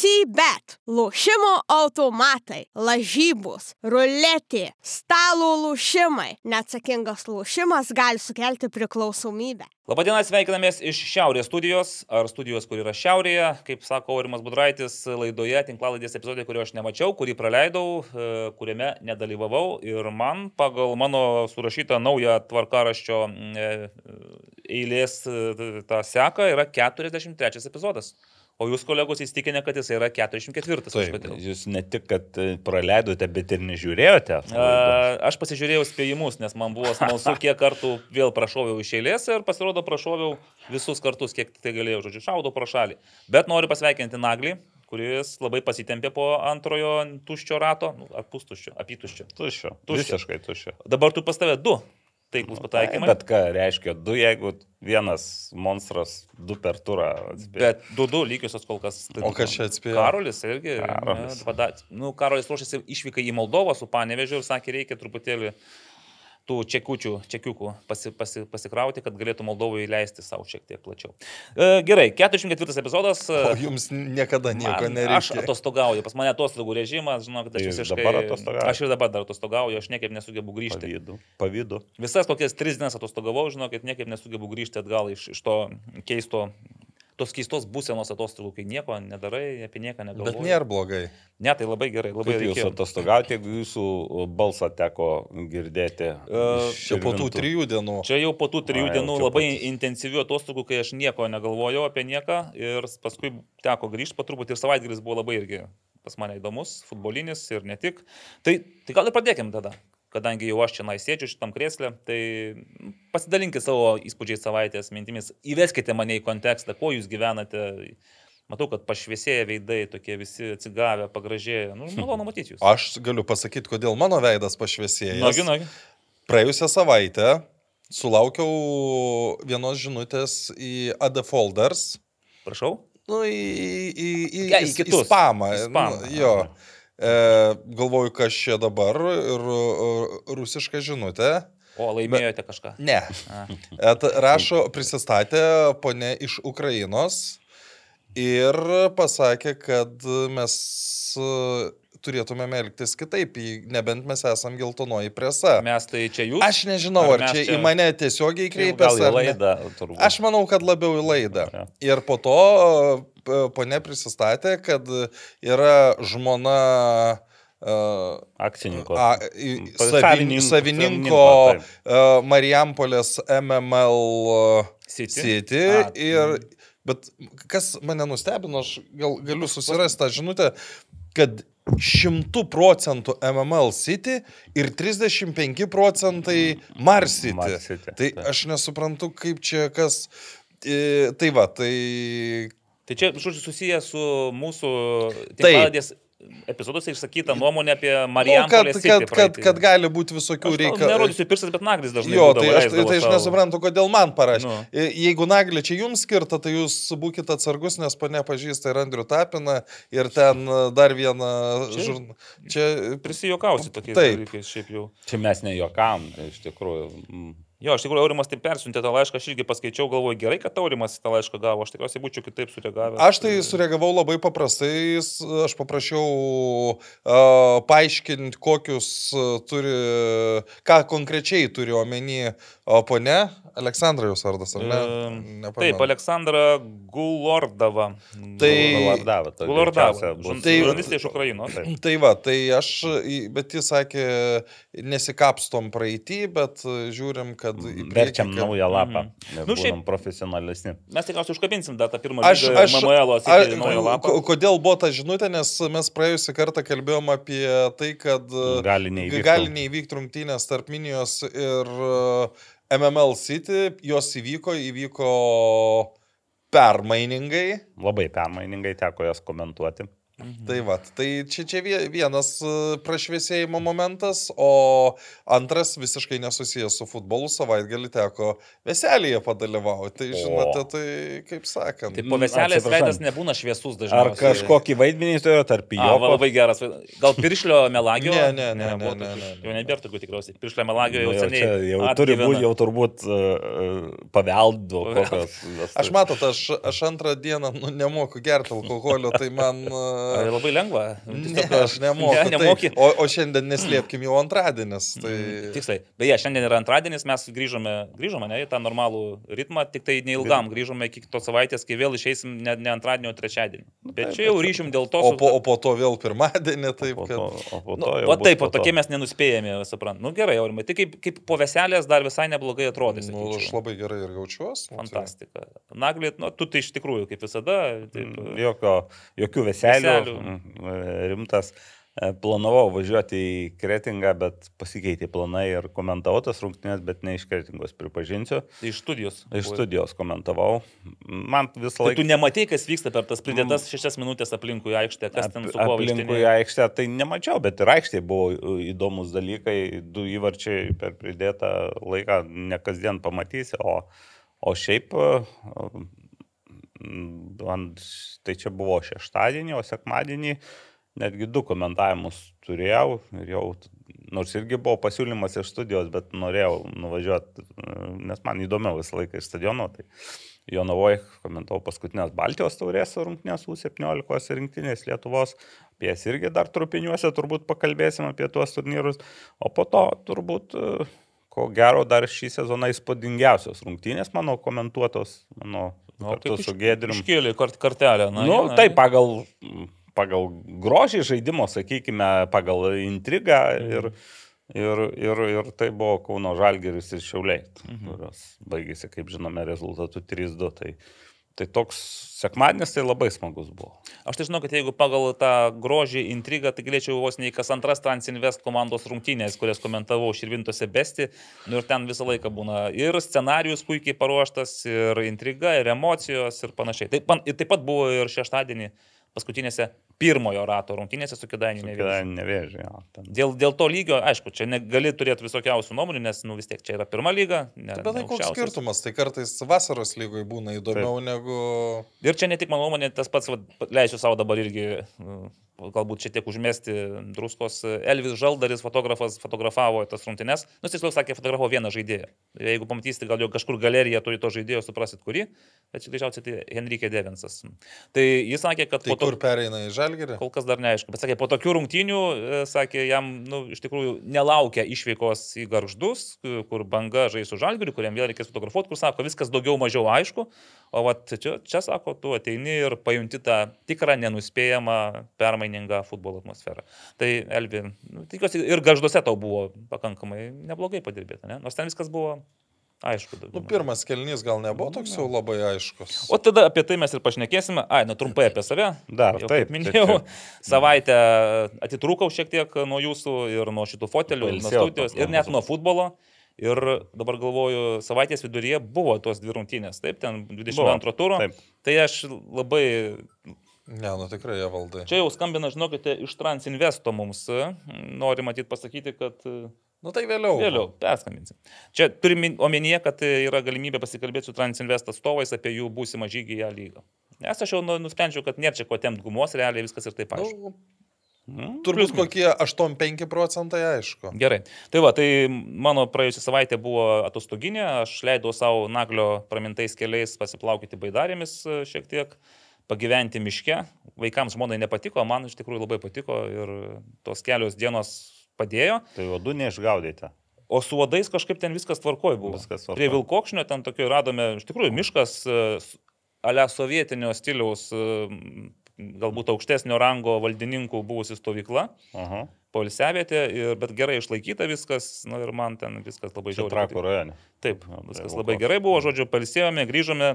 CBET, lošimo automatai, lažybos, ruletė, stalo lošimai. Neatsakingas lošimas gali sukelti priklausomybę. Labadiena, sveikinamės iš Šiaurės studijos, ar studijos, kur yra Šiaurėje, kaip sako Aurimas Budraitis laidoje, tinklaladės epizodė, kurio aš nemačiau, kurį praleidau, e, kuriame nedalyvavau ir man pagal mano surašytą naują tvarkaraščio e, eilės e, tą seką yra 43 epizodas. O jūs kolegos įstikinę, kad jis yra 44. Taip, kažkodėl. jūs ne tik, kad e, praleidote, bet ir nežiūrėjote. A, Aš pasižiūrėjau spėjimus, nes man buvo smalsu, kiek kartų vėl prašoviau iš eilės ir pasirodo prašoviau visus kartus, kiek tai galėjau, žodžiu, šaudau pro šalį. Bet noriu pasveikinti Naglį, kuris labai pasitempė po antrojo tuščio rato, nu, ar pustuščio, apytuščio. Tuščio. Tuščio. Visiškai tuščio. Dabar tu pas tave du taiklus pataikymai. Bet ką reiškia du, jeigu vienas monstras du per turą atspėjo? Bet du du lygiosios kol kas. Tai O kas čia atspėjo? Karolis irgi. Karolis. ne, pada- Nu, Karolis ruošiasi išvykai į Moldovą su Panevežiu ir sakė, reikia truputėlį tų čekučių, čekiukų pasi, pasi, pasikrauti, kad galėtų Moldovai leisti savo šiek tiek plačiau. E, gerai, 44 epizodas. e, O jums niekada nieko Man- nereikia. Aš atostogauju, pas mane atostogų režimas, žinok, aš visiškai... Aš ir dabar dar atostogauju, aš niekaip nesugebu grįžti. Pavydu. Pavydu. Visas kokias tris dienas atostogavau, žinokit, niekaip nesugebu grįžti atgal iš, iš to keisto, tos keistos būsenos atostogų, kai nieko nedarai, apie nieką negalvoji. Bet nėra blogai. Ne, tai labai gerai, labai Kaip jūs atostogauti, jeigu jūsų balsą teko girdėti? E, iš Čia po tų trijų dienų. Čia jau po tų trijų A, dienų labai patys. intensyvių atostogų, kai aš nieko negalvojau apie nieką ir paskui teko grįžti po truputį ir savaitgalis buvo labai irgi pas mane įdomus, futbolinis ir ne tik. Tai, tai gal ir pradėkim tada. Kadangi jau aš čia naisėdžiu šitam krėslė, tai pasidalinkite savo įspūdžiais savaitės mintimis, įveskite mane į kontekstą, kuo jūs gyvenate. Matau, kad pašviesėję veidai, tokie visi atsigavę, pagražėję. Nu, malonu matyti jūs. Aš galiu pasakyti, kodėl mano veidas pašviesėjo. Nagi, nagi. Praėjusią savaitę sulaukiau vienos žinutės į AD Folders. Prašau. Nu, į, į, į, Ja, į į kitus. spamą. Į spamą. Nu, jo. E, galvoju, kas čia dabar ir e, rusiška žinutė. O, laimėjote kažką. Ne. Et, rašo, prisistatė ponė iš Ukrainos ir pasakė, kad mes turėtumėme elgtis kitaip, į- nebent mes esam geltonoji presa. Mes tai čia jūs. Aš nežinau, Ar ar, čia čia- į mane tiesiogiai Gal kreipiasi. į ar ne. laidą, turbūt. Aš manau, kad labiau į laidą. Ja. Ir po to ponė prisistatė, kad yra žmona uh, Akcininko. a, Savininko- savin, savininko savininko, uh, Marijampolės MML City. City. A, Ir, bet kas mane nustebino, aš gal, galiu susirasti tą žinutę, kad šimtų procentų MML City ir 35 procentai Mars City. Mars City, Tai aš nesuprantu, kaip čia kas. e, Tai va, tai Tai čia, žodžiu, susijęs su mūsų Taip. tinklaladės epizoduose išsakyta nuomonė apie nu, kad, Marijampolės kad, kad, kad gali būti visokių reikalų. Nerodysiu pirštas, bet naglis dažnai. Jo, būdavo, tai aš, tai aš nesuprantu, kodėl man parašė. Nu. Jeigu naglė čia jums skirta, tai jūs būkite atsargus, nes pane pažįsta ir Andrių Tapiną, ir ten e, dar vieną Čia- žurnalą. Čia Prisijokausi tokiais Taip. dalykais šiaip jau. Čia mes nejokam, tai iš tikrųjų. mm. Jo, iš tikrųjų, Aurimas taip persiuntė tą laišką, aš irgi paskaičiau, galvoju, gerai, kad Aurimas tą laišką gavo, aš tikriausiai būčiau kitaip sureagavęs. Aš tai sureagavau labai paprastai, aš paprašiau uh, paaiškinti, kokius uh, turi, ką konkrečiai turi omeny o ponė, Aleksandra jos vardas, ar ne? Nepamenu. Taip, Aleksandra Gulordava. Tai- Gulardava, tai Gulordava. Tai- Žurnalistė iš Ukrainos. Taip. Tai va, tai aš, bet jis sakė, nesikapstom praeitį, bet žiūrim, kad... į priekį, Verčiam kad- naują lapą. Mhm. Nu, Nu, šiaip- profesionalesni. Mes tikriausiai užkabinsim dar tą pirmą Aš, aš, MML naują lapą. ko- kodėl buvo ta žinutė, nes mes praėjusią kartą kalbėjom apie tai, kad Gali neįvykti. gali neįvykti rungtynės tarp Minijos ir uh, MML City, jos įvyko, įvyko permainingai. Labai permainingai teko jas komentuoti. Mhm. Tai va, tai čia, čia vie- vienas e, prašviesėjimo momentas, o antras visiškai nesusijęs su futbolu, savaitgalį teko veselėje padalyvauti. Tai žinote, tai kaip sakant. Tai po veselės veidas nebūna šviesus Ar dažniausiai. kažkokį vaidmenį turėjo tarp A, va, jo? labai geras. Gal piršlio melagio? Ne, ne, ne, ne, ne, tokių. ne. Jau nebėra tokių tikriausiai. Piršlio melagio jau Nu, jau, seniai. čia, jau turi būti, jau turbūt uh, paveldo kokios. Aš matot, aš, aš antrą dieną nu, nemoku gerti alkoholio, tai man... Ar e, labai lengva? Ne, aš nemoku. Ne, nemoki. Tai, o, o šiandien neslėpkim jau antradienis. Tai... Tiksliai. Beje, šiandien yra antradienis, mes grįžome, grįžome ne, į tą normalų ritmą, tik tai neilgam grįžome iki kitos savaitės, kai vėl išeisim ne, ne antradienį, o trečiadienį. Bet čia jau ryšim dėl to, O po, o po to vėl pirmadienį, taip Po kad... to, o po Nu, to o bus taip, po o tokie mes nenuspėjami, suprantu. Nu gerai, Aurimai, tai kaip, kaip po veselės dar visai neblogai atrodys. Nu, aš labai gerai ir jaučiuosi. nu, tai- Fantastika. Naglit, nu, tu tai iš tikrųjų, kaip visada, taip, Mm, Jokio, jokių veselių. Veselių. mm, Rimtas. E, Planavau važiuoti į Kretingą, bet pasikeitė planai ir komentavau tas rungtynės, bet ne iš Kretingos, pripažinsiu. iš studijos. Iš studijos komentavau. Man visą Tai laiką... tu nematai, kas vyksta per tas pridėtas šešias minutės aplinkui aikštę, kas ten su kuo Aplinkui vaikštinėja. aikštę tai nemačiau, bet ir aikštėje buvo įdomus dalykai, du įvarčiai per pridėtą laiką ne kasdien pamatysi, o, o šiaip mm, ant, tai čia buvo šeštadienį, o sekmadienį netgi du komentavimus turėjau ir jau, nors irgi buvo pasiūlymas iš studijos, bet norėjau nuvažiuoti, nes man įdomiau visą laiką iš stadiono. Tai Jonavoje komentavau paskutinės Baltijos taurės rungtynės U17 rinktinės Lietuvos. Apie jas irgi dar trupiniuose turbūt pakalbėsim apie tuos turnyrus. O po to turbūt, ko gero, dar šį sezoną įspūdingiausios rungtynės mano komentuotos, mano Kartu kaip su Gedrimu. Iškėlė kart, kartelę. Na, nu, jo, taip, pagal, pagal grožį žaidimo, sakykime, pagal intrigą ir, ir, ir, ir tai buvo Kauno Žalgeris ir Šiauliai, Mhm. kurios baigėsi, kaip žinome, rezultatu 3-2. Tai, tai toks sekmadienis tai labai smagus buvo. Aš tai žinau, kad jeigu pagal tą grožį, intrigą, tai galėčiau vos nei kas antras Transinvest komandos rungtynės, kurias komentavau Širvintose besti. Nu, ir ten visą laiką būna ir scenarius puikiai paruoštas, ir intriga, ir emocijos, ir panašiai. Taip, ir taip pat buvo ir šeštadienį paskutinėse pirmojo rato rungtynėse su Kedainiu nevėžiu. Kada nevėžė. jo, ten. Dėl, dėl to lygio, aišku, čia negali turėti visokiausių nuomonių, nes nu, vis tiek čia yra pirma lyga. Ne, Bet tai koks skirtumas, tai kartais vasaros lygoje būna įdomiau negu... Ir čia ne tik mano nuomonė, tas pats, va, leisiu savo dabar irgi, mm, galbūt šiek tiek užmesti druskos. Elvis Žaldaris, fotografas, fotografavo tas rungtynes. Nu, jis tiesiog sakė, fotografavo vieną žaidėją. Jeigu pamatysite, gal jau kažkur galerija turi to žaidėjo, suprasit kurį, bet čia greičiausiai tai Henrike Devensas. Tai jis sakė, kad Tai po to... kur pereina į žalgerį? Kol kas dar neaišku, bet sakė, po tokių rungtynių, e, sakė, jam, nu, iš tikrųjų, nelaukia išveikos į garždus, k- kur banga žais su žalgiriu, kuriam vėl reikės fotografuoti, kur sako, viskas daugiau mažiau aišku, o vat, čia, čia, sako, tu ateini ir pajunti tą tikrą, nenuspėjamą, permainingą futbolo atmosferą. Tai, Elvi, nu, tikiuosi, ir garžduose tau buvo pakankamai neblogai padirbėta, ne? nors ten viskas buvo aišku. daugiau Nu, pirmas kelnys gal nebuvo toks jau labai aiškus. O tada apie tai mes ir pašnekėsime. Ai, nu trumpai apie save. Dar, Jau taip, tai Minėjau, čia- savaitę atitrūkau šiek tiek nuo jūsų ir nuo šitų fotelių, ir nuo studijos, ir net nuo futbolo. Ir dabar galvoju, savaitės viduryje buvo tos dvi rungtynės, taip, ten 22 turo. taip. Tai aš labai, Ne, nu tikrai jie valdai. čia jau skambina, žinokite, iš Transinvesto mums. Nori matyti pasakyti, kad Nu tai vėliau. Vėliau, perskambinsim. Čia turime omenyje, kad yra galimybė pasikalbėti su Transinvest atstovais apie jų būsimą žygį į ją lygą. Nes aš jau nu- nusprendžiau, kad nėra čia ko temti gumos, realiai viskas ir taip aišku. Nu, Mm, turbūt kokie 8-5 procentai aišku. Gerai. Tai va, tai mano praėjusią savaitę buvo atostoginė, aš leidau savo naglio pramintais keliais pasiplaukyti baidarėmis e, šiek tiek, pagyventi miške. Vaikams žmonai nepatiko, man iš tikrųjų labai patiko ir tos kelios dienos padėjo. Tai uodų neišgaudėte. O su uodais kažkaip ten viskas tvarkoj buvo. Viskas tvarkoj. Prie Vilkokšnio ten tokio radome, iš tikrųjų, miškas e, ale sovietinio stiliaus, e, galbūt aukštesnio rango valdininkų buvusi stovykla, Aha. Poilsiavietė, ir- bet gerai išlaikyta viskas, na ir man ten viskas labai žiauriai. trakų rajone. Taip, Jo, viskas tai labai gerai buvo, žodžiu, palsėjome, grįžome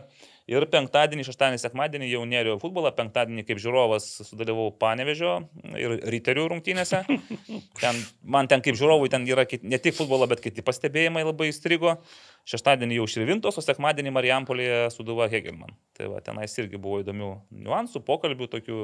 ir penktadienį, šeštadienį, sekmadienį jau nėriau futbolą, penktadienį kaip žiūrovas sudalyvau Panevežio ir Riterių rungtynėse. Ten, man ten kaip žiūrovui ten yra ne tik futbolo, bet kiti pastebėjimai labai įstrigo. Šeštadienį jau Šrivintos, o sekmadienį Marijampolėje suduva Hegelman. Tai va, tenais irgi buvo įdomių niuansų, pokalbių tokių.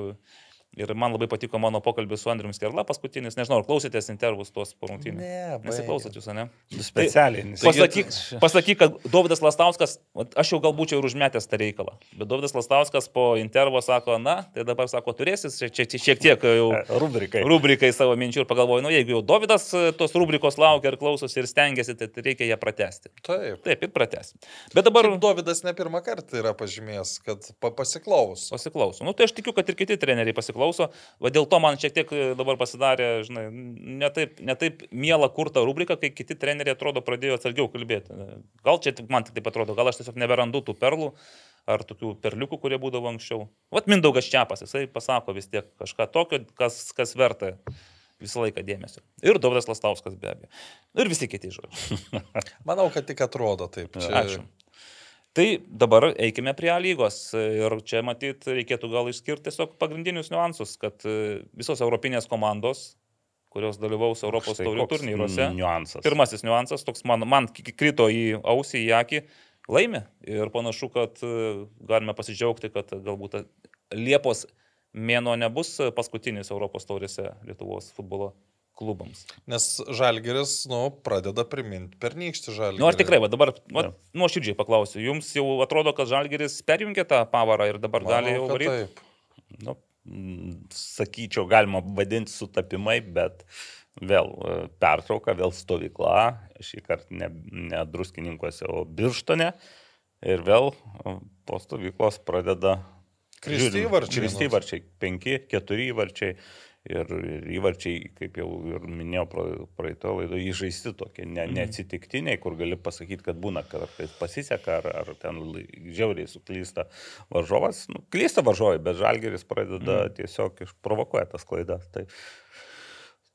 Ir man labai patiko mano pokalbis su Andriu Skerla paskutinis. Nežinau, ar klausėtės intervus tuos porungtynės. Ne, Nesiklausot jūs, ne? Specialiai. nes- Pasakyk, pasakyk, kad Davidas Lastauskas, vat aš jau galbūt čia ir užmetęs tą reikalą, bet Davidas Lastauskas po intervo sako, na, tai dabar sako, turėsis čia, čia, čia šiek tiek jau Rubrikai. rubrikai savo minčių ir pagalvoju, nu jeigu jau Davidas e, tos rubrikos laukia ir klausosi ir stengiasi, tai reikia ją pratesti. Taip. Taip, ir pratesti. Bet dabar Šiaip Dovydas ne pirmą kartą yra pažymėjęs, kad pa pasiklaus. pasiklauso. Nu, tai aš tikiu, kad ir kiti treneriai pasiklauso. Va dėl to man šiek tiek e, dabar pasidarė, žinai, netaip, netaip miela kurta rubrika, kai kiti treneriai atrodo pradėjo atsargiau kalbėti. Gal čia tik man tik taip atrodo, gal aš tiesiog neberandu tų perlų ar tokių perliukų, kurie būdavo anksčiau. Vat Mindaugas Čiapas, jisai pasako vis tiek kažką tokio, kas, kas verta visą laiką dėmesio. Ir Dovydas Lastauskas be abejo. Ir visi kiti žodžiai. Manau, kad tik atrodo taip. Čia... Ačiū. Tai dabar eikime prie A lygos. Ir čia matyt reikėtų gal išskirti tiesiog pagrindinius niuansus, kad e, visos europinės komandos, kurios dalyvaus Europos taurių turnyruose. Niuansas. Pirmasis niuansas, toks man, man krito į ausį, į akį, laimi. Ir panašu, kad e, galime pasidžiaugti, kad galbūt ta Liepos mėno nebus paskutinis Europos taurėse Lietuvos futbolo klubams. Nes Žalgeris, nu, pradeda priminti pernykštį Žalgerį. Nu, aš tikrai, va, dabar, va, nuoširdžiai paklausiu, jums jau atrodo, kad Žalgeris perjungė tą pavarą ir dabar Manau, gali jau varyti? Taip. Nu, sakyčiau, galima vadinti sutapimai, bet vėl e, pertrauka, vėl stovykla, šį kartą ne, ne druskininkuose, o birštone. Ir vėl e, po stovyklos pradeda Kristi žiūrim, įvarčiai, Kristi nu. Ir, ir įvarčiai, kaip jau ir minėjau pra- praeitoje laidoje, įžaisti tokie, ne, Mhm. neatsitiktiniai, kur gali pasakyti, kad būna kartais pasiseka, ar, ar ten žiauriai suklysta varžovas. Nu, klysta varžovai, bet žalgeris pradeda Mhm. tiesiog išprovokuoja tas klaidas. Tai,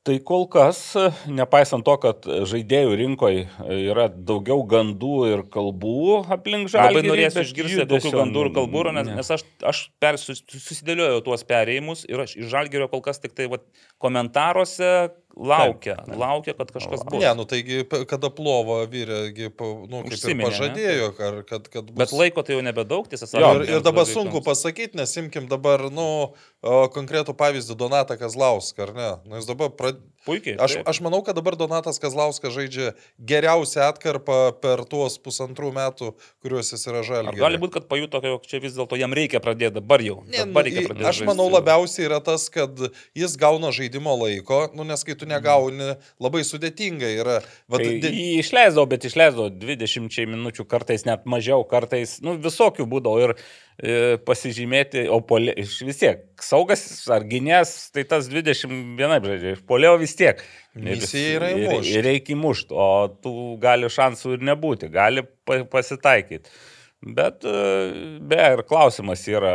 tai kol kas, nepaisant to, kad žaidėjų rinkoje yra daugiau gandų ir kalbų aplink žalgerį. Labai norėsiu išgirsti kokių gandų ir kalbų, nes, ne. nes aš, aš per, sus- susidėliojau tuos perėjimus ir aš iš Žalgerio kol kas tik tai vat, komentaruose laukia, Taip, taip. laukia, kad kažkas bus. Ne, nu taigi, kada plovo vyrėgi, nu, kaip Užsiminė, ir pažadėjo, ar, kad, kad bus... Bet laiko tai jau nebedaug, tiesą sakant. ir, ir dabar sunku pasakyti, nes imkim dabar, nu, konkretų pavyzdį Donatą Kazlauską, ar ne? Nu, jis dabar prad... Puikiai. Aš, taip. aš manau, kad dabar Donatas Kazlauskas žaidžia geriausią atkarpą per tuos pusantrų metų, kuriuos jis yra žalgiai. gali būti, kad pajuto, kad čia vis dėlto jam reikia pradėti dabar jau? Ne, nu, Dabar reikia į- pradėti. aš manau labiausiai yra tas, kad jis gauna žaidimo laiko, nu, nes kai tu negauni, labai sudėtinga yra. Vat, Tai di- jį išleisdavo, bet išleisdavo 20 minučių, kartais net mažiau, kartais, nu, visokių būdavo ir pasižymėti, o polė, vis tiek, saugas ar gynės, tai tas 21 žaidžia, iš polėjo vis tiek. Misija yra ir, įmušt. ir reikia įmušti, o tų gali šansų ir nebūti, gali pa- pasitaikyti. Bet e, be ir klausimas yra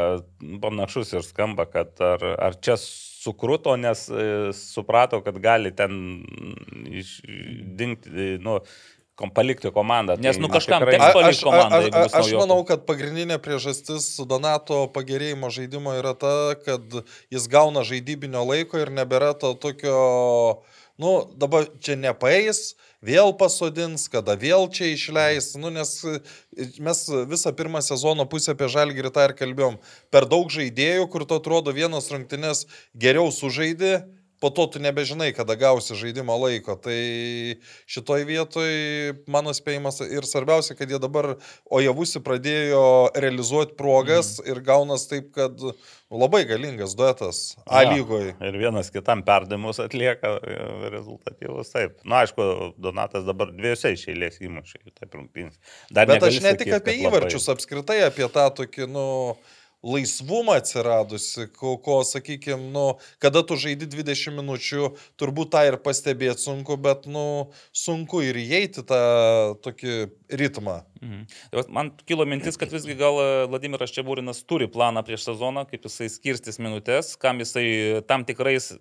panašus ir skamba, kad ar, ar čia sukruto, nes e, suprato, kad gali ten išdingti, nu, kom- palikti komandą. Nes, nu, na, kažkam tikrai- teks A- palikt aš, komandą, a- jeigu a- bus aš naujokų. manau, kad pagrindinė priežastis Donato pagerėjimo žaidimo yra ta, kad jis gauna žaidybinio laiko ir nebėra to tokio, nu, dabar čia nepaeis, vėl pasodins, kada vėl čia išleis, nu, nes mes visą pirmą sezono pusę apie Žalgirį tą ir kalbėjom. Per daug žaidėjų, kur to atrodo vienos rungtynės geriau sužaidė, po to tu nebežinai, kada gausi žaidimo laiko. Tai šitoj vietoj mano spėjimas ir svarbiausia, kad jie dabar Ojavusi pradėjo realizuoti progas mm. ir gaunas taip, kad nu, labai galingas duetas A lygoje. Ir vienas kitam perdavimus atlieka e, rezultatyvus. Taip. Na, aišku, Donatas dabar dviejose iš eilės įmušė. Taip, rungtynės. Bet aš ne tik apie kad labai- įvarčius, apskritai apie tą tokį, nu, laisvumą atsiradusi, ko, ko sakykime, nu, kada tu žaidi 20 minučių, turbūt tą ir pastebėti sunku, bet, nu, sunku ir įeiti tą tokį ritmą. Mhm. Tai Man kilo mintis, kad visgi gal e, Vladimiras Čiaburinas turi planą prieš sezoną, kaip jisai skirstys minutės, kam jisai tam tikrais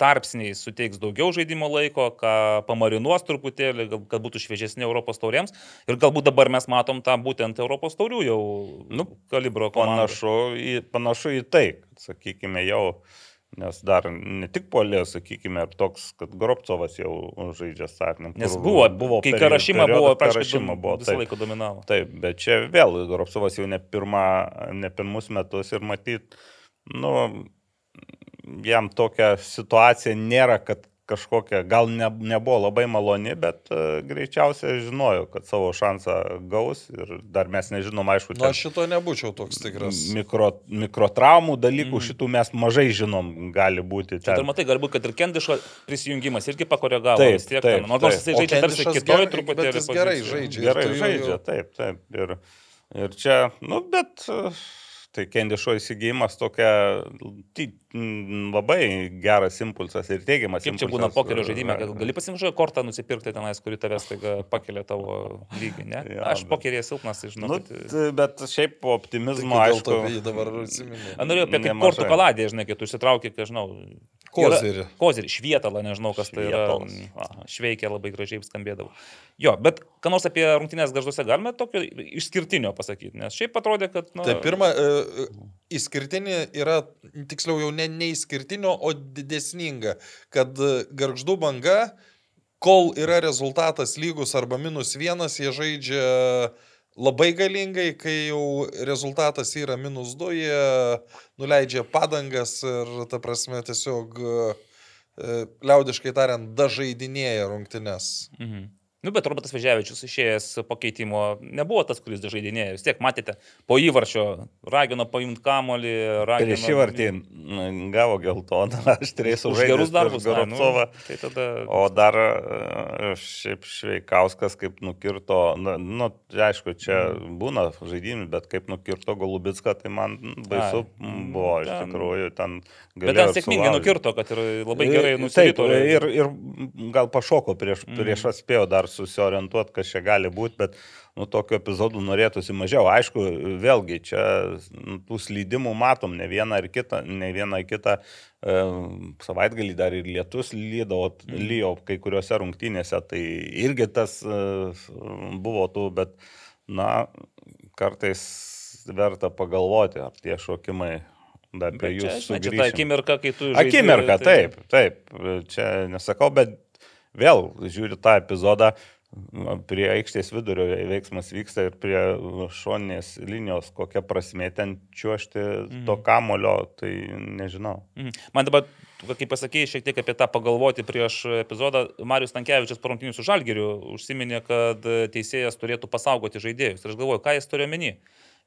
tarpsniais suteiks daugiau žaidimo laiko, ką pamarinuos truputėlį, kad būtų šviežesni Europos tauriems. Ir galbūt dabar mes matom tą būtent Europos taurių jau nu, kalibro komandą. Panašu į, panašu į tai, kad, sakykime, jau, nes dar ne tik polė, sakykime, ir toks, kad Gropcovas jau žaidžia startinį. Nes buvo, buvo kai Karašyma buvo, Karašyma buvo, visą taip. laiką dominavo. Taip, bet čia vėl Gropsovas jau ne, pirma, ne pirmus metus ir matyt, nu, jam tokia situacija nėra, kad kažkokia, gal ne, nebuvo labai maloni, bet uh, greičiausiai žinojo, kad savo šansą gaus ir dar mes nežinom, aišku, Na, aš šito nebūčiau toks tikras. mikro, mikrotraumų dalykų, mm. šitų mes mažai žinom, gali būti. Čia ir matai, galbūt, kad ir Kendišo prisijungimas irgi pakoregavo. Taip, vis tiek, taip, nors taip. jisai žaidžia tarsi kitoj gerai- truputėlį. jis gerai žaidžia. Gerai tu jau- žaidžia, taip, taip. Ir, ir čia, nu, bet uh, tai Kendišo įsigijimas tokia labai geras impulsas ir teigiamas Kaip čia impulsas. būna pokerio žaidime, kad gali pasimžai kortą nusipirkti tenais, kuri tavęs taiga pakelia tavo lygį, ne? Jo, Aš bet- pokerėje silpnas, tai žinau. Nu, kad- t- bet šiaip optimizmo, aišku. dabar norėjau apie kaip kortų kaladė, žinai, kai tu išsitrauki, kai žinau. Kozirį. Kozirį, švietalą, nežinau, kas tai yra. Šveikia labai gražiai skambėdavo. Jo, bet ką nors apie rungtynės garžduose galime tokio išskirtinio pasakyti, nes šiaip atrodė, kad... Nu, Tai pirma, e, išskirtinė yra, tiksliau jau ne neišskirtinio, o didesninga, kad e, garždų banga, kol yra rezultatas lygus arba minus vienas, jie žaidžia labai galingai, kai jau rezultatas yra minus du, jie nuleidžia padangas ir, ta prasme, tiesiog, e, liaudiškai tariant, dažaidinėja rungtynes. Mhm. Nu, bet Robertas Vežiavičius išėjęs po keitimo nebuvo tas, kuris žaidinėjo. Vis tiek matėte, po įvarčio ragino paimti kamolį, ragino... Prieš įvartį gavo geltoną, aš turėsiu Už gerus darbus. nu, Goropsovą. Tai tada... O dar e, šiaip Šveikauskas kaip nukirto, na, nu, aišku, čia būna žaidimai, bet kaip nukirto Golubitską, tai man baisu Ai, buvo iš ten- tikrųjų. Ten Bet ten sėkmingai nukirto, kad ir labai gerai Taip, nusirito. ir, ir gal pašoko prieš, Mhm. prieš atspėjo dar susiorientuoti, kas čia gali būti, bet nu, tokių epizodų norėtųsi mažiau. Aišku, vėlgi čia nu, tų slydimų matom ne vieną ar kitą, ne vieną ar kitą. E, savaitgalį dar ir lietus lydavo, Mhm. lyjo kai kuriuose rungtynėse, tai irgi tas e, buvo tų, bet na, kartais verta pagalvoti, ar tie šokimai dar prie čia, jūsų žinai, čia ta akimirka, kai tu... žaidi, Akimirka, tai- taip, taip, čia nesakau, bet vėl žiūri tą epizodą, prie aikštės vidurio veiksmas vyksta ir prie šoninės linijos, kokia prasme ten čiuošti Mhm. to kamulio, tai nežinau. Mhm. Man dabar, kaip pasakėjai, šiek tiek apie tą pagalvoti prieš epizodą. Marius Tankievičius parungtinių su Žalgiriu užsiminė, kad teisėjas turėtų pasaugoti žaidėjus. Ir aš galvoju, ką jis turi omeny.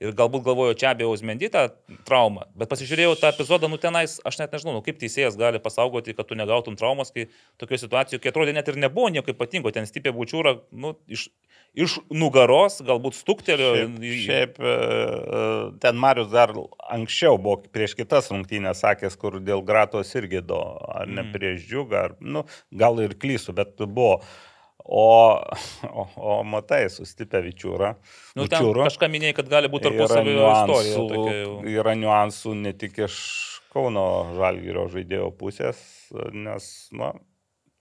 Ir galbūt galvoju, čia abejo Uzmendy tą traumą, bet pasižiūrėjau tą epizodą, nu tenais, aš net nežinau, nu, kaip teisėjas gali pasaugoti, kad tu negautum traumos, kai tokioje situacijoje, kai atrodė net ir nebuvo nieko ypatingo, ten stipė bučiūra, nu, iš, iš nugaros, galbūt stuktelio. Šiaip, šiaip e, e, ten Marius dar anksčiau buvo prieš kitas rungtynės sakęs, kur dėl Gratos irgi do, ar ne Mhm. prieš džiugą, ar, nu, gal ir klysiu, bet buvo. O, o, o matai, sustipę Vičiūrą. Nu, Vičiūrą. kažką minėjai, kad gali būti tarpusavio istorija. yra niuansų ne tik iš Kauno Žalgirio žaidėjo pusės, nes, na,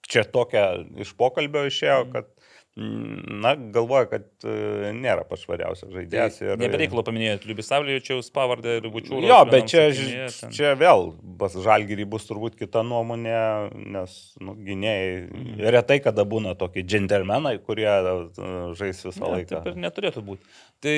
čia tokia iš pokalbio išėjo, Mhm. kad, na, galvoja, kad e, nėra pašvariausias žaidėjas. ir- Nebereikalo paminėti Liubisavliečiaus pavardę ir Bučiūrą. Jo, bet čia, ž- čia vėl pas Žalgirį bus turbūt kita nuomonė, nes nu, gynėjai Mhm. retai kada būna tokie džentelmenai, kurie e, žais visą Ne, laiką. taip ir neturėtų būti. Tai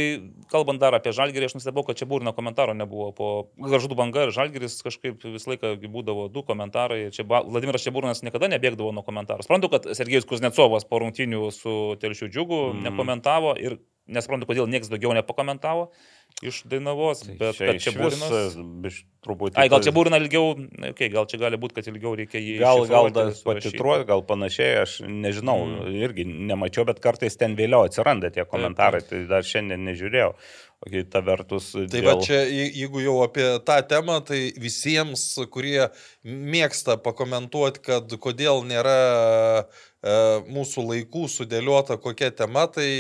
kalbant dar apie Žalgirį, aš nustebau, kad čia būrino komentaro nebuvo. Po Garždų banga ir Žalgiris kažkaip visą laiką būdavo du komentarai. Čia Vladimiras Čiabūrinas niekada nebėgdavo nuo komentarų. Suprantu, kad Sergejus Kuznecovas po rungtinių su Telšių džiugu Mhm. nekomentavo ir nesuprantu, kodėl niekas daugiau nepakomentavo iš Dainavos, Tai bet čia Čiabūrinas... e, biš- truputį Ai, gal čia būrina ilgiau, okay, gal čia gali būti, kad ilgiau reikia jį. Gal, gal patitruoti, gal panašiai, aš nežinau, Mm. mm. irgi nemačiau, bet kartais ten vėliau atsiranda tie komentarai, tai dar šiandien nežiūrėjau. O kita vertus, Tai va čia, je- jeigu jau apie tą temą, tai visiems, kurie mėgsta pakomentuoti, kad kodėl nėra mūsų laikų sudėliota kokia tema, tai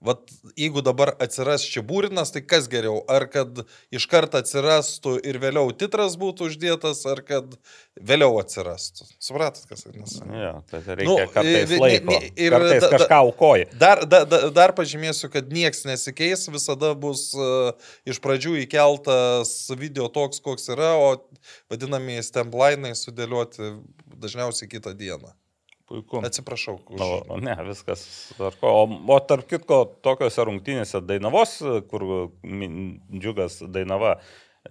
Vat, jeigu dabar atsiras čia būrinas, tai kas geriau? Ar kad iš karto atsirastų ir vėliau titras būtų uždėtas, ar kad vėliau atsirastų? Supratat, kas vadinasi? Ja, tai reikia Nu, kartais ne- laiko. ne- ir kartais da- kažką aukoji. Dar, da, da, dar pažymėsiu, kad nieks nesikeis, visada bus uh, iš pradžių įkeltas video toks, koks yra, o vadinamieji stemplainai sudėlioti dažniausiai kitą dieną. Puiku. Atsiprašau. Už... Nu, ne, viskas tvarko. O, o tarp kitko, tokiuose rungtynėse Dainavos, kur džiugas Dainava,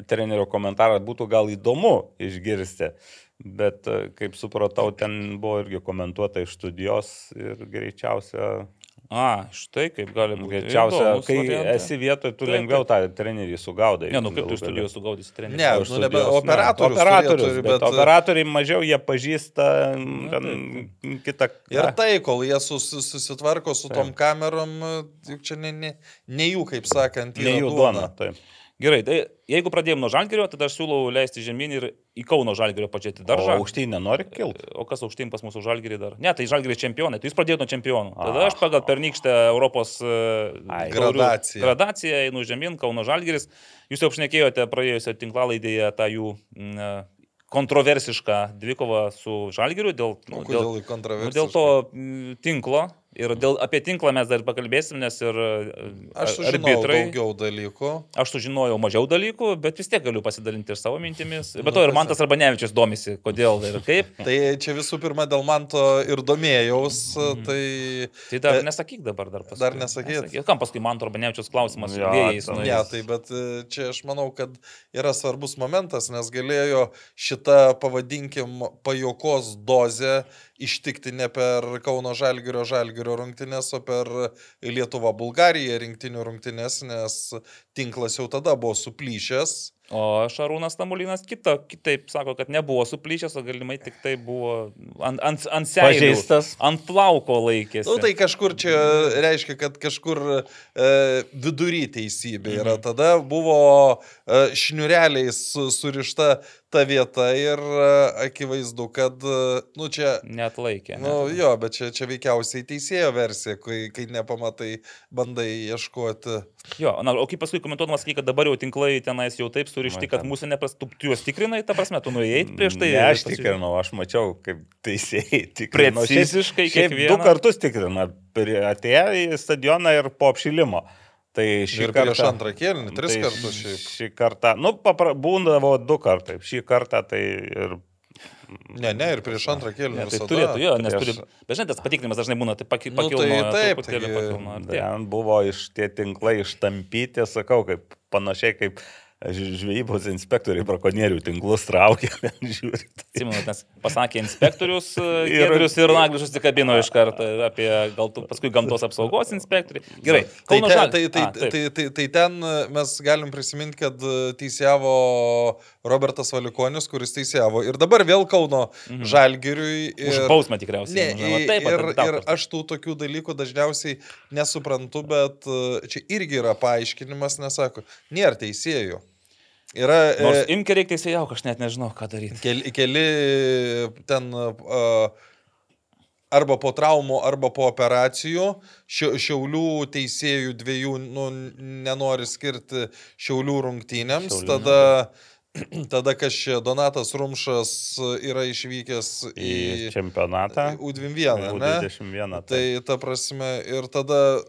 trenerio komentarą būtų gal įdomu išgirsti. Bet, kaip supratau, ten buvo irgi komentuota iš studijos ir greičiausia A, štai kaip gali būti. Greičiausia, kai variantai. esi vietoje, tu Taip, lengviau tą trenerį sugaudai. Ne, nu kaip tu gale. studijos sugaudysi trenerį? Ne, iš nu, nebe studijos, ne. operatorius operatorius turėtų, bet, bet- operatoriai mažiau jie pažįsta Na, ten, kitą. Ir tai, kol jie sus, susitvarko su tom kamerom, juk čia ne, ne, ne jų, kaip sakant, ne jų duona. Taip. Gerai, tai jeigu pradėjome nuo Žalgirio, tada aš siūlau leisti žemyn ir į Kauno Žalgirio pačiati O daržą. aukštyn nenori kilti. O kas aukštyn pas mūsų Žalgirį dar? Ne, tai Žalgiris čempionai. Tai jūs pradėjote nuo čempionų. Tada aš pagal pernykštę Europos e, Ai. Gradaciją. gradaciją einu žemyn, Kauno Žalgiris. Jūs jau apšnekėjote praėjusią tinklalaidėje tą jų e, kontroversišką dvikovą su Žalgiriu dėl, Nu, nu, dėl, nu, dėl to tinklo. Ir dėl, apie tinklą mes dar pakalbėsim, nes ir e, Aš sužinojau arbitrai. daugiau dalykų. Aš sužinojau mažiau dalykų, bet vis tiek galiu pasidalinti ir savo mintimis. Nu, Bet to ir Mantas Arbanevičius domisi, kodėl ir kaip. Tai čia visų pirma dėl man to ir domėjaus, tai Tai dar E, nesakyk dabar dar paskui. dar nesakyt? Nesakyk. Kam paskui man Arbanevičius klausimas Jo, vėjais? Ne, tai bet e, čia aš manau, kad yra svarbus momentas, nes galėjo šitą, pavadinkim, pajokos dozę ištikti ne per Kauno Žalgirio Žalgirio rungtynės, o per Lietuva Bulgariją rinktinių rungtynės, nes tinklas jau tada buvo suplyšęs. O Šarūnas Tamulinas kita, kitaip sako, kad nebuvo suplyšęs, o galimai tik tai buvo ant, ant, ant. Pažeistas. Ant plauko laikėsi. Na, nu, tai kažkur čia reiškia, kad kažkur e, vidury teisybė yra. Tada buvo e, šniureliais su- surišta ta vieta ir e, akivaizdu, kad, e, nu čia, Net laikė. nu jo, bet čia, čia veikiausiai teisėjo versija, kai, kai nepamatai, bandai ieškoti. Jo, na, o kaip paskui komentuodamas, kad dabar jau tinklai tenais jau taip surišti, kad mūsų neprastų, tu juos tikrinai, ta prasme, tu nuėjai prieš tai. Ne, aš tikrinau, aš mačiau, kaip teisėjai tikrino. Preciziškai kiekvieną? Du kartus tikrina, atėjo į stadioną ir po apšilimo. Tai šį Ir kartą... prieš antrą kėlinį, tris tai kartus šiaip. Šį kartą, nu, papra, būdavo du kartai. Šį kartą tai ir... Ne, ne, ir prieš antrą kėlinį. Ne, tai visada. turėtų, jo, nes Prieš- turi. Dažnai tas patikrinimas dažnai būna, tai paki- Nu, tai taip, pakilnoja, ir tiek. Ten buvo iš tie tinklai ištampyti, sakau, kaip panašiai kaip žvejybos inspektoriai brakonierių tinklus traukia. žiūri. Atsimenu, nes pasakė inspektorius Ir- ir, ir, Naglis susikabino iš karto apie gal paskui gamtos apsaugos inspektoriai. Gerai, Tai, ten, tai, tai, A, taip. tai, tai, tai ten e, mes galim prisiminti, kad e, teisėjavo Robertas Valikonis, kuris teisėjavo ir dabar vėl Kauno mhm. Žalgiriui. Už Ir... bausmę tikriausiai. Ne, ir, Taip, ir, ir aš tų tokių dalykų dažniausiai nesuprantu, bet e, čia irgi yra paaiškinimas, nesako, nėra teisėjų. Yra Nors e, imki reikia teisėjau, aš net nežinau, ką daryti. keli, keli ten uh, arba po traumų, arba po operacijų. Šia, šiaulių teisėjų dviejų nu, nenori skirti šiaulių rungtynėms. Šiaulių, tada, tada čia, Donatas Rumšas yra išvykęs Į į čempionatą. U21, ne? U21. Tai ta prasme ir tada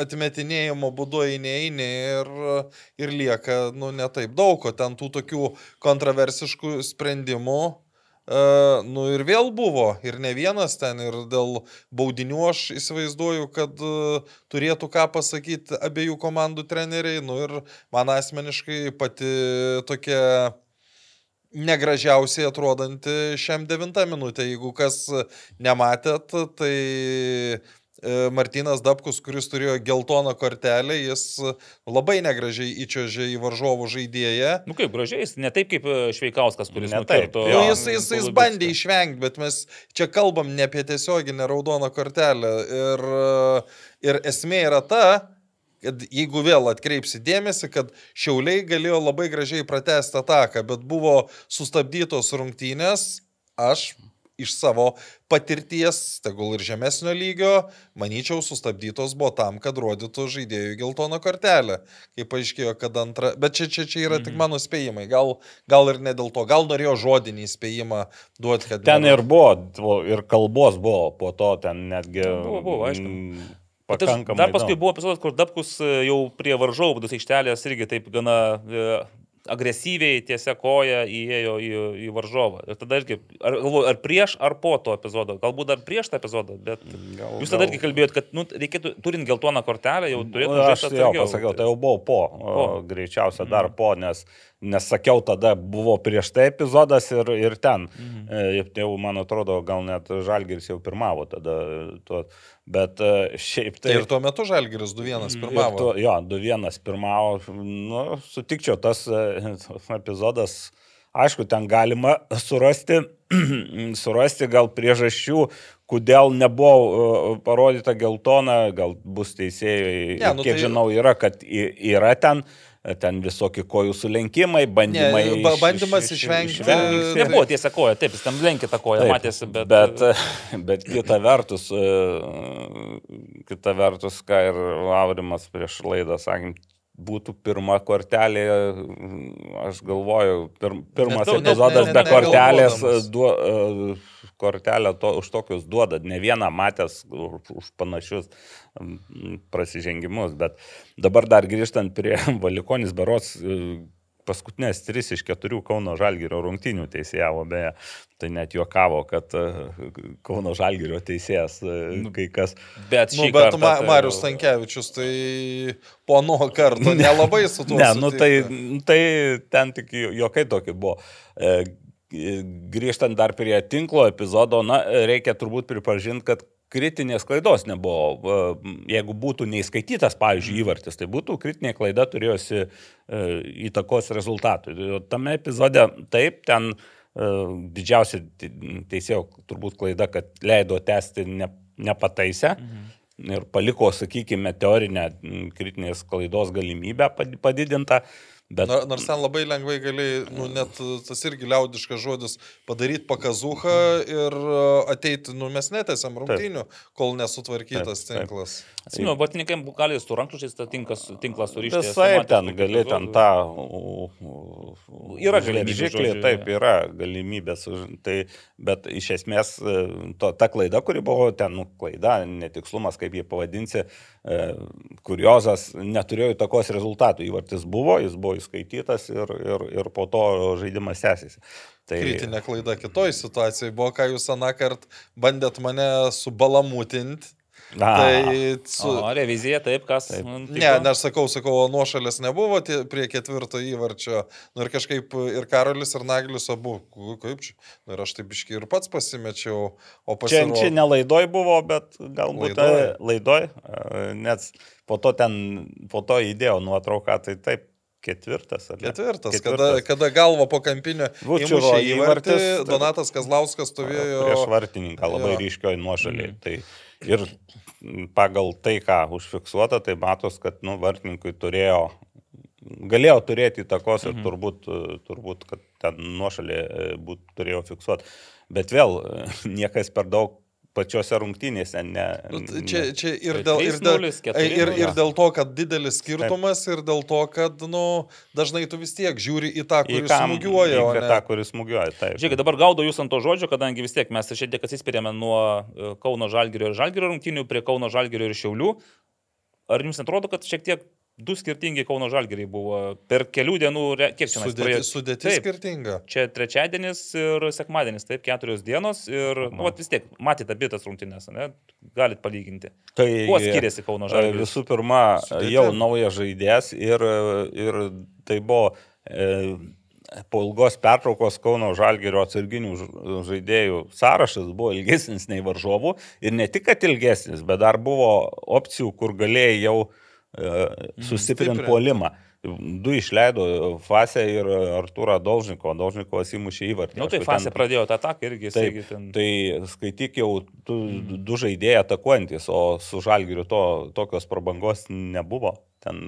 atmetinėjimo būdu eini, eini ir, ir lieka, nu, netaip daug, o ten tų tokių kontroversiškų sprendimų, nu ir vėl buvo, ir ne vienas ten, ir dėl baudinių aš įsivaizduoju, kad uh, turėtų ką pasakyti abiejų komandų treneriai, nu ir man asmeniškai pati tokia negražiausiai atrodanti šiam devintą minutę. Jeigu kas nematėt, tai e, Martinas Dabkus, kuris turėjo geltoną kortelę, jis labai negražiai įčiožė į varžovų žaidėją. Nu kaip, gražiai, jis ne taip kaip e, Šveikauskas, kuris Ne taip, nukirto. jo. Nu, jis, jis, jis bandė išvengti, bet mes čia kalbam ne apie tiesioginę raudoną kortelę. Ir, ir esmė yra ta, kad jeigu vėl atkreipsi dėmesį, kad Šiauliai galėjo labai gražiai pratesti ataką, bet buvo sustabdytos rungtynės, aš iš savo patirties, tegul ir žemesnio lygio, manyčiau, sustabdytos buvo tam, kad rodytų žaidėjų geltoną kortelę. Kaip paaiškėjo, kad antra... Bet čia, čia, čia yra tik mano spėjimai. Gal, gal ir ne dėl to. Gal norėjo žodinį spėjimą duoti, kad... Ten ir buvo, ir kalbos buvo po to, ten netgi... Buvo, buvo, aišku. mm, aš- Pakankamai. Dar paskui daug. buvo epizodas, kur Dabkus e, jau prie varžovų būdos aikštelės irgi taip gana e, agresyviai tiesia koja įėjo į, į varžovą. Ir tada irgi, ar, galvoju, ar prieš, ar po to epizodo. Galbūt dar prieš tą epizodą, bet Gal- jūs tada gal- irgi kalbėjot, kad nu, reikėtų, turint geltoną kortelę, jau turėtų Nu, Aš jau pasakiau, tai jau buvau po, Po. greičiausia dar po, nes, nes sakiau, tada buvo prieš tai epizodas ir, ir ten. Mhm. Jau, man atrodo, gal net Žalgiris jau pirmavo tada. Tuo, bet e, šiaip tai... Ir tuo metu Žalgiris 2-1 Ir pirmavo. Tu, jo, 2-1 pirmavo. Nu, sutikčiau, tas e, epizodas, aišku, ten galima surasti, surasti gal priežasčių, kodėl nebuvo e, parodyta geltona, gal bus teisėjai, Ne, nu kiek tai- žinau, yra, kad yra ten. Ten visokie kojų sulenkimai, bandymai. Ne, iš- bandymas iš- išvengti- išvengti. Nebuvo tiesia koja, taip, jis tam lenkė tą koją, Taip, matėsi, bet... bet, bet kita vertus, e, kita vertus, ką ir Laurimas prieš laidą sakė, būtų pirma kortelė, aš galvoju, pir, pirmas Net- net- epizodas net- be net kortelės, negalvodamas. duo, kortelę to, už tokius duoda, ne vieną matęs už, už panašius prasižengimus, bet dabar dar grįžtant prie Valikonis Beros, e, paskutinės tris iš keturių Kauno Žalgirio rungtynių teisėjavo, beje, tai net juokavo, kad e, Kauno Žalgirio teisėjas e, kai kas. Bet Nu, bet kartą Ma tai- Marius Tankievičius, tai po nuo karto nelabai su tuo. Ne, nu tai, tai ten tik ju- juokai tokie buvo. Grįžtant dar prie tinklo epizodo, na, reikia turbūt pripažinti, kad kritinės klaidos nebuvo. Jeigu būtų neįskaitytas, pavyzdžiui, įvartis, tai būtų kritinė klaida turėjusi e, įtakos rezultatui. Tame epizode taip, ten e, didžiausia te- teisėjo turbūt klaida, kad leido tęsti ne, nepataisę. Mhm. Ir paliko, sakykime, teorinę kritinės klaidos galimybę pad- padidintą. Bet Nor- Nors ten labai lengvai gali, nu, net tas irgi liaudiškas žodis, padaryti pakazuchą ir uh, ateiti, nu, mes netęsiam rungtynių, kol nesutvarkytas Taip, taip. tinklas. Atsimenu, batininkai gali su rankšluočiais tą tinkas, tinklą surišti. Visai ten gali ten tą. Yra galimybė, žodžiu, taip, yra galimybės. Tai, bet iš esmės e, to, ta klaida, kuri buvo ten, nu, klaida, netikslumas, kaip jį pavadinsi, e, kuriozas, neturėjo įtakos rezultatų. Įvartis buvo, jis buvo įskaitytas ir, ir, ir po to žaidimas tęsiasi. Tai, Kritinė klaida kitoj situacijai buvo, ką jūs aną kartą bandėt mane subalamutinti. Na, Tai su... O, revizija, taip, kas. Taip. Ne, nes sakau, sakau, nuošalės nebuvo prie ketvirto įvarčio. Nu ir kažkaip ir Karolis, ir Naglis abu. Kaip čia? Nu ir aš taip iški ir pats pasimečiau. Čia, pasirodo... čia ne laidoj buvo, bet galbūt Laidoj. laidoj, laidoj e, nes po to ten, po to įdėjau nuotrauką, tai taip, ketvirtas. ar ne? Ketvirtas, Kada, kada galvo po kampinio įmušė įvartį, įvartis, tai- Donatas Kazlauskas stovėjo prieš vartininką labai Jo. ryškioj nuošaliai. Tai ir pagal tai, ką užfiksuota, tai matos, kad nu, vartininkui turėjo, galėjo turėti įtakos ir turbūt, turbūt kad ten nuošalė e, būt, turėjo fiksuoti. Bet vėl e, niekas per daug pačiose rungtynėse ne. Nu, tai ne- Čia, čia ir, dėl, ir, dėl, 3:0, 4:0. ir, ir dėl to, kad didelis skirtumas ir dėl to, kad nu, dažnai tu vis tiek žiūri į tą, kuris kam- smūgiuoja. į o tą, ne- kuris smūgiuoja. Taip. Žiūrėkit, dabar gaudau jūs ant to žodžio, kadangi vis tiek mes šiek tiek atsispirėme nuo e, Kauno Žalgirio ir Žalgirio rungtynių prie Kauno Žalgirio ir Šiaulių. Ar jums atrodo, kad šiek tiek du skirtingi Kauno Žalgiriai buvo per kelių dienų, re- kiek čia Sudėti, praėjo? sudėti Taip. skirtinga. Čia trečiadienis ir sekmadienis, taip, keturios dienos ir, nu, vat vis tiek, matėte abi tas rungtynės, ne? Galit palyginti. Tai Kuo skiriasi Kauno E, Žalgiris? Visų pirma, Sudėti. jau naujas žaidėjas ir, ir tai buvo e, po ilgos pertraukos Kauno Žalgerio atsarginių žaidėjų sąrašas buvo ilgesnis nei varžovų ir ne tik, kad ilgesnis, bet dar buvo opcijų, kur galėjai jau e, sustiprinti Stiprint. puolimą. Du išleido Fasę ir Arturą Dolžniko, Dolžnikovas įmušė įvartį. Na, nu, tai fazė ten- pradėjo tą ataką irgi, Taip, ten... Tai skaityk jau du, du žaidėjai atakuojantis, o su žalgiriu to, tokios prabangos nebuvo. Ten,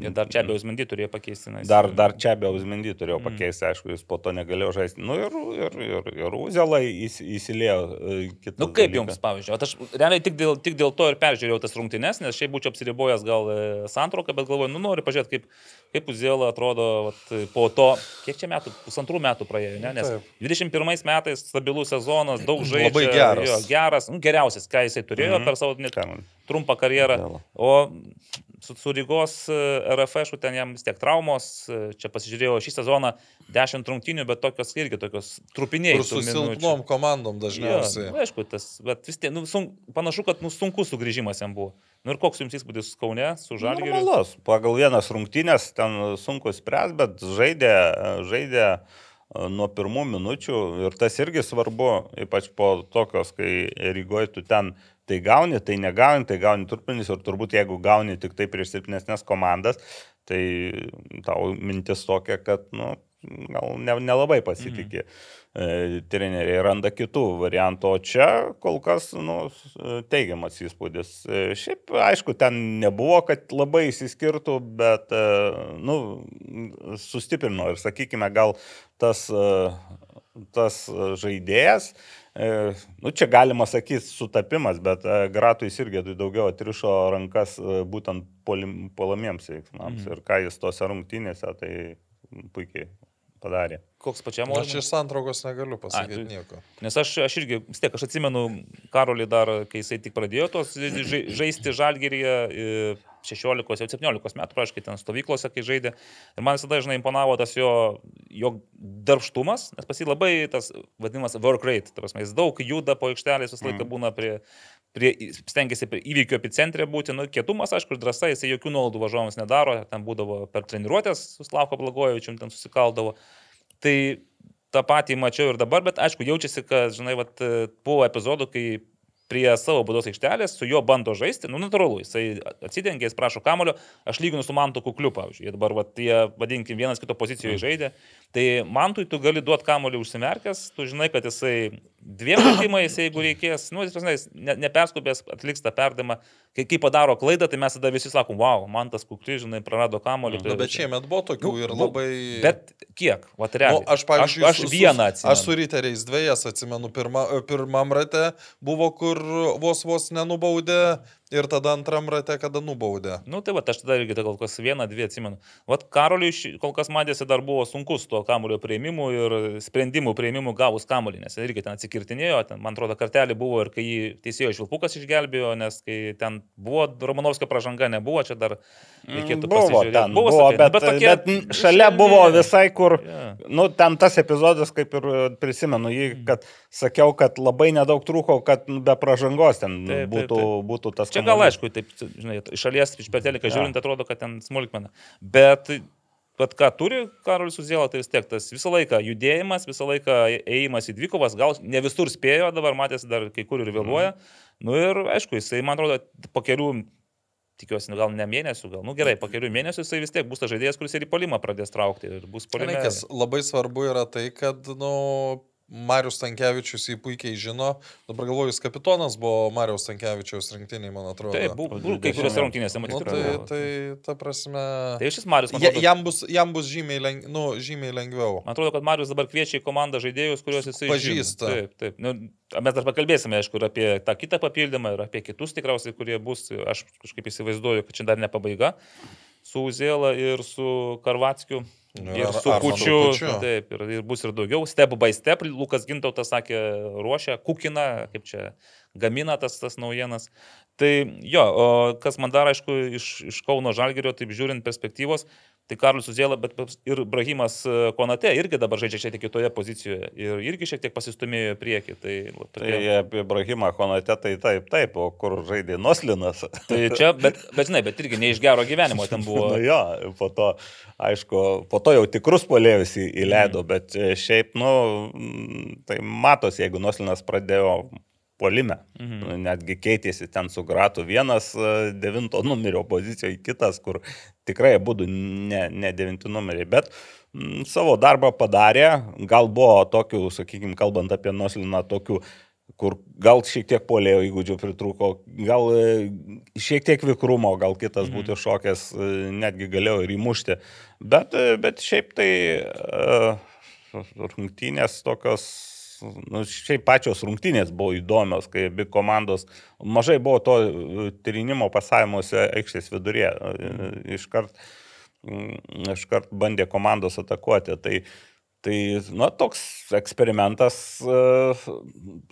Ir dar čia Beusmendy turėjo pakeisti. jis- dar, dar čia be Uzmendy turėjo Mm. pakeisti, aišku, jis po to negalėjo žaisti. Nu ir, ir, ir, ir Uzelai įs, įsilėjo e, kitus. Nu kaip dalykus. jums, pavyzdžiui, aš realiai tik dėl, tik dėl to ir peržiūrėjau tas rungtynes, nes šiaip būčiau apsiribojęs gal e, santrauką, bet galvoju, nu noriu pažiūrėti, kaip, kaip Uzėla atrodo vat, po to, kiek čia metų, pusantrų metų praėjo, ne? nes Taip. 21 metais stabilus sezonas, daug žaidžių. Labai geras. Jo, geras, nu, geriausias, ką jisai turėjo Mhm. per savo net trumpą karjerą. O su, su Rygos e, RFŠ, ten jam vis tiek traumos, e, čia pasižiūrėjau šį sezoną 10 rungtynių, bet tokios irgi tokios trupiniai. Ir su silpnom komandom dažniausiai. Ja, nu, aišku, tas, bet vis tiek, nu, sun, panašu, kad nu, sunkus sugrįžimas jam buvo. Nu ir koks jums įspūdis Kaune su Žalgiriu? Normalus, pagal vienas rungtynės ten sunku spręs, bet žaidė, žaidė e, nuo pirmų minučių ir tas irgi svarbu, ypač po tokios, kai Rygoje tu ten tai gauni, tai negauni, tai gauni turpinis ir turbūt jeigu gauni tik tai prieš silpnesnės komandas, tai tau mintis tokia, kad, nu, gal nelabai ne, ne pasitikė. Mhm. E, treneriai randa kitų variantų, o čia kol kas nu, teigiamas įspūdis. E, šiaip, aišku, ten nebuvo, kad labai įsiskirtų, bet e, nu, sustiprino ir, sakykime, gal tas, tas žaidėjas, nu, čia galima sakyti sutapimas, bet Gratui irgi daugiau atrišo rankas būtent polamiems veiksmams mhm. ir ką jis tose rungtynėse, tai puikiai padarė. Koks pačiam mokymas? Aš iš santraukos negaliu pasakyti A, nieko. Nes aš, aš irgi, vis tiek, aš atsimenu Karolį dar, kai jisai tik pradėjo tos žaisti žalgeryje, 16, jau 17 metų, praškai, ten stovyklose, kai žaidė. Ir man visada, žinai, imponavo tas jo, jo darbštumas, nes pas jį labai tas vadinamas work rate, tai prasme, jis daug juda po aikštelės, visą laiką mm. būna prie, prie, stengiasi prie įvykio epicentrė būti, nu, kietumas, aišku, ir drąsa, jisai jokių nuolaidų važiuojams nedaro, ten būdavo per treniruotės su Slavko Blagojevičium, ten susikaldavo. Tai tą patį mačiau ir dabar, bet aišku, jaučiasi, kad, žinai, vat, buvo epizodų, kai prie savo būdos aikštelės, su juo bando žaisti, nu natūralu, jisai atsidengia, jis prašo kamulio, aš lyginu su Mantu Kukliu, pavyzdžiui, jie dabar, va, jie, vadinkim, vienas kito pozicijoje mm. žaidė, tai Mantui tu gali duoti kamulio užsimerkęs, tu žinai, kad jisai dviem metimais, jeigu reikės, nu, jis, ne, neperskubės, atliks tą perdavimą, kai, kai padaro klaidą, tai mes tada visi sakom, wow, man tas Kukli, žinai, prarado. Mm. Tai, bet šiemet buvo tokių nu, ir nu, labai... Bet kiek, va, realiai. Nu, aš, pavyzdžiui, aš, aš vieną atsimenu. Aš su riteriais dviejas atsimenu, pirma, pirmam rate buvo, kur vos vos nenubaudė Ir tada antram rate, kada nubaudė. Na nu, tai va, aš tada irgi tai kol kas vieną, dvi atsimenu. Vat Karoliui kol kas matėsi dar buvo sunkus tuo kamulio prieimimu ir sprendimų prieimimu gavus kamulį, nes irgi ten atsikirtinėjo, ten, man atrodo, kartelį buvo ir kai jį teisėjo Švilpukas išgelbėjo, nes kai ten buvo Romanovskio pažanga, nebuvo, čia dar reikėtų mm, buvo, ten, buvo, buvo, bet, bet, tokie, bet šalia buvo visai kur, yeah. nu, ten tas epizodas, kaip ir prisimenu jį, mm. kad sakiau, kad labai nedaug trūko, kad be pažangos ten taip, būtų, taip, taip. būtų tas. Čia čia gal aišku, taip, žinai, iš šalies, iš per teliką žiūrint, atrodo, kad ten smulkmena. Bet Bet ką turi Karolis Uzėla, tai vis tiek tas visą laiką judėjimas, visą laiką ėjimas į dvikovas, gal ne visur spėjo, dabar matėsi dar kai kur ir vėluoja. Mm. Nu ir aišku, jisai, man atrodo, po kelių, tikiuosi, gal ne mėnesių, gal, nu gerai, po kelių mėnesių jisai vis tiek bus tas žaidėjas, kuris ir į polimą pradės traukti ir bus polimą. Kas labai svarbu yra tai, kad, nu, Marius Tankievičius jį puikiai žino. Dabar galvoju, jis kapitonas buvo Marius Tankievičiaus rinktiniai, man atrodo. Taip, buvo kai kuriuose rungtynėse, matyti. Nu, tai, tai, ta prasme. Tai šis Marius, man atrodo. Jam bus, jam bus žymiai, leng, nu, žymiai lengviau. Man atrodo, kad Marius dabar kviečia į komandą žaidėjus, kuriuos jisai pažįsta. Žino. Taip, taip. Nu, mes dar pakalbėsime, aišku, ir apie tą kitą papildymą, ir apie kitus tikriausiai, kurie bus. Aš kažkaip įsivaizduoju, kad čia dar ne pabaiga. Su Uzėla ir su Karvatskiu. Nu, ir su kučiu, taip, ir, ir bus ir daugiau. Step by step, Lukas Gintautas sakė, ruošia, kukina, kaip čia gamina tas, tas naujienas. Tai jo, kas man dar, aišku, iš, iš Kauno Žalgerio, taip žiūrint perspektyvos, tai Karlis Uzėla, bet ir Brahimas e, Konate irgi dabar žaidžia šiek tiek kitoje pozicijoje ir irgi šiek tiek pasistumėjo prieki. Tai, va, tokie... tai apie Brahimą Konate tai taip, taip, o kur žaidė Noslinas. tai čia, bet, bet žinai, bet irgi ne iš gero gyvenimo ten buvo. Na jo, po to, aišku, po to jau tikrus polėjus įleido, mm. bet e, šiaip, nu, tai matosi, jeigu Noslinas pradėjo polime. Mhm. Netgi keitėsi ten su Gratu vienas e, devinto numerio pozicijoje, kitas, kur tikrai būtų ne, ne devinti numeriai, bet m, savo darbą padarė, gal buvo tokių, sakykime, kalbant apie Nosliną, tokių kur gal šiek tiek polėjo įgūdžių pritruko, gal e, šiek tiek vikrumo, gal kitas mhm. būtų šokęs, e, netgi galėjo ir įmušti. Bet, bet šiaip tai uh, rungtynės tokios nu, šiaip pačios rungtynės buvo įdomios, kai abi komandos, mažai buvo to e, tyrinimo pasavimuose aikštės vidurė, e, iškart, mm, iškart bandė komandos atakuoti. Tai Tai, na, toks eksperimentas uh,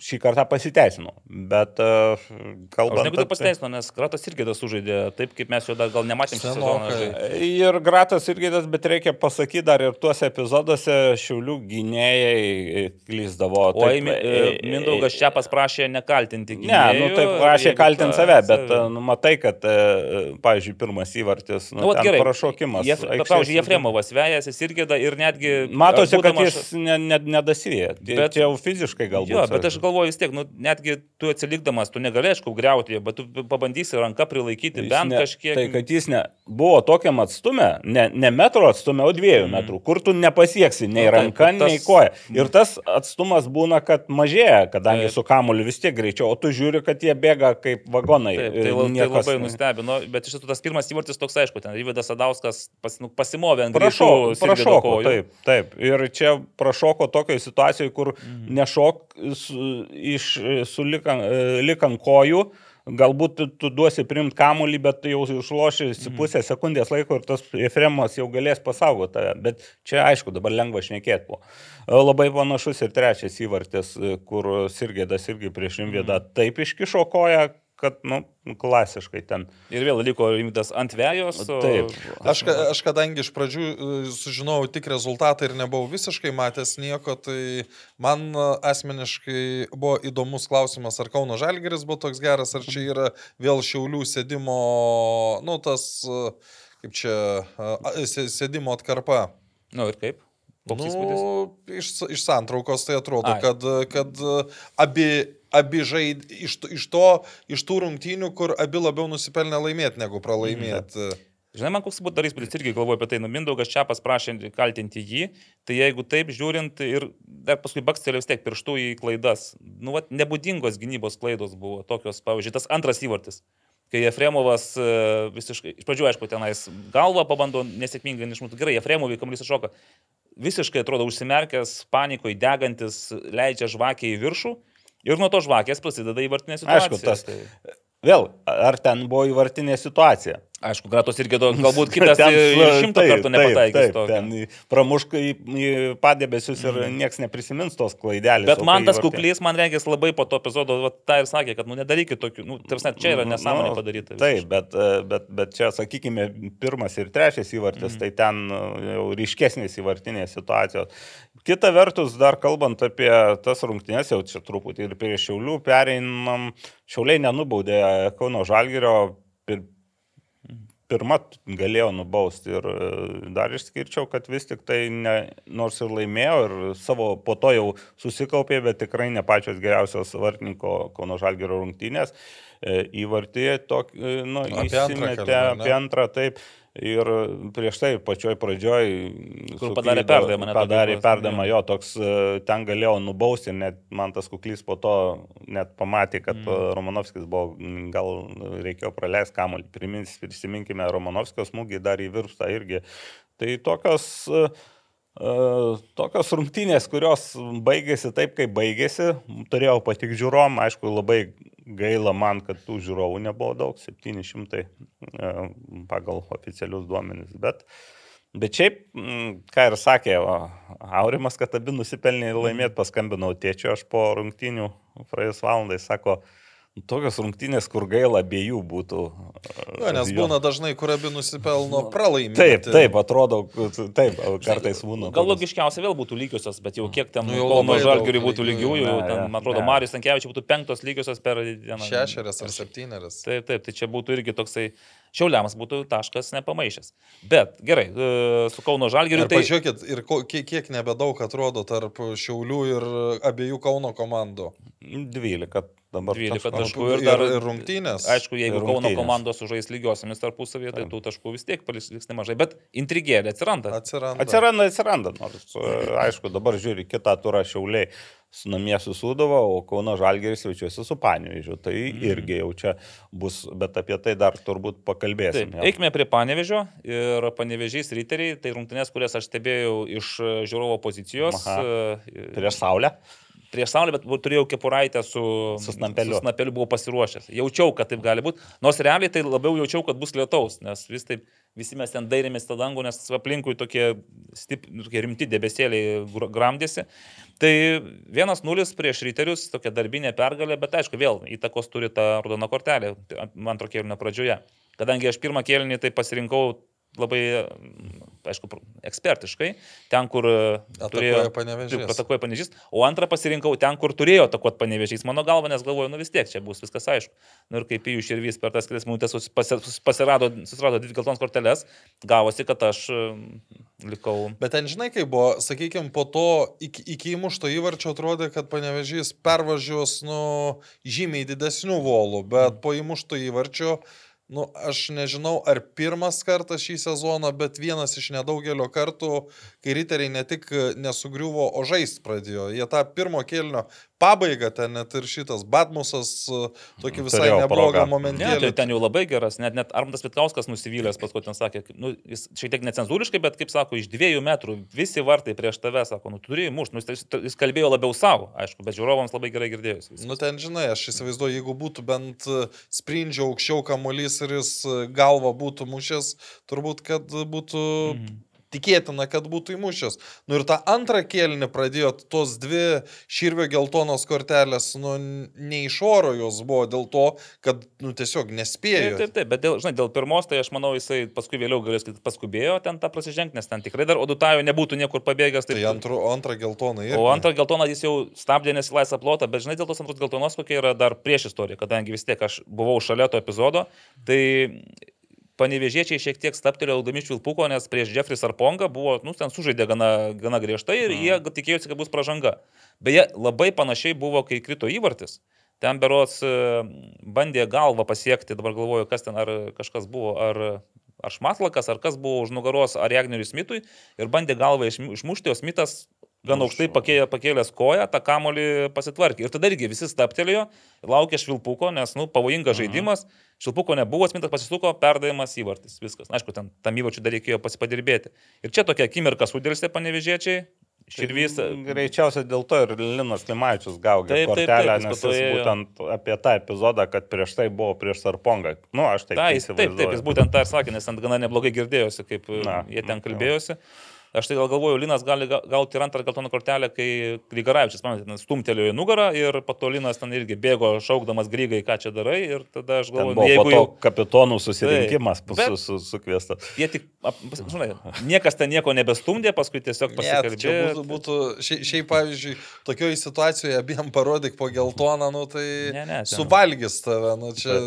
šį kartą pasiteisino. Bet Aš kalbant negu tai pasiteisino, nes Kratas irgi tas sužaidė taip, kaip mes jo dar gal nematėm sezoną. Ir Gratas irgi tas, bet reikia pasakyti dar ir tuose epizoduose šiaulių gynėjai klyzdavo. O e, e, Mindaugas čia pasprašė nekaltinti Ne, gynėjų. nu taip prašė kaltinti save, bet nu, matai, kad, e, pavyzdžiui, pirmas įvartis, nu, Nu, prašokimas. Jef, pavyzdžiui, Jefremovas vejasi irgi da, ir netgi... Matosi, aš kad jis ne, ne, nedasivėja. Bet čia jau fiziškai galbūt. Jo, bet aš galvoju vis tiek, nu, netgi tu atsilikdamas, tu negali, aišku, greuti, bet tu pabandysi ranką prilaikyti Jis bent ne, kažkiek. Tai kad jis ne, buvo tokiam atstume, ne, ne metro atstume, o dviejų mm. metrų, kur tu nepasieksi nei Nu, ranka, tas- nei koja. Ir tas atstumas būna, kad mažėja, kadangi Taip. su kamuoliu vis tiek greičiau, o tu žiūri, kad jie bėga kaip vagonai. Taip, tai, tai niekas labai ne- nustebino, bet iš tiesų tas pirmas įvartis toks aišku, ten Ryvidas Sadauskas pas, nu, pasimovė ant Prašau, Sirvydo kojų. taip, taip. Ir čia prašoko tokioje situacijoje, kur Mhm. nešok su, iš, su likant lik ant kojų, galbūt tu, tu duosi primt kamuolį, bet jau išloši Mhm. pusę sekundės laiko ir tas Efremas jau galės pasaugoti tave. Bet čia aišku, dabar lengva šnekėti buvo. Labai panašus ir trečias įvartis, kur Sirgėdas irgi prieš Rimvėdą Mhm. taip iškišo koją, kad, nu, klasiškai ten. Ir vėl liko Ryvidas ant vėjos. O... Taip. Aš, aš kadangi iš pradžių e, sužinojau tik rezultatą ir nebuvau visiškai matęs nieko, tai man e, asmeniškai buvo įdomus klausimas, ar Kauno Žalgeris buvo toks geras, ar čia yra vėl šiaulių sėdimo, nu tas, e, kaip čia, sė- sėdimo atkarpa. Nu ir kaip? Koks nu... įspūdis? Iš, iš santraukos tai atrodo, Ai. kad, kad abi, abi žaid iš, iš, to, iš tų rungtynių, kur abi labiau nusipelnė laimėti negu pralaimėti. Žinai, man koks būtų dar įspūdis, irgi galvoju apie tai, nu Mindaugas čia pasprašė kaltinti jį, tai jeigu taip žiūrint ir dar paskui bakstelė vis tiek pirštų į klaidas, nu, vat, nebūdingos gynybos klaidos buvo tokios, pavyzdžiui, tas antras įvartis. Kai Jefremovas e, visiškai, iš pradžių aišku, tenais galvą pabando nesėkmingai išmušti, gerai, Jefremovai kamuolys iššoka, visiškai atrodo užsimerkęs, panikoje degantis, leidžia žvakę į viršų ir nuo to žvakės prasideda įvartinė situacija. Aišku, tas- Tai, Vėl, ar ten buvo įvartinė situacija? Aišku, Gratos irgi galbūt kitas Ten ir šimtą taip, kartų nepataikys. Taip, taip, ten pramuška į, padėbesius ir mm. niekas neprisimins tos klaidelės. Bet man tas kuklys, man reikės labai po to epizodo, va, tą ir sakė, kad, nu, nedarykit tokių, nu, tarsi, čia yra nesąmonė padaryta. Nu, Taip, bet, e, bet, bet čia, sakykime, pirmas ir trečias įvartis, mm. tai ten e, jau ryškesnės įvartinės situacijos. Kita vertus, dar kalbant apie tas rungtynės, jau čia truputį ir prie Šiaulių pereinam, Šiauliai nenubaudė Kauno Žalgirio. Pir, pirma galėjo nubausti ir e, dar išskirčiau, kad vis tik tai ne, nors ir laimėjo ir savo po to jau susikaupė, bet tikrai ne pačios geriausios vartininko Kauno Žalgėro rungtynės. E, Įvartį tokį, nu, Apie antrą įsimetė apie antrą, taip. Ir prieš tai pačioj pradžioj. Kur padarė perdavimą, net Padarė perdavimą, jo. toks e, ten galėjo nubausti net man tas kuklys po to net pamatė, kad mm. Romanovskis buvo, gal reikėjo praleisti kamuolį. Prisiminkime Romanovskio smūgį dar į virpstą irgi. Tai tokios, e, e, tokios rungtynės, kurios baigėsi taip, kaip baigėsi, turėjau patik žiūrom, aišku, labai gaila man, kad tų žiūrovų nebuvo daug, 700 e, pagal oficialius duomenis, bet Bet šiaip, mm, ką ir sakė Aurimas, kad abi nusipelnė laimėti, paskambinau tėčiu aš po rungtynių praėjus valandai, sako, "Nu, tokios rungtynės, kur gaila abiejų būtų. Ja, nes jo." būna dažnai, kur abi nusipelno pralaimėti. Taip, taip, atrodo, taip, kartais būna. Gal logiškiausia vėl būtų lygiosios, bet jau kiek ten Nu, Kauno Žalgiriui būtų lygiųjų. Ne, ten, man atrodo, ne. Marius Tankievičius būtų penktos lygiosios per dieną. Šešerias ar septynerias. Taip, taip, tai čia būtų irgi toksai, šiauliams būtų taškas nepamaišęs. Bet gerai, e, su Kauno Žalgiriu Ir tai... pažiūrėkit, ir kiek, kiek nebedaug atrodo tarp Šiaulių ir abiejų Kauno komandų. 12 dabar. 12 taškų. ir, dar ir rungtynės. Aišku, jeigu Ir Kauno rungtynės. komandos sužais lygiosiamis tarpusavėje, tai tų taškų vis tiek paliks liks nemažai. Bet intrigėlė atsiranda. Atsiranda. Atsiranda, atsiranda. Nors, e, aišku, dabar žiūri kitą turą šiauliai su namie susūdavo, o Kauno Žalgeris jaučiasi su Panevižiu. Tai Mhm. irgi jau čia bus, bet apie tai dar turbūt pakalbėsim. Taip, eikime prie Panevežio ir Panevežys riteriai, tai rungtynės, kurias aš stebėjau iš e, žiūrovo pozicijos. Aha. e, Prieš Saulę. Prieš saulę, bet turėjau kepuraitę su, Su snampeliu. Su snapeliu buvau pasiruošęs. Jaučiau, kad taip gali būti. Nors realiai tai labiau jaučiau, kad bus lietaus, nes vis taip, visi mes ten dairėmės tą dangų, nes aplinkui tokie, stip, tokie rimti debesėliai gr- gramdėsi. Tai 1-0 prieš ryterius, tokia darbinė pergalė, bet aišku, vėl įtakos turi ta raudona kortelė antro kėlinio pradžioje. Kadangi aš pirmą kėlinį tai pasirinkau labai, aišku, ekspertiškai, ten, kur e, turėjo... Atakuoja Panevėžys. Taip, atakuoja panevežys. O antrą pasirinkau ten, kur turėjo atakuoti panevežys. Mano galva, nes galvoju, nu vis tiek čia bus viskas aišku. Nu ir kaip jų širvys per tas kelias minutės pasirado, susirado dvi geltonas korteles, gavosi, kad aš e, likau. Bet ten žinai, kaip buvo, sakykime, po to iki, iki įmušto įvarčio atrodė, kad panevežys pervažiuos, nu, žymiai didesnių volų, bet po įmušto įvarčio, nu, aš nežinau, ar pirmas kartas šį sezoną, bet vienas iš nedaugelio kartų, kai riteriai ne tik nesugriuvo, o žaisti pradėjo. Jie tą pirmo kelnio pabaigą ten net ir šitas Batmusas e, tokį visai Turėjo neblogą progą. Ne, tai ten jau labai geras, net, net Armandas Vitkauskas nusivylęs, paskui ten sakė, nu, jis šiek tiek necenzūriškai, bet kaip sako, iš dviejų metrų visi vartai prieš tave, sako, nu turi mušti, nu, jis, jis kalbėjo labiau savo, aišku, bet žiūrovams labai gerai girdėjosi. viskas. Nu ten, žinai, aš įsivaizduoju, jeigu būtų bent e, sprindžio aukščiau kamuolys ir jis e, galvą būtų mušęs, turbūt, kad būtų Mhm. Tikėtina, kad būtų įmušęs. Nu ir tą antrą kėlinį pradėjo tos dvi širvio geltonos kortelės, nu ne iš oro jos buvo dėl to, kad, nu tiesiog nespėjo. Taip, taip, taip, bet dėl, žinai, dėl pirmos, tai aš manau, jisai paskui vėliau galės, kad paskubėjo ten tą prasižengti, nes ten tikrai dar Odutajo nebūtų niekur pabėgęs. Tai antru, antrą geltoną irgi. O antrą geltoną jis jau stabdė nesilaisą plotą, bet žinai, dėl tos antros geltonos kokia yra dar prieš istoriją, kadangi vis tiek aš buvau šalia to epizodo, tai panevežėčiai šiek tiek staptelėjo laudami švilpuko, nes prieš Jeffrey Sarponga buvo, nu, ten sužaidė gana, gana griežtai ir jie tikėjosi, kad bus pažanga. Beje, labai panašiai buvo, kai krito įvartis. Ten berots e, bandė galvą pasiekti, dabar galvoju, kas ten, ar kažkas buvo, ar, ar Šmatlakas, ar kas buvo už nugaros, ar Jagneriui Smitui, ir bandė galvą išmu- išmušti, o Smitas gan aukštai pakėlė, pakėlęs koją, tą kamolį pasitvarkė. Ir tada irgi visi staptelėjo, laukė švilpuko, nes, nu, pavojingas žaidimas, švilpuko nebuvo, Smitas pasisuko, perdavimas įvartis, viskas. Aišku, ten tam įvarčiu dar reikėjo pasipadirbėti. Ir čia tokia akimirka sudėlstė panevežėčiai, širvys. Greičiausiai dėl to ir Linas Klimavičius gavo kortelę, nes jis ėjo. būtent apie tą epizodą, kad prieš tai buvo prieš Sarpongą. Nu, aš taip Ta, jis, taip, taip, jis būtent tą ir sakė, nes ten gana neblogai girdėjosi, kaip Na, jie ten kalbėjosi. Aš tai gal galvoju, Linas gali ga- gauti ir antrą geltoną kortelę, kai Grigaravičius, man stumtelėjo į nugarą ir pato Linas ten irgi bėgo šaukdamas Grygai, ką čia darai. Ir tada aš galvoju, buvo nu, jeigu jau kapitonų susirinkimas Taip, su, su, sukviestas. jie tik, žinai, niekas ten nieko nebestumdė, paskui tiesiog tai pasikalbėjo. būtų, būtų šiaip, šiaip, pavyzdžiui, tokioje situacijoje abiem parodyk po geltoną, nu tai Ne, ne, ten- suvalgys tave, nu čia...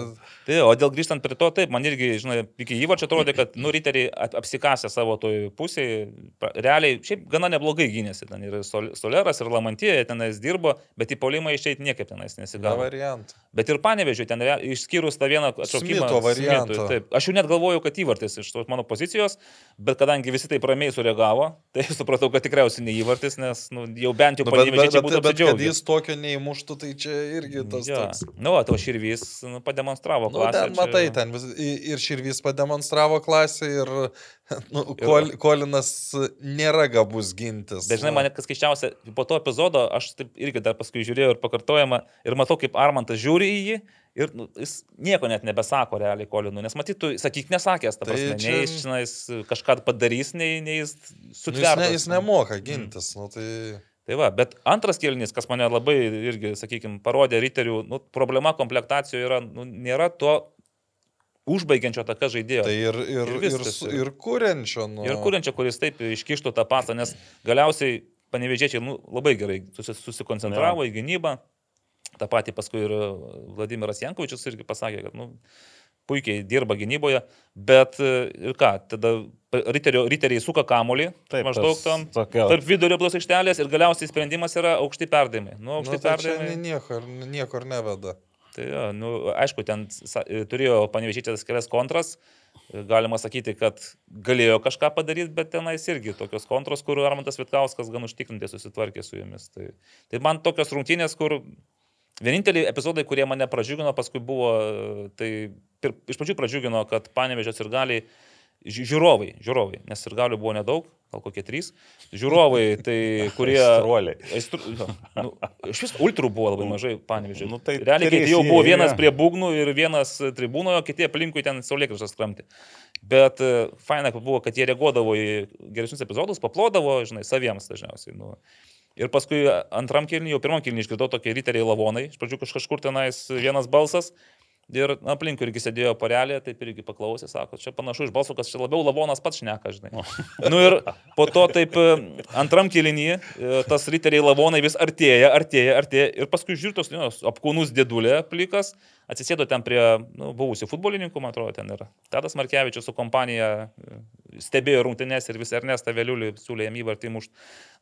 Tai, o dėl grįžtant prie to, taip, man irgi, žinai, iki įvarčio atrodė, kad, nu, riteriai ap- apsikasė savo toj pusėje, realiai, šiaip gana neblogai gynėsi, ten ir Sol- Soleras, ir Lamantija tenais dirbo, bet į polimą išeiti niekaip tenais nesigavo. variantų. Bet ir panevežiu, ten rea- išskyrus tą vieną atšaukimą. Smitui, Taip, aš jau net galvojau, kad įvartis iš tos mano pozicijos, bet kadangi visi taip ramiai sureagavo, tai supratau, kad tikriausiai ne įvartis, nes nu, jau bent jau Nu, panevežiai bet, būtų bet kad jis tokio neįmuštų, tai čia irgi tas Ja. toks. Nu, o tavo širvys nu, pademonstravo Nu, klasę. ten, matai, ten vis, ir Širvys pademonstravo klasę ir nu, Kol, Kolinas nėra gabus gintis. Bet žinai, nu. man kas keiščiausia, po to epizodo aš taip irgi dar paskui žiūrėjau ir pakartojama ir matau, kaip Armantas žiūri į jį ir nu, jis nieko net nebesako realiai Kolinui, nes matytų, sakyk, nesakęs, ta Tai prasme, čia- nei jis, žinai, jis kažką padarys, nei, nei jis Nu, jis, sutvertas. ne, jis nemoka gintis. Nu, tai... Tai va, bet antras kelnys, kas mane labai irgi, sakykime, parodė riterių, nu, problema komplektacijoje yra, nu, nėra to užbaigiančio taka žaidėjo. Tai ir, ir, Ir ir, ir kuriančio. Nu. Ir kuriančio, kuris taip iškištų tą pasą, nes galiausiai panevežėčiai nu, labai gerai susi- susikoncentravo į gynybą. Ta pati paskui ir e, Vladimiras Jankovičius irgi pasakė, kad nu, puikiai dirba gynyboje, bet e, ir ką, tada riterio, riteriai suka kamolį, Taip, maždaug tam, tokia- tarp vidurio plos aikštelės ir galiausiai sprendimas yra aukšti perdavimai. Nu, Nu, aukšti tai čia perdavimai. ni- niekur, niekur neveda. Tai jo, nu, aišku, ten sa- turėjo panevežytis kelias kontras. Galima sakyti, kad galėjo kažką padaryti, bet tenais irgi tokios kontros, kur Armantas Vitkauskas gan užtikrintai susitvarkė su jomis. Tai, tai man tokios rungtynės, kur vieninteliai epizodai, kurie mane pradžiugino, paskui buvo, tai pir, iš pradžių pradžiugino, kad panevežės ir galiai žiūrovai, žiūrovai, nes ir galių buvo nedaug, gal kokie trys. Žiūrovai, tai kurie... Aistruoliai. Aistru, nu, iš vis ultrų buvo labai mažai, panevežiai. Nu, tai Realiai, kiti jau buvo vienas prie būgnų ir vienas tribūnoje, kiti aplinkui ten saulėkraštas kramti. Bet e, faina buvo, kad jie reaguodavo į geresnius epizodus, paplodavo, žinai, saviems dažniausiai. Nu. Ir paskui antram kilniui, jau pirmam kilniui išgirdau tokie riteriai lavonai, iš pradžių kaž- kažkur tenais vienas balsas. Ir aplinkui irgi sėdėjo porelė, taip irgi paklausė, sako, čia panašu iš balso, kad čia labiau lavonas pats šneka, žinai. Nu ir po to taip e, antram kilinį tas riteriai lavonai vis artėja, artėja, artėja. Ir paskui žiūrėtos, nu, apkūnus dėdulė plikas, atsisėdo ten prie nu, buvusių futbolininkų, man atrodo, ten yra. Tadas Markevičius su kompanija e, stebėjo rungtynes ir vis Ernestą Veliulį siūlė jam įvartį mušti.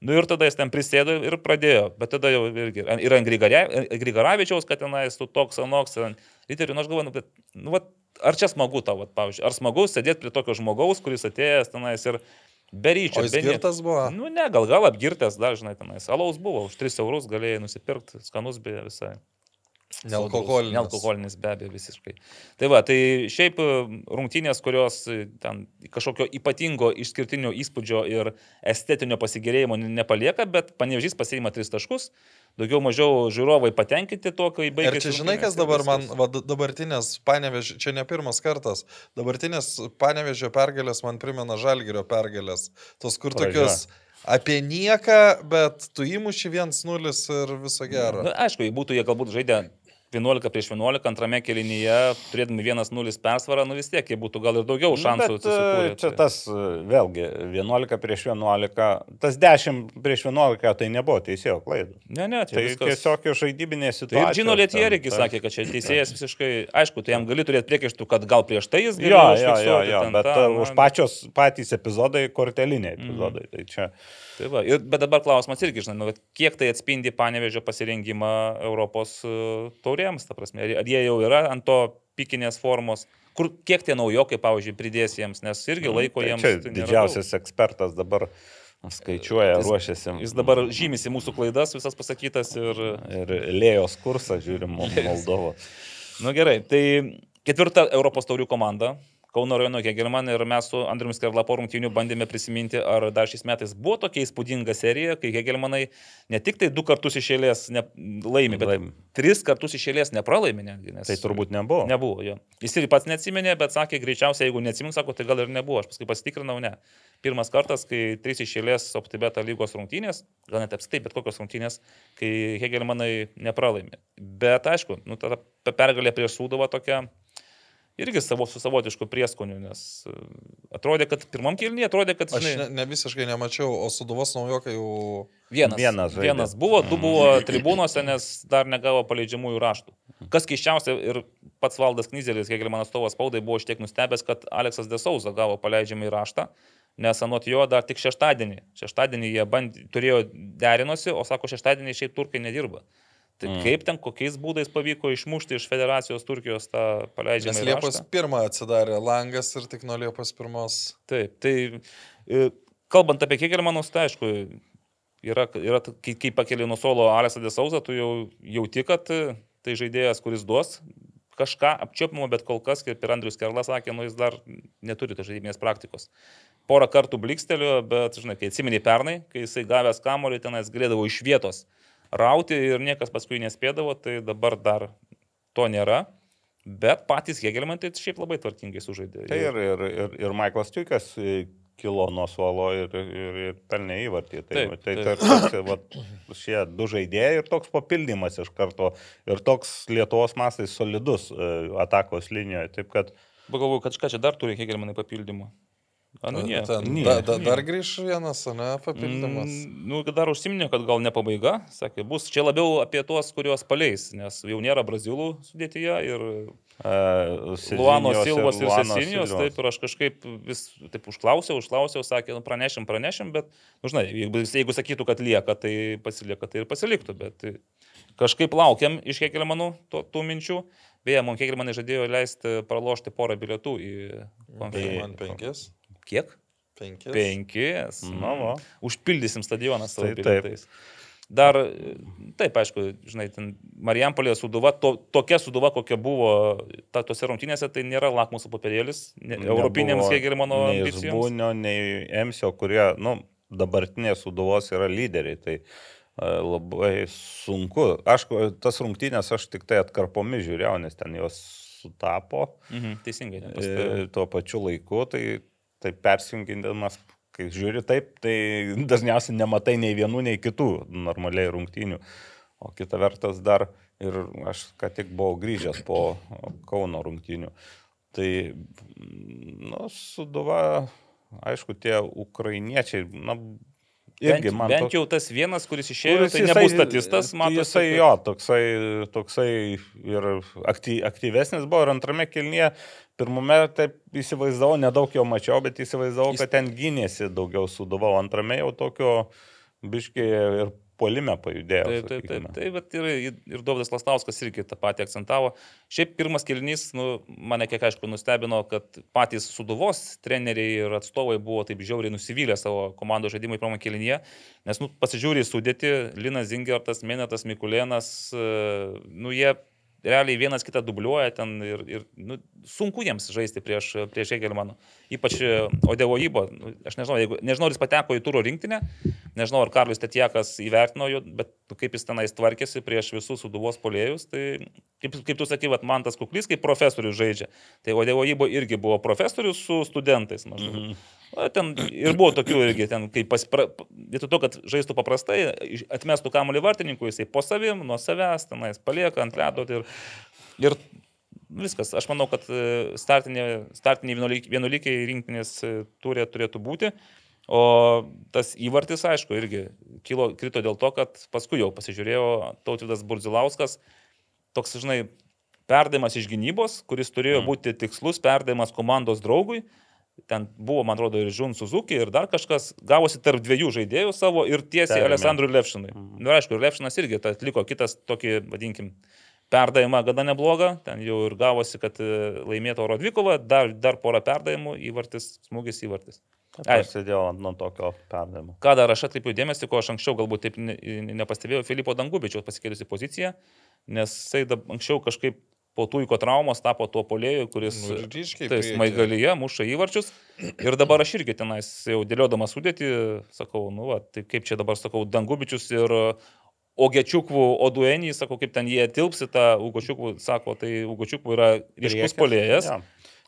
Nu ir tada jis ten prisėdo ir pradėjo. Bet tada jau irgi ir ant Grigaravičiaus, kad tenais tu toks, anoks, riterių, nu aš galvoju, nu, bet, nu, vat, ar čia smagu tau, vat, pavyzdžiui, ar smagu sėdėti prie tokio žmogaus, kuris atėjęs tenais ir beryčio. O jis girtas buvo? Nu ne, gal gal apgirtas, dažnai tenais. Alaus buvo, už 3 eurus galėjai nusipirkti, skanus beje visai. Nealkoholinis. Nealkoholinis be abejo visiškai. Tai va, tai šiaip e, rungtynės, kurios e, ten kažkokio ypatingo išskirtinio įspūdžio ir estetinio pasigėrėjimo ne- nepalieka, bet panevežys pasiima 3 taškus, daugiau mažiau žiūrovai patenkinti tuo, kai Ir baigėsi. čia žinai, kas ir dabar man, va, dabartinės panevežė, čia ne pirmas kartas, dabartinės panevežė pergalės man primena žalgerio pergalės. Tos kur tokios apie nieką, bet tu įmuši 1-0 ir viso gero. Na, aišku, jei būtų jie galbūt žaidę 11 prieš 11, antrame kelinyje, turėdami 1-0 persvarą, nu vis tiek jie būtų gal ir daugiau šansų. Nu, Bet, e, susikūrę, čia tai- tas e, vėlgi 11 prieš 11, tas 10 prieš 11 tai nebuvo teisėjo klaidų. Ne, ne, Tai tai viskas. tiesiog žaidybinė Tai situacija. ir Džino Lietierigi ten, sakė, kad čia teisėjas visiškai, aišku, tai jam gali turėti priekaištų, kad gal prieš tai jis Jo, galėjo jo, jo, jo, ten bet tą, tą, na, už pačios patys epizodai, korteliniai epizodai. Mm. Tai čia Tai va, ir, bet dabar klausimas irgi, žinai, nu, kiek tai atspindi panevežio pasirengimą Europos uh, taurėms, ta prasme, ar, jie jau yra ant to pikinės formos, kur kiek tie naujokai, pavyzdžiui, pridės jiems, nes irgi laiko tai jiems. čia tai didžiausias ekspertas dabar skaičiuoja, Jis- ruošiasi. daug. Jis dabar žymisi mūsų klaidas, visas pasakytas ir... Ir lėjos kursą žiūrim Moldovo. Na nu, gerai, tai ketvirta Europos taurių komanda. Kauno rajono Hegelman ir mes su Andriu Skerla po rungtynių bandėme prisiminti, ar dar šiais metais buvo tokia įspūdinga serija, kai Hegelmanai ne tik tai du kartus išėlės ne, laimi, bet Laimi. tris kartus išėlės nepralaimi netgi. Nes Tai turbūt nebuvo. Nebuvo, jo. Jis ir pats neatsiminė, bet sakė, greičiausiai, jeigu neatsimink, sako, tai gal ir nebuvo. Aš paskui pasitikrinau, ne. Pirmas kartas, kai trys išėlės Optibeta lygos rungtynės, gal net apstai, bet kokios rungtynės, kai Hegelmanai nepralaimi. Bet aišku, nu, pe- pergalė prieš Sūduvą tokia irgi savo, su savotišku prieskoniu, nes e, atrodė, kad pirmam kilnyje atrodė, kad Aš žinai, ne, ne visiškai nemačiau, o suduvos naujokai jau... Vienas. Vienas žaidė. vienas buvo, du buvo tribūnose, nes dar negavo paleidžiamųjų raštų. Kas keiščiausia ir pats Valdas Knyzelis, kiek ir mano atstovas spaudai, buvo šiek tiek nustebęs, kad Aleksas Desauza gavo paleidžiamąjį raštą, nes anot jo dar tik šeštadienį. Šeštadienį jie band, turėjo derinosi, o sako, šeštadienį šiaip turkai nedirba. Tai mm. kaip ten, kokiais būdais pavyko išmušti iš federacijos Turkijos tą Nes paleidžiamą Liepos raštą? pirmą atsidarė langas ir tik nuo Liepos pirmos. Taip, tai e, kalbant apie Kegelmanus, tai aišku, yra, yra kai, kai pakeli nuo solo Alesą Desauza, tu jau jauti, kad e, tai žaidėjas, kuris duos kažką apčiopimo, bet kol kas, kaip ir Andrius Kerlas sakė, nu, jis dar neturi tos žaidybinės praktikos. Porą kartų blikstelio, bet, žinai, kai atsimeni pernai, kai jisai gavęs kamolį, tenais galėdavo iš vietos rauti ir niekas paskui nespėdavo, tai dabar dar to nėra. Bet patys Hegelman tai šiaip labai tvarkingai sužaidė. Tai ir, ir, ir, ir Michaelas Čiukas e, kilo nuo suolo ir, ir, ir pelnė įvartį. Tai, Taip, tai, taip. tai toks, vat, šie du žaidėjai ir toks papildymas iš karto. Ir toks Lietuvos mastais solidus e, atakos linijoje. Taip kad Pagalvoju, kad kažką čia dar turi Hegelmanai papildymų. A, nu, ne. Ten, nie, da, da, nie. dar grįž vienas, ne, papildymas. Mm, nu, dar užsiminė, kad gal ne pabaiga. Sakė, bus čia labiau apie tuos, kuriuos paleis, nes jau nėra brazilų sudėtyje ir uh, Luano Silvos ir Sesinijos. Taip, ir aš kažkaip vis taip užklausiau, užklausiau, sakė, nu, pranešim, pranešim, bet, nu, žinai, jeigu, jeigu sakytų, kad lieka, tai pasilieka, tai ir pasiliktų. Bet e, kažkaip laukiam iš Hegelmanų to, tų minčių. Beje, mums Hegelmanai žadėjo leisti pralošti porą bilietų į konferenciją. man penkis. Kiek? Penkis. Penkis. Na, va. Užpildysim stadioną savo Tai bilietais. Dar, taip, aišku, žinai, ten Marijampolė suduva, to, tokia suduva, kokia buvo ta, tose rungtynėse, tai nėra lakmuso papirėlis ne, europinėms Nebuvo Hegelio mano Nei ambicijoms. Zbūnio, nei Emsio, kurie, nu, dabartinės suduvos yra lyderiai. Tai e, labai sunku. Aš tas rungtynės aš tik tai atkarpomis žiūrėjau, nes ten jos sutapo Mhm, teisingai. e, tuo pačiu laiku, tai, tai persijungindamas, kai žiūri taip, tai dažniausiai nematai nei vienų, nei kitų normaliai rungtynių. O kita vertas dar ir aš ką tik buvau grįžęs po Kauno rungtynių. Tai, nu, suduva, aišku, tie ukrainiečiai, na, irgi bent, bent jau tas vienas, kuris išėjo, Kuris tai jisai- nebus statistas, man Jisai jo, toksai, toksai ir akty, aktyvesnis buvo ir antrame kilnyje. Pirmame taip įsivaizdavau, nedaug jo mačiau, bet įsivaizdavau, kad ten gynėsi daugiau suduvau. Antrame jau tokio biškiai ir polime pajudėjo. Taip, taip, taip. sakykime. Tai vat ir, ir Dovydas Lastauskas irgi tą patį akcentavo. Šiaip pirmas kelnys, nu, mane kiek aišku nustebino, kad patys suduvos treneriai ir atstovai buvo taip žiauriai nusivylę savo komandos žaidimui pirmą kelnyje, nes, nu, pasižiūrė į sudėtį, Linas Zingertas, Menetas Mikulėnas, e, nu, jie realiai vienas kitą dubliuoja ten ir, ir nu, sunku jiems žaisti prieš, prieš Egelmaną. Ypač e, Odevo Ibo, nu, aš nežinau, jeigu, nežinau, ar jis pateko į turo rinktinę, nežinau, ar Karlis Tetiekas įvertino jo, bet kaip jis tenais tvarkėsi prieš visus suduvos polėjus, tai kaip, kaip tu sakai, vat, man tas kuklys kaip profesorius žaidžia. Tai Odevo Ibo irgi buvo profesorius su studentais maždaug. Mm -hmm. O, ten ir buvo tokių irgi, ten, kai paspra... vietoj to, kad žaistų paprastai, atmestų kamuolį vartininkui, jisai po savim, nuo savęs, tenais palieka ant ledo ir, ir viskas. Aš manau, kad e, startiniai, vienuolyk- vienuolykiai rinktinės e, turė, turėtų būti. O tas įvartis, aišku, irgi kilo, krito dėl to, kad paskui jau pasižiūrėjau Tautvidas Burdzilauskas, toks, žinai, perdavimas iš gynybos, kuris turėjo mm. būti tikslus perdavimas komandos draugui. Ten buvo, man atrodo, ir Žun Suzuki, ir dar kažkas gavosi tarp dviejų žaidėjų savo ir tiesiai. Alessandrui Levšinui. Mm. Na, aišku, ir Levšinas irgi atliko kitas tokį, vadinkim, perdavimą gana neblogą. Ten jau ir gavosi, kad e, laimėto Rodvikova, dar, dar porą perdavimų, įvartis, smūgis įvartis. Ai. Prasidėjo nuo tokio perdavimo. Ką dar aš atkreipiu dėmesį, ko aš anksčiau galbūt taip ne, nepastebėjau, Filipo Dangubičiaus pasikeitusi pozicija, nes jisai anksčiau kažkaip po tuiko traumos tapo tuo polėjų, kuris Nu, tai smaigalyje muša įvarčius. Ir dabar aš irgi tenais jau dėliodamas sudėti, sakau, nu, va, tai kaip čia dabar sakau, Dangubičius ir Ogečiukvų Oduenį, sakau, kaip ten jie tilpsi, tą Ugočiukvų, sako, tai Ugočiukvų yra ryškus polėjas. jo.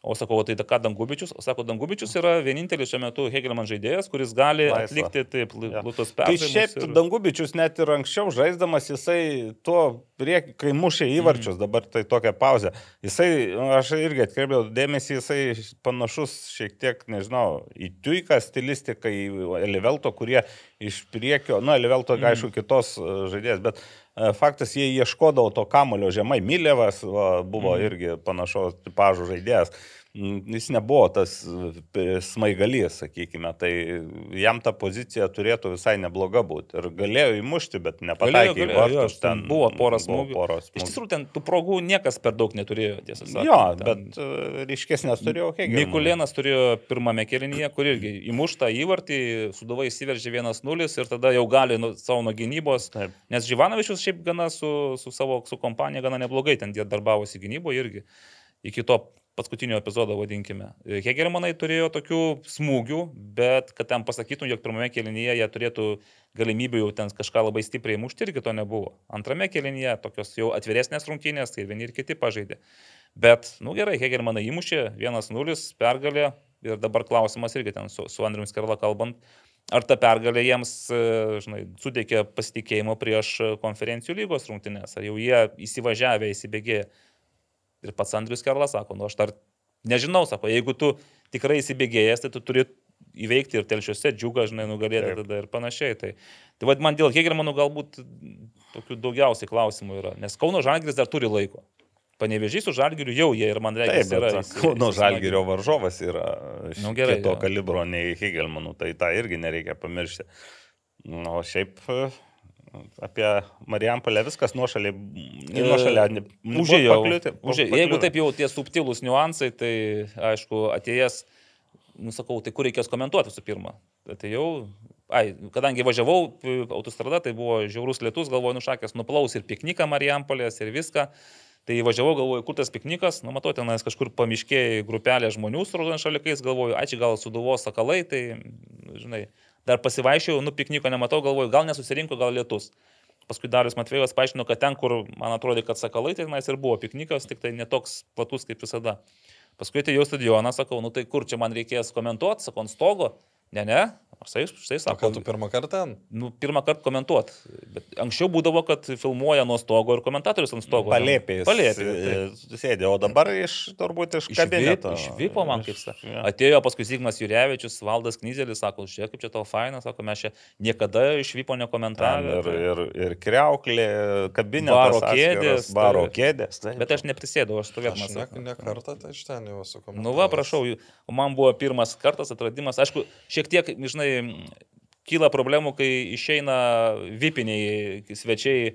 O sakau, o tai ką Dangubičius? O sako, Dangubičius yra vienintelis šiuo metu Hegelman žaidėjas, kuris gali Laisva. atlikti taip Jo. lutos Kai perdavimus. šiaip ir- Dangubičius net ir anksčiau žaisdamas, jisai tuo prieki, kai mušė įvarčius, Mhm. dabar tai tokia pauzė. Jisai, nu, aš irgi atkreipiau dėmesį, jisai panašus šiek tiek, nežinau, į Tuiką stilistiką, į Elivelto, kurie iš priekio, nu, Elivelto, Mhm. aišku, kitos e, žaidėjas, bet e, faktas, jie ieškodavo to kamulio žemai. Milevas va, buvo Mhm. irgi panašaus tipažo žaidėjas. Jis nebuvo tas e, smaigalys, sakykime, tai jam ta pozicija turėtų visai nebloga būti. Ir galėjo įmušti, bet Galėjo, nepataikė į galėjo, jo, vartus. ten buvo pora buvo smūgių. pora Iš smūgių. tiesų, ten tų progų niekas per daug neturėjo, tiesą sakant. Jo, Ten bet e, ryškesnės turėjau kiek. Mikulėnas turėjo pirmame kelinyje, kur irgi įmuštą įvartį, suduvai įsiveržė 1-0 ir tada jau gali nu, savo nuo gynybos. Taip. Nes Živanovičius šiaip gana su, su savo su kompanija gana neblogai ten darbavosi gynyboje irgi. Iki to paskutinio epizodo vadinkime. Hegelmanai turėjo tokių smūgių, bet kad ten pasakytum, jog pirmame kelinyje jie turėtų galimybių jau ten kažką labai stipriai mušti, irgi to nebuvo. Antrame kelinyje tokios jau atviresnės rungtynės, kai vieni ir kiti pažaidė. Bet, nu gerai, Hegelmanai įmušė 1-0 pergalė ir dabar klausimas irgi ten su, su Andriu Skerla kalbant, ar ta pergalė jiems, e, žinai, suteikė pasitikėjimo prieš konferencijų lygos rungtynės, ar jau jie įsivažiavę, įsibėgėję. Ir pats Andrius Kerlas sako, nu aš dar nežinau, sako, jeigu tu tikrai įsibėgėjęs, tai tu turi įveikti ir telšiuose džiugą, žinai, nugalėti Taip. tada ir panašiai. Tai, tai vad man dėl Hegelmanų galbūt tokių daugiausiai klausimų yra, nes Kauno Žalgiris dar turi laiko. Panevežys su Žalgiriu jau jie ir man Taip, reikia bet yra. įsi- Kauno įsismaginę. Žalgirio varžovas yra Nu, gerai, kito jo. kalibro nei Hegelmanų, tai tą irgi nereikia pamiršti. Na, o šiaip e, apie Marijampolę viskas. Nuošaliai. Užėjau. Užėjau. Jeigu taip jau tie subtilūs niuansai, tai aišku, atėjęs, nusakau, tai kur reikės komentuoti visų pirma. Tai jau ai, kadangi važiavau autostrada, tai buvo žiaurus lietus, galvoju, nušakęs, nuplaus ir pikniką Marijampolės ir viską. Tai važiavau, galvoju, kur tas piknikas, nu matau, tenais kažkur pamiškėjai grupelė žmonių su raudonais šalikais, galvoju, ačiū gal suduvos sakalai, tai, žinai, dar pasivaišiau, nu pikniko nematau, galvoju, gal nesusirinko, gal lietus. Paskui Darius Matvėjus paaiškino, kad ten, kur man atrodė, kad sakalai, tai tenais ir buvo piknikas, tik tai netoks platus kaip visada. Paskui atėjau stadioną, sakau, nu tai kur čia man reikės komentuoti, sakau, ant stogo. Ne, ne, štai, štai O sako. ką tu pirmą kartą? Nu, pirmą kartą komentuoti. Bet anksčiau būdavo, kad filmuoja nuo stogo ir komentatorius ant stogo. Palėpėjai. Palėpėjai. Sėdė, o dabar iš, turbūt iš Iš kabineto. Iš Vipo man kaip Iš- sa. jo. Atėjo paskui Zygmas Jurevičius, Valdas Knyzelis, sako, žiūrėk, kaip čia tavo faina, sako, mes čia niekada iš Vipo nekomentavome. ir, ir, ir kreuklė, kabinetas. Baro kėdės, Baro tai- kėdės. taip. Bet aš neprisėdau, aš Aš stovėdamas. ne, ne kartą tai iš ten jau esu komentavęs. Nu va, prašau, o man buvo pirmas kartas atradimas. Aišku, šiek tiek, žinai, kyla problemų, kai išeina vipiniai svečiai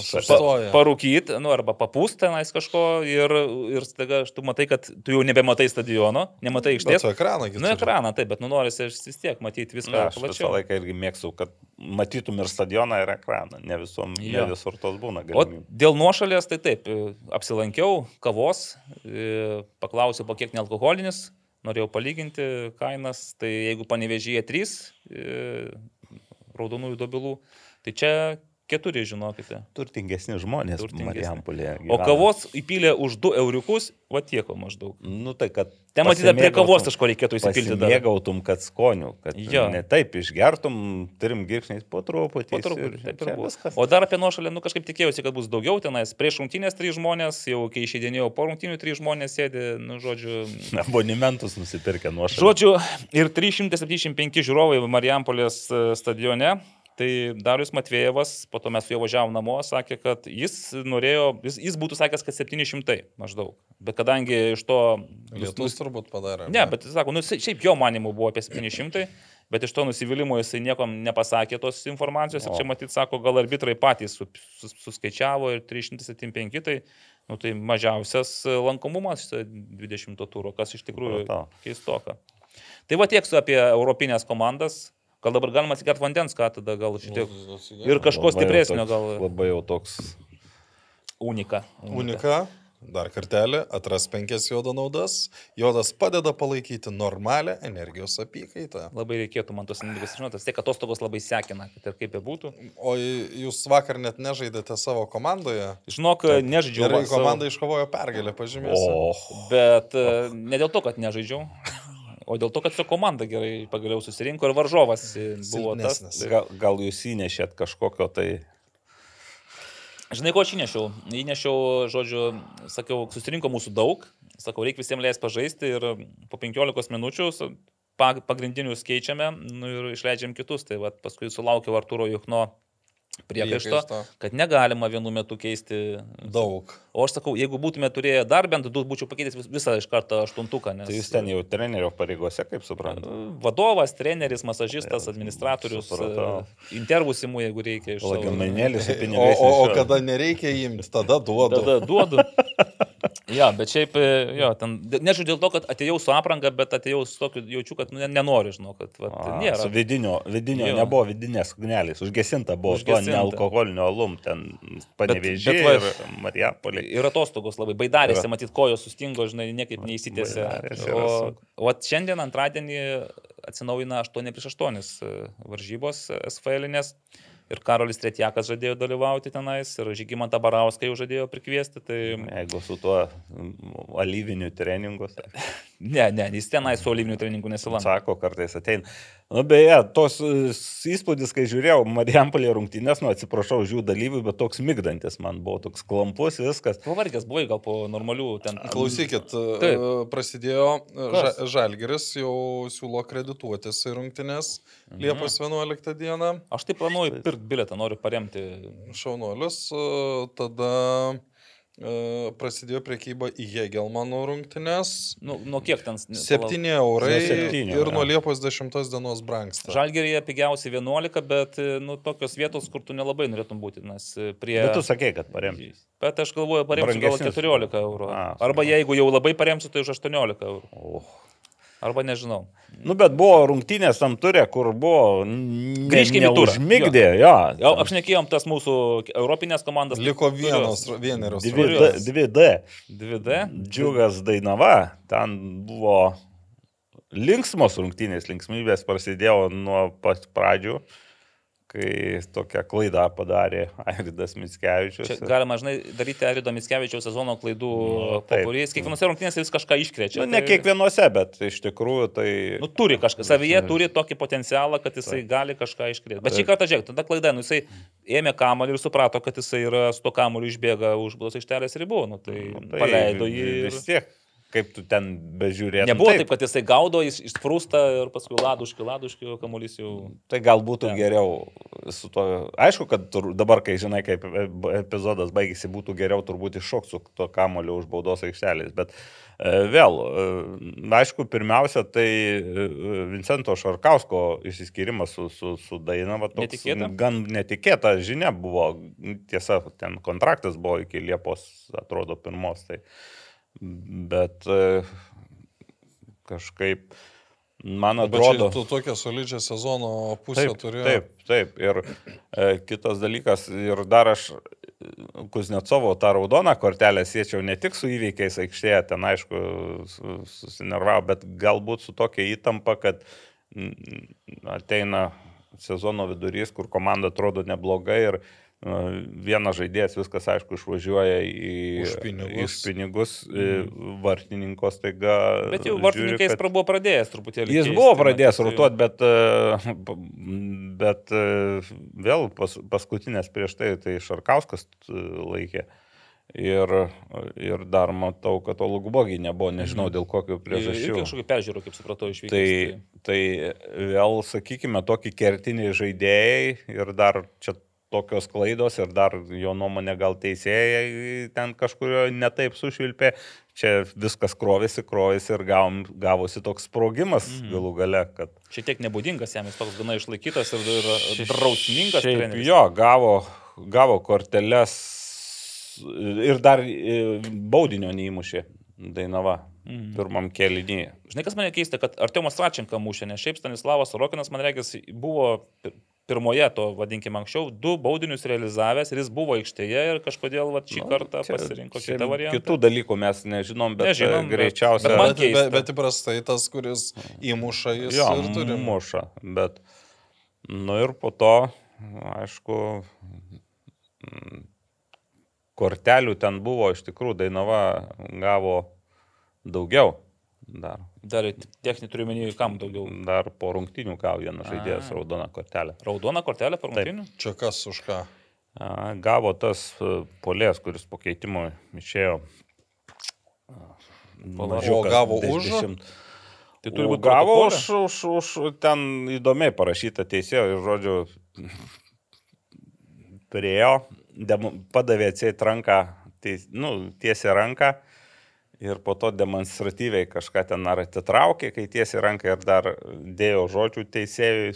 Sustoja. parūkyti, nu, arba papūsti tenais kažko ir, ir staiga tu matai, kad tu jau nebematai stadiono, nematai aikštės. su ekraną Nu, ekraną, taip, bet nu norisi vis tiek matyti viską Na, aš visą plačiau. laiką irgi mėgstu, kad matytum ir stadioną, ir ekraną. Ne, visom, Jo. ne visur tos būna O galimybė. dėl nuošalės, tai taip, apsilankiau kavos, e, paklausiau, po kiek nealkoholinis, norėjau palyginti kainas, tai jeigu panevežyje 3 raudonųjų dobilų, tai čia 4, žinokite. Turtingesni žmonės. Marijampolėje. O kavos įpylė už 2 euriukus, va tieko maždaug. Nu tai, kad... Ten matyti, prie kavos kažko reikėtų įsipilti dar. Pasimėgautum, kad skonių, kad Jo. ne taip išgertum, trim girkšniais po truputį. Po truputį, taip ir viskas. O dar apie nuošalę, nu kažkaip tikėjausi, kad bus daugiau tenais. Prieš rungtynės 3 žmonės, jau kai išeidinėjau po rungtynių 3 žmonės sėdi, nu žodžiu, Abonimentus nusipirkę nuo šalių. Žodžiu, ir 375 žiūrovai Marijampolės e, stadione. Tai Darius Matvėjevas, po to mes su juo važiavom namo, sakė, kad jis norėjo, jis, jis būtų sakęs, kad 700 maždaug. Bet kadangi iš to... Lietus turbūt padarė. Ne, bet jis sako, nu šiaip jo manimų buvo apie 700, bet iš to nusivylimų jisai niekam nepasakė tos informacijos. Ir O. čia matyt, sako, gal arbitrai patys su, sus, suskaičiavo ir 375, tai, nu, tai mažiausias lankomumas 20 turų, kas iš tikrųjų keistoka. Tai va tiek su apie europinės komandas. Gal dabar galima atsigert vandens, ką tada gal šitiek. Ir kažko Labai stipresnio toks- gal Labai jau toks. unika. Unika, dar kartelį, atras penkias jodo naudas. Jodas padeda palaikyti normalią energijos apykaitą. Labai reikėtų man tos energijos, žinot, tiek atostogos labai sekina, kad ir kaip bebūtų. O jūs vakar net nežaidėte savo komandoje. Žinok, nežaidžiau. Gerai, va savo- komanda iškovojo pergalę, pažymėsiu. O, Bet e, ne dėl to, kad nežaidžiau, o dėl to, kad su komanda gerai pagaliau susirinko ir varžovas buvo tas. Silpnesnis. tai- gal, gal jūs įnešėt kažkokio tai... Žinai, ko aš įnešiau? Įnešiau, žodžiu, sakiau, susirinko mūsų daug, sakau, reikia visiems leis pažaisti ir po 15 minučių pagrindinius keičiame nu, ir išleidžiam kitus. Tai vat, paskui sulaukiau Arturo Juchno priekaišto, kad negalima vienu metu keisti. Daug. O aš sakau, jeigu būtume turėję dar bent du, būčiau pakeitęs vis- visą iš karto aštuntuką. Nes, Tai jūs ten jau trenerio pareigose, kaip suprantu. Vadovas, treneris, masažistas, administratorius, supratau. intervų simų, jeigu reikia iš su O, o, o kada nereikia imti, tada duodu. Tada duodu. Ja, bet šiaip, e, jo, ten, nežinau dėl to, kad atėjau su apranga, bet atėjau su tokiu, jaučiu, kad nu, ne- nenoriu, žinau, kad vat, A, nėra. Su vidinio, vidinio Jo. nebuvo vidinės ugnelės, užgesinta buvo užgesinta. Nealkoholinio alum, ten panevežė ir Marijapolė. Ir atostogos labai baidarėsi, matyt, kojos sustingo, žinai, niekaip neįsitėsi. O, o šiandien antradienį atsinaujina 8 prieš 8 varžybos SFL-inės. Ir Karolis Tretjakas žadėjo dalyvauti tenais, ir Žygimantą Barauską jau žadėjo prikviesti. Tai Jeigu su tuo alyviniu treningu, tai ne, ne, jis tenai su oliviniu treningu nesilanko. sako, kartais ateina. Nu, beje, tos e, įspūdis, kai žiūrėjau Marijampolė rungtynės, nu atsiprašau už jų dalyvių, bet toks migdantis man buvo, toks klampus viskas. Pavargęs buvai gal po normalių ten. Klausykit, Taip. e, prasidėjo e, Kas? ža, Žalgeris, jau siūlo kredituotis į rungtynes Mhm. Liepos 11 dieną. Aš tai planuoju pirkti biletą, noriu paremti. Šaunuolis, e, tada prasidėjo priekyba į Jėgelmano rungtynes. Nu, nuo kiek ten? 7 eurai Nuo septynių, ir nuo. Liepos 10 dienos brangsta. Žalgerėje pigiausiai 11, bet nu, tokios vietos, kur tu nelabai norėtum būti, nes e, prie... Bet tu sakei, kad paremti. Bet aš galvoju, paremsiu gal Brangesnius. 14 eurų. A, Arba jeigu jau labai paremsiu, tai už 18 eurų. O, Arba nežinau. Nu, bet buvo rungtynės tam turė, kur buvo... ne- Grįžkim į turą. neužmigdė, jo. Jau apšnekėjom tas mūsų europinės komandas. Liko vienos, vienerios. 2D. 2D. 2D. Džiugas Dainava, ten buvo linksmos rungtynės, linksmybės prasidėjo nuo pat pradžių, kai tokią klaidą padarė Airidas Mitskevičius. Čia galima, žinai, daryti Arido Mitskevičiaus sezono klaidų, Nu, taip. kuriais kiekvienose rungtynėse vis kažką iškrečia. Nu, ne kiekvienose, bet iš tikrųjų tai... Nu, turi kažką, savyje turi tokį potencialą, kad jisai gali kažką iškrėsti. Bet šį kartą, žiūrėk, tada klaida, nu, jisai ėmė kamuolį ir suprato, kad jisai yra su to kamuoliu išbėga už blos aikštelės ribų. Nu, tai, Nu, tai paleido jį. Vis Ir... tiek, kaip tu ten bežiūrėtum. Nebuvo taip, kad jisai gaudo, jis išsprūsta ir paskui laduškių, laduškių kamuolys jau... Tai gal būtų Ten. geriau su to. Aišku, kad tur, dabar, kai žinai, kaip e- epizodas baigėsi, būtų geriau turbūt iššokti su to kamoliu už baudos aikštelės. Bet e, vėl, e, aišku, pirmiausia, tai Vincento Šarkausko išsiskyrimas su, su, su Dainava toks Netikėta? gan netikėta žinia buvo. Tiesa, ten kontraktas buvo iki Liepos, atrodo, pirmos. Tai, bet e, kažkaip, man Bet atrodo. čia tu tokią solidžią sezono pusę Taip, turėjai. taip, taip. Ir e, kitas dalykas, ir dar aš e, Kuznetsovo tą raudoną kortelę siečiau ne tik su įveikiais aikštėje, ten aišku su- susinervavo, bet galbūt su tokia įtampa, kad ateina sezono vidurys, kur komanda atrodo neblogai ir e, vienas žaidėjas viskas aišku išvažiuoja į Už pinigus. Iš pinigus mm. vartininkos taiga. Bet jau žiūri, vartininkais kad- buvo pradėjęs truputėlį. Jis keisti, buvo pradėjęs tai- rotuoti, bet, e, bet e, vėl pas, paskutinės prieš tai, tai Šarkauskas e, laikė. Ir, ir dar matau, kad to lugbogiai nebuvo, nežinau dėl kokių Ir priežasčių. kažkokį peržiūrų, kaip supratau, išvykti. Tai, tai vėl, sakykime, tokie kertiniai žaidėjai ir dar čia tokios klaidos ir dar jo nuomonė gal teisėjai ten kažkurio netaip sušvilpė. Čia viskas krovėsi, krovėsi ir gavom, gavosi toks sprogimas Mhm. galų gale, kad Šiek tiek nebūdingas jam, jis toks gana išlaikytas ir, ir drausmingas. Šiaip. Jo, gavo, gavo korteles ir dar e, baudinio neįmušė Dainava Mhm. pirmam kelinyje. Žinai, kas mane keista, kad Artiomas Račenka mušė, ne šiaip Stanislavas Sorokinas, man reikia, buvo pirmoje to, vadinkime anksčiau, du baudinius realizavęs ir jis buvo aikštėje ir kažkodėl va, šį Nu, kartą čia- pasirinko čia kitą variantą. Kitų dalykų mes nežinom, bet Nežinom, bet- greičiausiai. bet man Bet, keista. bet, bet įprastai tas, kuris įmuša, jis jo, ir turi. muša, bet. Nu ir po to, aišku, kortelių ten buvo, iš tikrųjų, Dainava gavo daugiau. Dar, Dar techninį turiu menį, kam daugiau. dar po rungtinių gavo vienas žaidėjas raudoną kortelę. Raudona kortelė per rungtynių? Čia kas už ką? A, Gavo tas e, polės, kuris po keitimo išėjo. O gavo už? Tai turi būti gavo už, už, už ten įdomiai parašyta teisėjo ir žodžiu priejo, demo- padavė atsieit ranką, teis, nu, tiesiai ranką ir po to demonstratyviai kažką ten ar atitraukė, kai tiesiai ranką ir dar dėjo žodžių teisėjui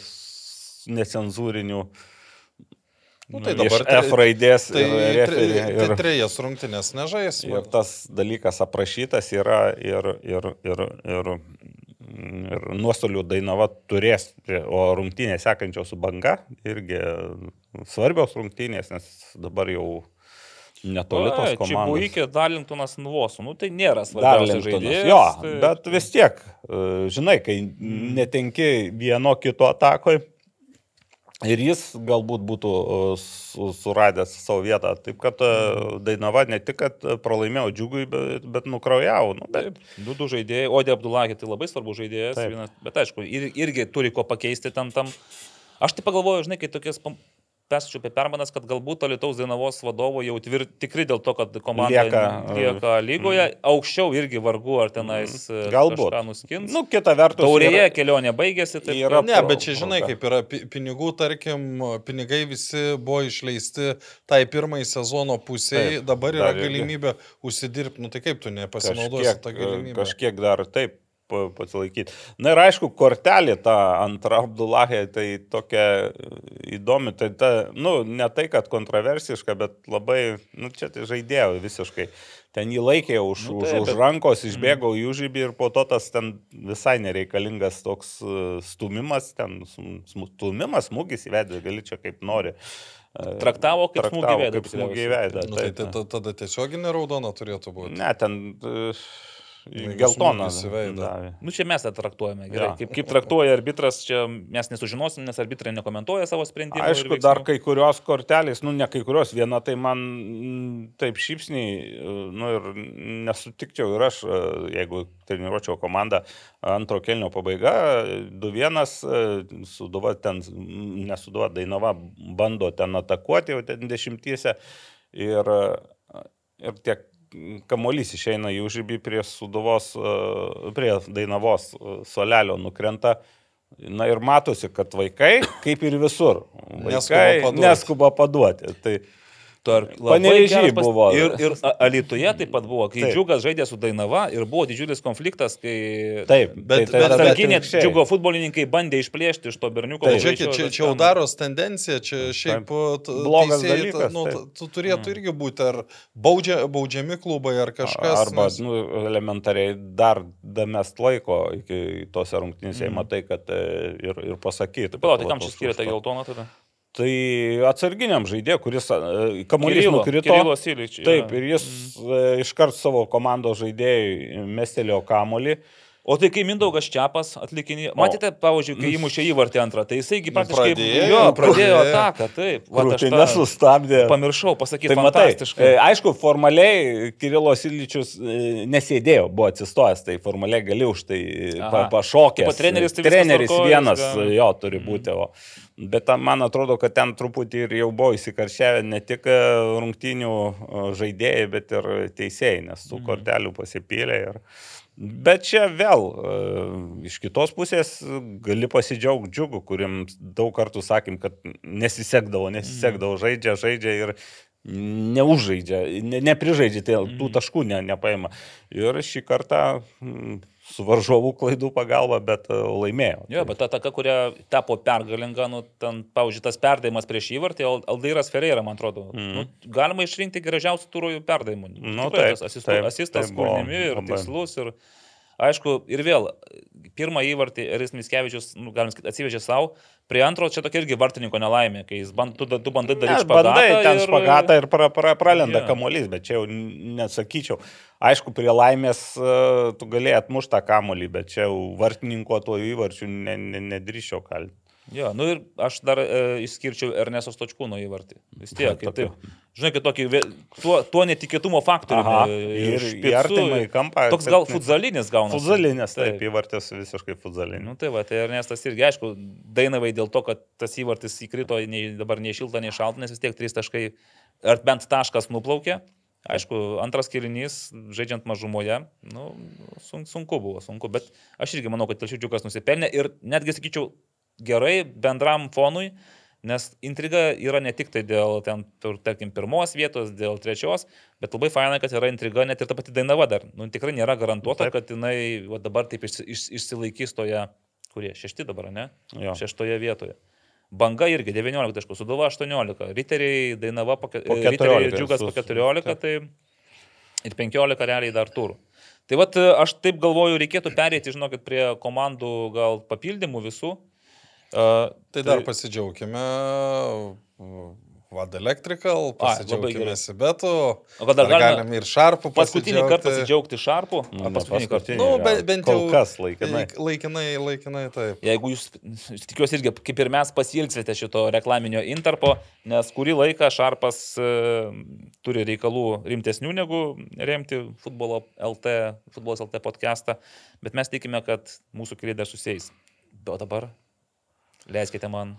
necenzūrinių. Nu, tai iš dabar F raidės Tai, ir, tai ir, trejas rungtynės nežais. ir tas dalykas aprašytas yra ir, ir, ir, ir, ir nuostolių Dainava turės, o rungtynės sekančios su banga irgi svarbios rungtynės, nes dabar jau netoli tos komandos. iki Darlingtonas Nuvosų. Nu, tai nėra svarbiausias žaidėjas. Jo, tai... bet vis tiek, e, žinai, kai netenki vieno kito atakoj ir jis galbūt būtų e, su- suradęs savo vietą. Taip kad e, Dainava ne tik, kad pralaimėjo džiugui, bet, bet nukraujavo. Nu, bet, du, du žaidėjai, Odė Abdulakė tai labai svarbus žaidėjas, Taip. vienas, bet aišku, ir, irgi turi ko pakeisti tam tam. Aš tai pagalvoju, žinai, kai tokias perskaičiu apie permanas, kad galbūt Lietuvos Dainavos vadovo jau tvir, tikri dėl to, kad komanda lieka, Lieka, lieka lygoje, mm. aukščiau irgi vargu ar tenais mm. Galbūt. kažką nuskins. nu, kita vertus. Taurėje yra- kelionė baigėsi, tai yra- Ne, pro- bet čia žinai, kaip yra pi- pinigų, tarkim, pinigai visi buvo išleisti tai pirmai sezono pusiai, Taip, dabar yra dar irgi. galimybė užsidirbti, nu tai kaip tu nepasinaudosi tą kažkiek, galimybę. kažkiek dar taip pasilaikyti. Na ir aišku, kortelė ta antra Abdulahė, tai tokia įdomi, tai ta, nu, ne tai, kad kontroversiška, bet labai, nu, čia tai žaidėjo visiškai. Ten jį laikė už, Nu, nu, taip, už, už bet- rankos, išbėgo į užžybį ir po to tas ten visai nereikalingas toks e, stumimas, ten stumimas, smūgis įvedė, gali čia kaip nori. E, Traktavo kaip smūgį į veidą, Kaip smūgį į veidą. Nu, tai taip. ta- ta- tada tiesioginė raudona turėtų būti. Ne, ten e, Davė. Nu, čia mes tą traktuojame. Gerai. Jo. Kaip, kaip traktuoja arbitras, čia mes nesužinosim, nes arbitrai nekomentuoja savo sprendimų. ir Aišku, dar kai kurios kortelės, nu ne kai kurios, viena tai man mm, taip šypsniai, nu ir nesutikčiau ir aš, e, jeigu treniruočiau komandą, antro kelnio pabaiga, 2-1, e, suduva ten, mm, nesuduva, Dainava bando ten atakuoti jau ten dešimtyse ir, e, ir tiek kamuolys išeina į užžybį prie suduvos, e, prie Dainavos e, solelio nukrenta. Na ir matosi, kad vaikai, kaip ir visur, Neskuba vaikai paduoti. neskuba paduoti. Tai Tar- labai Panevėžy geras pas- buvo. Ir, ir A- Alytuje taip pat buvo, kai Taip. Džiugas žaidė su Dainava ir buvo didžiulis konfliktas, kai taip, Bet- tai, tai, bet- Atsarginė. Džiugo futbolininkai bandė išplėšti iš to berniuko. Labai Žiūrėkit, čia, čia jau daros tendencija, čia šiaip Blogas teisėjai, dalykas, ta- nu, ta- tu turėtų irgi būti ar baudžia, baudžiami klubai, ar kažkas. Arba nes- nu, elementariai dar damest laiko iki tos rungtynės, jei matai, kad e, ir, ir pasakyti. Palauk, tai kam čia skiria tą geltoną tada? Tai atsarginiam žaidėjui, kuris e, kamuolys nukrito. Silič. Taip, ir jis mm. iškart savo komandos žaidėjui mestelėjo kamuolį. O tai kai Mindaugas Čiapas atlikinė, matėte, pavyzdžiui, kai įmušė įvartį antrą, tai jisaigi Nu, praktiškai pradėjo, jo, pradėjo ataką, taip. Vat aš Krūtinę tą sustabdė. Pamiršau pasakyti, Tai matai, e, aišku, formaliai Kirilo Siličius e, nesėdėjo, buvo atsistojęs, tai formaliai gali už tai Aha. pa, pašokęs. Pat treneris tai treneris vienas gali- jo turi būti. O. Bet man atrodo, kad ten truputį ir jau buvo įsikaršiavę ne tik e, rungtynių e, žaidėjai, bet ir teisėjai, nes tų kortelių pasipylė. Ir... Bet čia vėl e, iš kitos pusės gali pasidžiaugti džiugu, kuriam daug kartų sakėm, kad nesisekdavo, nesisekdavo, žaidžia, žaidžia ir neužžaidžia, ne, neprižaidžia, tai tų taškų ne, nepaima. Ir šį kartą mm, su varžovų klaidų pagalba, bet e, laimėjo. Jo, bet ta taka, kuria tapo pergalinga, nu, ten, pavyzdžiui, tas perdavimas prieš įvartį, Al- Aldairas Ferreira, man atrodo, mm. nu, galima išrinkti gražiausių turų perdavimų. Nu, Tikrai taip, tas asistu, taip, asistas kūrinimi ir labai. tikslus. Ir, aišku, ir vėl, pirmą įvartį Eris Miskevičius, nu, galim sakyti, atsivežė savo, prie antro čia tokia irgi vartininko nelaimė, kai jis band, tu, tu bandai daryti bandai ten ir- špagatą ir pra, pra, pralenda yeah. kamuolys, bet čia jau nesakyčiau. Aišku, prie laimės e, tu galėjai atmušti tą kamuolį, bet čia vartininko tuo įvarčiu ne, ne, nedrįščiau kalti. Jo, nu ir aš dar e, išskirčiau Ernesto Stočkūno įvartį. Vis tiek, kaip taip. Žinai, kad tokį, tuo, tuo netikėtumo e, ir į kampą, Toks gal futzalinis gauna. Fuzalinės, taip, įvartis visiškai fuzalinės. Nu tai va, tai Ernestas irgi, aišku, Dainavai dėl to, kad tas įvartis įkrito nei, dabar nei šilta, nei šalta, nes vis tiek trys taškai, ar bent taškas nuplaukė. Aišku, antras kirinys, žaidžiant mažumoje, nu, sun, sunku buvo, sunku, bet aš irgi manau, kad Telšiukas nusipelnė ir netgi sakyčiau gerai bendram fonui, nes intriga yra ne tik tai dėl, ten, tur, tarkim, pirmos vietos, dėl trečios, bet labai faina, kad yra intriga net ir ta pati Dainava dar. Nu, tikrai nėra garantuota, Taip. kad jinai va, dabar taip išsi, iš, išsilaikys toje, kurie, šešti dabar, ne? Jo. Šeštoje vietoje. Banga irgi 19 taškų, Suduva 18, Riteriai, Dainava po, Po Riteriai 14 ir Džiugas po su- 14, tai ir 15 realiai dar turų. Tai vad aš taip galvoju, reikėtų perėti, žinokit, prie komandų gal papildymų visų. Uh, Tai dar pasidžiaugime. Vad Electrical, pasidžiaugime. Sibetu. O dar galime galim ir Šarpų paskutinį kartą pasidžiaugti. pasidžiaugti Šarpu? Nu, A, ne paskutinį kartą. Nu, be- bent Kol jau kas laikinai. Laikinai, laikinai taip. Jeigu jūs, tikiuosi irgi, kaip ir mes, pasilgsite šito reklaminio interpo, nes kurį laiką Šarpas e, turi reikalų rimtesnių negu remti futbolo LT, futbolas LT podcastą, bet mes tikime, kad mūsų keliai dar susės. O dabar leiskite man.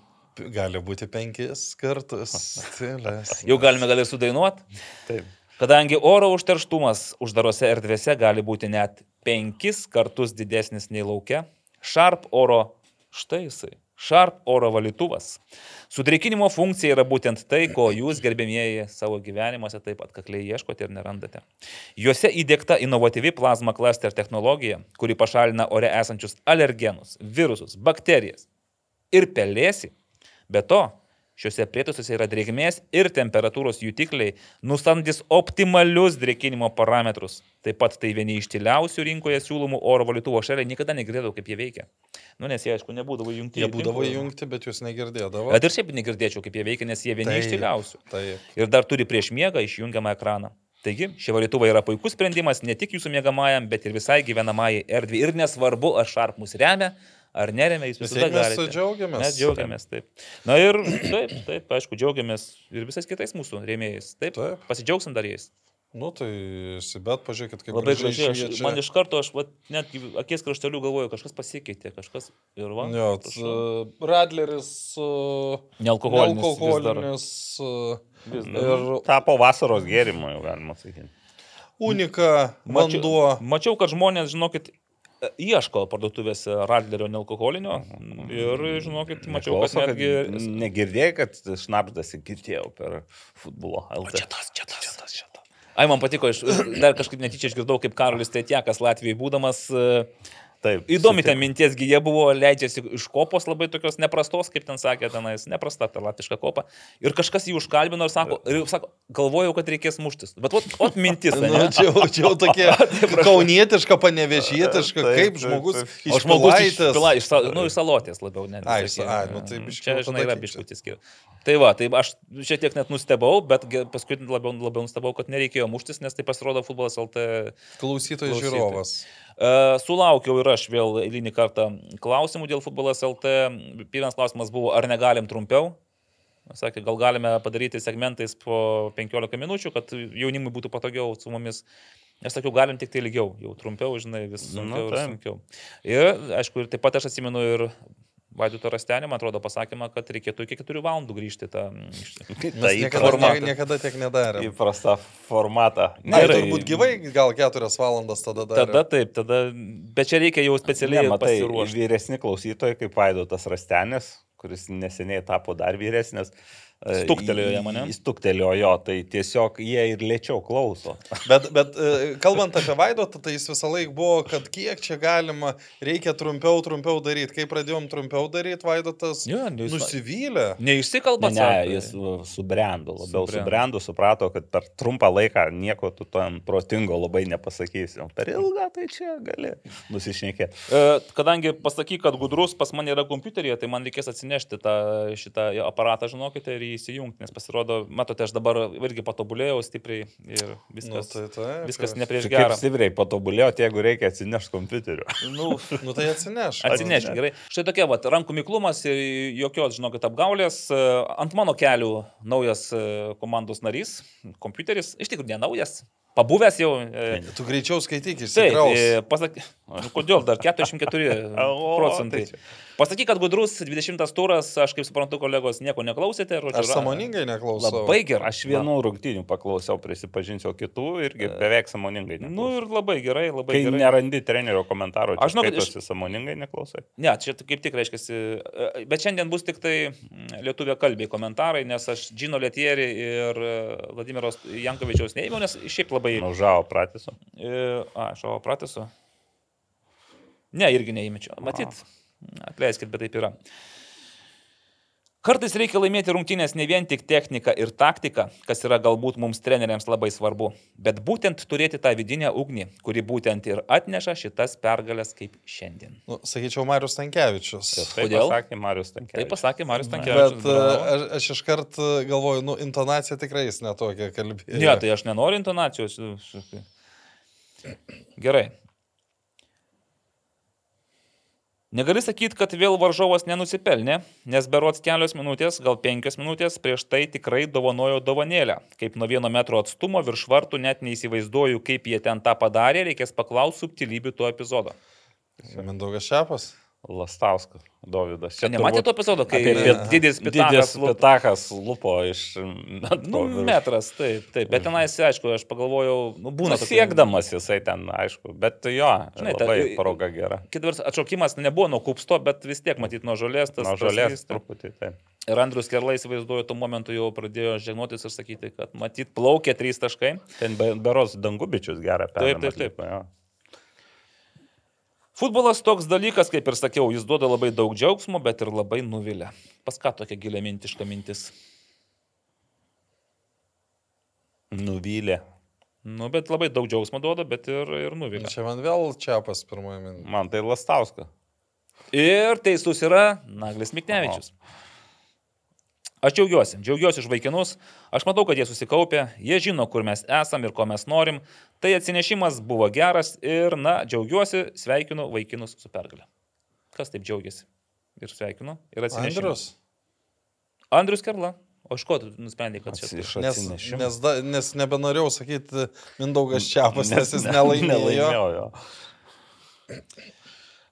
Gali būti penkis kartus. Stilias. Jau galime gal ir sudainuoti. Taip. Kadangi oro užterštumas uždarose erdvėse gali būti net penkis kartus didesnis nei laukia, Sharp oro, štai jisai, Sharp oro valytuvas. Sudrėkinimo funkcija yra būtent tai, ko jūs, gerbėmieji, savo gyvenimuose taip pat kakliai ieškote ir nerandate. Juose įdėkta inovatyvi plazma cluster technologija, kuri pašalina ore esančius alergenus, virusus, bakterijas ir pelėsi. Be to, Šiuose prietaisuose yra drėgmės ir temperatūros jutikliai, nustantis optimalius drėkinimo parametrus. Taip pat tai vieni iš tyliausių rinkoje siūlomų oro valytuvo šaliai niekada negirdėjau, kaip jie veikia. Nu, nes jie, aišku, nebūdavo jungti. Jie būdavo įjungti, bet jūs negirdėdavo. Bet ir šiaip negirdėčiau, kaip jie veikia, nes jie vieni Taip, iš tyliausių. Taip. Ir dar turi prieš miegą išjungiamą ekraną. Taigi, šie valytuvai yra puikus sprendimas ne tik jūsų miegamajam, bet ir visai gyvenamajai erdvė. Ir nesvarbu, ar šarp mus remia, ar neremia, jūs Vis visada tiek mes džiaugiamės. Mes džiaugiamės, taip. Na ir taip, taip, aišku, džiaugiamės ir visais kitais mūsų rėmėjais. Taip, Taip. pasidžiaugsim dar jais. Nu tai, bet pažiūrėkit, kaip Labai gražiai gražiai, aš, man iš karto, aš vat, net akies krašteliu galvoju, kažkas pasikeitė, kažkas ir va. Jo, prašau. t- Radleris. Uh, Nealkoholinis. vis dar. Nealkoholinis. Uh, Vis dar. ir Tapo vasaros gėrimu, jau galima sakyti. unika Mačiau, vanduo. mačiau, kad žmonės, žinokit, e, ieško parduotuvėse Radlerio nealkoholinio ir, žinokit, mačiau, kad Klauso, kad netgi... Negirdėjai, kad šnapždasi girdėjau per futbolo. O čia tas, čia tas, čia tas, čia tas. Ai, man patiko, aš dar kažkaip netyčia išgirdau, kaip Karolis Tetiekas Latvijoje būdamas. e, Taip. Įdomi ten sutik- minties, jie buvo leidžiasi iš kopos labai tokios neprastos, kaip ten sakė, tenais neprasta ta latviška kopa. Ir kažkas jį užkalbino ir sako, ir sako galvojau, kad reikės muštis. Bet ot, ot mintis, Nu, ne? čia, jau- čia jau tokia kaunietiška, panevežietiška, kaip žmogus taip. O žmogus iš, pila, iš, nu, iš salotės labiau, ne? Ai, sakykim. ai, nu tai biškį Čia, žinai, yra biškutis. Tai va, tai aš šiek tiek net nustebau, bet paskui labiau, labiau nustebau, kad nereikėjo muštis, nes tai pasirodo futbolas LT. Klausytojas Klausytojai. žiūrovas. Uh, sulaukiau ir aš vėl eilinį kartą klausimų dėl futbolas LT. Pirmas klausimas buvo, ar negalim trumpiau? Sakė, gal galime padaryti segmentais po 15 minučių, kad jaunimui būtų patogiau su mumis. Aš sakiau, galim tik tai ilgiau, jau trumpiau, žinai, vis Nu, sunkiau ir taip. sunkiau. Ir, aišku, ir taip pat aš atsimenu ir Vaiduto Rastenį, man atrodo, pasakymą, kad reikėtų iki 4 valandų grįžti tą... Tai niekada, formatą. nie, niekada tiek nedarėme. Įprastą formatą. Na, Gerai. turbūt gyvai gal keturias valandas tada darė. Tada taip, tada... Bet čia reikia jau specialiai Ne, matai, pasiruošti. vyresni klausytojai, kaip Vaidotas Rastenis, kuris neseniai tapo dar vyresnis. e, Stuktelėjo jam, ane? Jis stuktelėjo jo, tai tiesiog jie ir lėčiau klauso. Bet, bet e, kalbant apie Vaidotą, tai jis visą laiką buvo, kad kiek čia galima, reikia trumpiau, trumpiau daryti. Kai pradėjom trumpiau daryti, Vaidotas Jo, nu, jis- nusivylė. Neišsikalba, Ne, ne, jis uh, subrendo, labiau Subrendo. subrendo, suprato, kad per trumpą laiką nieko tu tam protingo labai nepasakysi. Per ilgą tai čia gali nusišnekėti. E, Kadangi pasakyk, kad gudrus pas mane yra kompiuteryje, tai man reikės atsinešti tą, šitą aparatą, žinokite, ir jį įsijungti, nes pasirodo, matote, aš dabar irgi patobulėjau stipriai ir Nu, viskas, tai, taip, viskas ne prieš gerą. stipriai patobulėjo, jeigu reikia atsinešti kompiuteriu. Nu, Nu tai atsineš. Atsinešk, gerai. Štai tokia, va, rankų miklumas ir jokios, žinokit, apgaulės. E, Ant mano kelių naujas e, komandos narys, kompiuteris, iš tikrųjų nenaujas, pabuvęs jau. e, Tu greičiau skaityk, Taip, išsikraus. e, pasaky, nu, kodėl dar 44 O, procentai. tai. Pasakyk, kad gudrus 20 turas, aš kaip suprantu, kolegos, nieko neklausėte. Žodžiu, Aš samoningai neklausau. Labai gerai. Aš vienų rungtynių paklausiau, prisipažinsiu, o kitų irgi beveik samoningai. Nu neklausau. ir labai gerai, labai Kai gerai. nerandi trenerio komentaro, Aš žinau, kad esi samoningai neklausai. Ne, čia kaip tik reiškia, bet šiandien bus tik tai mm, lietuvė kalbiai komentarai, nes aš Džino Lietierį ir e, Vladimiros Jankovičiaus neįmiau, nes šiaip labai... Naužavo pratisu. E, A, aš o pratesu. Ne, irgi neįmečiau. Matyt, atleiskit, bet taip yra. Kartais reikia laimėti rungtynės ne vien tik techniką ir taktiką, kas yra galbūt mums treneriams labai svarbu, bet būtent turėti tą vidinę ugnį, kuri būtent ir atneša šitas pergalės kaip šiandien. Nu, sakyčiau, Marius Tankievičius. Tai pasakė Marius Tankievičius. Tai pasakė Marius Bet Tankievičius. e, bravo. aš, aš iškart e, galvoju, nu, intonacija tikrai jis netokia kalbėjo. Ne, tai aš nenoriu intonacijos. Gerai. Negali sakyti, kad vėl varžovas nenusipelnė, nes berots kelios minutės, gal penkios minutės prieš tai tikrai dovanojo dovanėlę. Kaip nuo vieno metro atstumo virš vartų net neįsivaizduoju, kaip jie ten tą padarė, reikės paklausti subtilybių to epizodo. Mindaugas Šepas. Lastauskas, Dovydas. Čia nematė to epizodo, kai didis pitakas pitakas lupo iš... Nu, metras, taip, taip. Bet tenais, aišku, aš pagalvojau, nu, būna. Tokių- siekdamas jisai ten, aišku, bet jo, Žinai, Žinai, ta- labai proga gera. Kitvars atšaukimas nebuvo nuo kupsto, bet vis tiek matyt nuo žolės. Tas, Nuo tas žolės vysta. truputį. Tai. Ir Andrius Kerlai, įsivaizduoju, tuo momentu jau pradėjo žegnotis ir sakyti, kad matyt plaukė trys taškai. Ten be, beros dangubičius gerą Taip, perėmė. taip, taip. Futbolas toks dalykas, kaip ir sakiau, jis duoda labai daug džiaugsmo, bet ir labai nuvilia. Pas ką tokia giliamintiška mintis? Nuvylė. Nu, bet labai daug džiaugsmo duoda, bet ir, ir nuvilia. Čia man vėl čiapas pirmoji mintis. Man tai Lastauskas. Ir teisus yra Naglis Miknevičius. Aš džiaugiuosi, džiaugiuosi už vaikinus, aš matau, kad jie susikaupė, jie žino, kur mes esam ir ko mes norim, tai atsinešimas buvo geras ir, na, džiaugiuosi, sveikinu vaikinus su pergalė. Kas taip džiaugiasi? Ir sveikinu, ir atsinešimas. Andrius. Andrius Kerla. O iš ko tu nusprendai, kad čia Iš Nes, nes, da, nes nebenorėjau sakyti Mindaugas Čiapas, nes jis ne- nelaimėjo. nelaimėjo.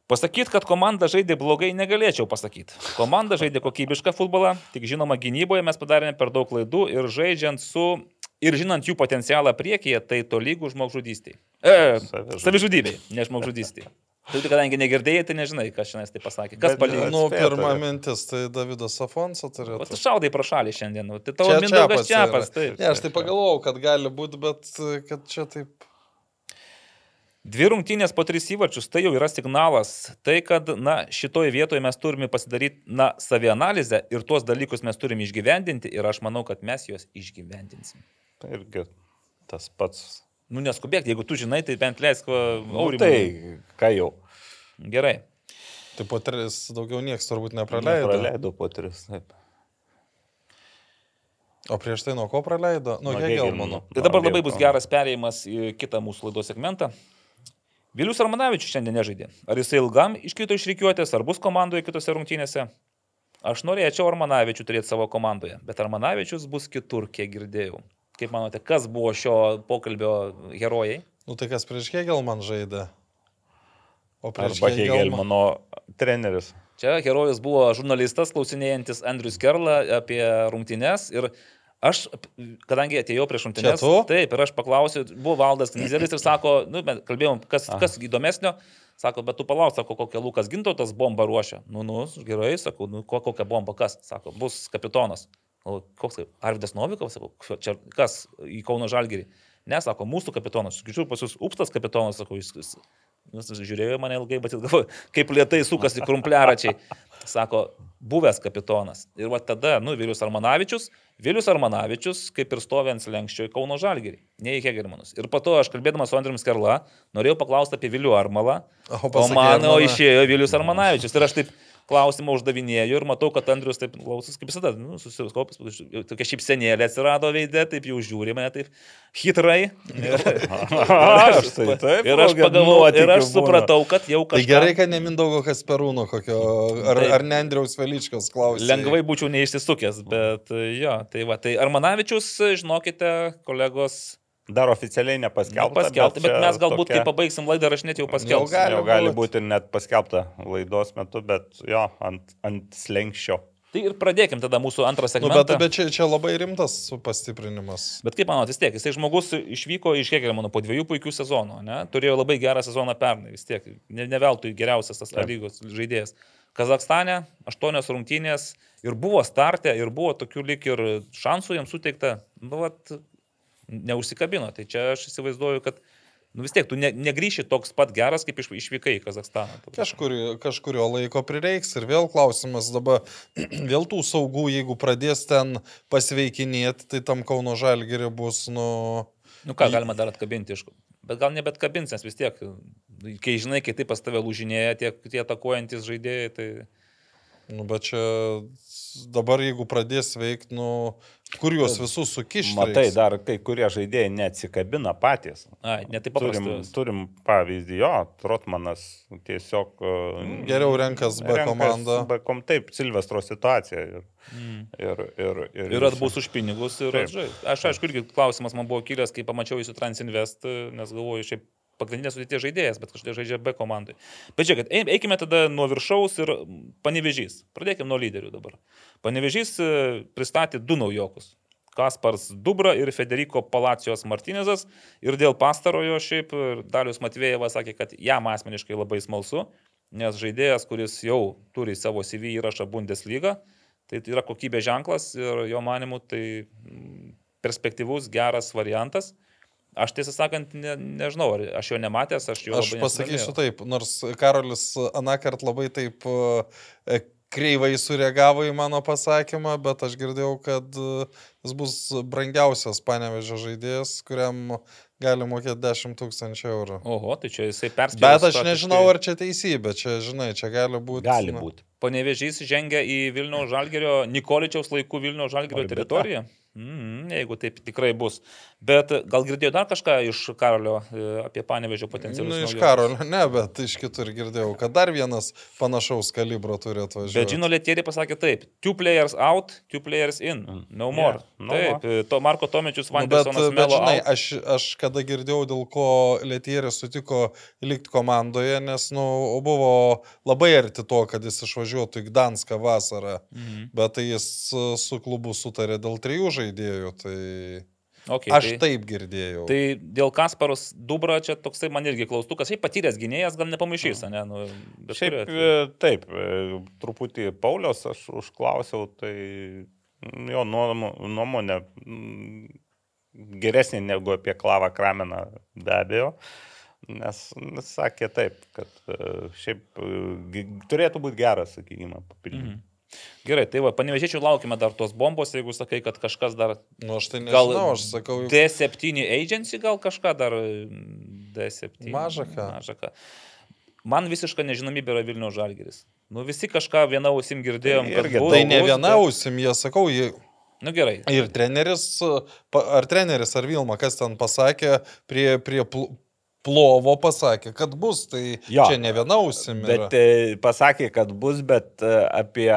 Pasakyti, kad komanda žaidė blogai, negalėčiau pasakyti. Komanda žaidė kokybišką futbolą, tik žinoma, gynyboje mes padarėme per daug klaidų ir žaidžiant su... Ir žinant jų potencialą priekyje, tai tolygų žmogžudystiai. E, Savižudybei. ne žmogžudystiai. Tai tu, kadangi negirdėjai, tai nežinai, kas šiandien tai pasakė. Kas palygino. Nu, pirma mintis, tai Davidas Afonso O turėtų. tu šaudai pro šalį šiandien. nu, Tai tavo Čia Mindaugas Čiapas Čiapas. Taip. Ne, aš tai pagalvojau, kad gali būti, bet kad čia taip. Dvi rungtynės po tris įvarčius tai jau yra signalas. Tai, kad, na, šitoje vietoje mes turime pasidaryti, na, savianalizę ir tuos dalykus mes turime išgyvendinti ir aš manau, kad mes juos išgyvendinsim. Tai irgi tas pats. Nu, neskubėk, jeigu tu žinai, tai bent leisk Nu, Aurimui. tai ką jau. Gerai. Tai po tris daugiau niekas turbūt nepraleido. Praleido po tris. Taip. O prieš tai nuo ko praleido? Nuo Nuo Hegelmano. Tai dabar labai bus geras perėjimas į kitą mūsų laidos segmentą. Vilius Armanavičius šiandien nežaidė. Ar jisai ilgam iškrito iš reikiuotės, ar bus komandoje kitose rungtynėse? Aš norėčiau Armanavičių turėti savo komandoje, bet Armanavičius bus kitur, kiek girdėjau. Kaip manote, kas buvo šio pokalbio herojai? Nu tai kas prieš Hegelman žaidė? O prieš Arba Hegelman. Hegelmano treneris. Čia herojus buvo žurnalistas, klausinėjantis Andrius Kerla apie rungtynes ir aš, kadangi atėjau prieš tu? taip, ir aš paklausiau, buvo Valdas Knyzelis ir sako, nu, kalbėjom, kas, kas įdomesnio, sako, bet tu palauk, sako, kokią Lukas Gintautas bombą ruošia. Nu, nu, gerai, sakau, nu, ko, kokią bombą, kas, sako, bus kapitonas. O koks, tai? Arvidas Novikovas, sakau, čia kas į Kauno Žalgirį. Ne, sako, mūsų kapitonas. Grįžau pas jūs, Upstas kapitonas, sakau, jis, jis Jis žiūrėjo į mane ilgai, bet galvoju, kaip lietai sukasi krumpliaračiai. Sako, buvęs kapitonas. Ir va tada, nu, Vilius Armanavičius, Vilius Armanavičius, kaip ir stovi ant slengščio į Kauno Žalgirį, ne į Hegelmanus. Ir po to aš kalbėdamas su Andriu Skerla, norėjau paklausti apie Vilių Armalą, O o Armaną. išėjo Vilius Armanavičius. Ir aš taip klausimą uždavinėju ir matau, kad Andrius taip klausos, kaip visada, nu, susiskopis, tokia šypsenėlė atsirado veidė, taip jau žiūri mane taip hitrai. Ir, Aš tai taip. ir aš pagalvojau, ir aš supratau, kad jau Tai kažkas. gerai, kad ne Mindaugo Kasperūno kokio, ar, Taip. ar ne Andriaus Veličkos klausė. Lengvai būčiau neišsisukęs, bet jo, tai va, tai Armanavičius, žinokite, kolegos, Dar oficialiai nepaskelbta. paskelbti, bet čia mes galbūt, tokia- kai pabaigsim laidą, aš net jau Jau paskelbsiu. gali Jau gali būt. būti ir net paskelbta laidos metu, bet jo, ant, ant slengščio. Tai ir pradėkim tada mūsų antrą Nu, segmentą. bet bet čia, čia labai rimtas pastiprinimas. Bet kaip manot, vis tiek, jisai žmogus išvyko iš Hegelmano po dviejų puikių sezonų, ne? turėjo labai gerą sezoną pernai, vis tiek, ne, ne veltui geriausias tas Taip. lygos žaidėjas. Kazakstane aštuonios rungtynės ir buvo startė, ir buvo tokių lik ir šansų jam suteikta, nu, vat, neužsikabino. Tai čia aš įsivaizduoju, kad nu, vis tiek tu ne, negryši toks pat geras, kaip iš, išvykai į Kazakstaną. Kažkur, kažkurio laiko prireiks ir vėl klausimas dabar, vėl tų saugų, jeigu pradės ten pasveikinėti, tai tam Kauno Žalgiri bus, nu... Nu ką, galima dar atkabinti iš... Bet gal nebet kabins, nes vis tiek, kai žinai, kai taip pas tave lūžinėja tie, tie atakuojantis žaidėjai, tai... Nu, bet čia dabar, jeigu pradės veikti, nu, kur juos visus sukišti. Matai, reiks? dar kai kurie žaidėjai neatsikabina patys. Ai, netai Turim, turim pavyzdį, jo, Trotmanas tiesiog... e, Geriau renkas B renkas komandą. B kom, taip, Silvestro situacija. Ir, Mm. ir, ir, ir, Ir atbus už pinigus ir. Aš aišku, irgi klausimas man buvo kilęs, kai pamačiau jūsų Transinvest, nes galvoju, šiaip pagrindinės sudėties žaidėjas, bet kažkaip žaidžia B komandai. Bet žiūrėkit, ei- eikime tada nuo viršaus ir panevežys. Pradėkime nuo lyderių dabar. Panevežys e, pristatė du naujokus. Kaspars Dubra ir Federico Palacijos Martinezas. Ir dėl pastarojo šiaip e, Dalius Matvėjevas sakė, kad jam asmeniškai labai smalsu, nes žaidėjas, kuris jau turi savo CV įrašą Bundesliga, tai yra kokybė ženklas ir jo manimu tai mm, perspektyvus, geras variantas. Aš tiesą sakant, ne, nežinau, ar aš jo nematęs, aš jo Aš labai pasakysiu nesidomėjau. taip, nors Karolis anakart labai taip e, kreivai sureagavo į mano pasakymą, bet aš girdėjau, kad e, jis bus brangiausias panevežio žaidėjas, kuriam gali mokėti 10 tūkstančių eurų. Oho, tai čia jisai perspėjo. Bet aš nežinau, ar čia teisybė, čia, žinai, čia gali būti. Gali būti. Panevežys žengia į Vilniaus Žalgerio, Nikoličiaus laikų Vilniaus Žalgerio teritoriją. Mm, jeigu taip tikrai bus. Bet gal girdėjau dar kažką iš Karolio e, apie Panevežio potencialus. Nu, iš? Karolio, ne, bet iš kitur girdėjau, kad dar vienas panašaus kalibro turi atvažiuoti. Bet žino, Lietierė pasakė taip. Two players out, two players in. No Yeah, more. no taip, e, to Marko Tomečius, Nu, bet, Vandersonas, bet Melo. žinai, out. aš, aš kada girdėjau, dėl ko Lietierė sutiko likti komandoje, nes, nu, buvo labai arti to, kad jis išvažiuotų į Gdanską vasarą, Mhm. bet tai jis su klubu sutarė dėl trijų žaidėjų, tai Okay, aš tai, taip girdėjau. Tai dėl Kasparos Dubra čia toksai man irgi klaustukas. Šiaip patyręs gynėjas gal nepamaišys, ne? Nu, Šiaip kuriuo atveju. e, taip, e, truputį Paulios aš užklausiau, tai jo nuomo- nuomonė mm, geresnė negu apie Klavą Krameną be abejo. Nes sakė taip, kad e, šiaip turėtų būti geras, sakykime, papildymas. Mhm. Gerai, tai va, panevežėčiau laukime dar tos bombos, jeigu sakai, kad kažkas dar Nu, aš tai Gal nežinau, aš sakau, juk- D7 agency gal kažką dar mm, D7. Maža ką. Maža ką. Man visiška nežinomybė yra Vilnių Žalgeris. Nu visi kažką vieną ausim girdėjom. Tai irgi bus, tai ne viena bet- ausim, jie sakau, jie, Nu gerai. ir treneris, ar treneris, ar Vilma, kas ten pasakė, prie, prie pl- plovo pasakė, kad bus, tai Jo. čia ne viena ausim. Bet e, pasakė, kad bus, bet e, apie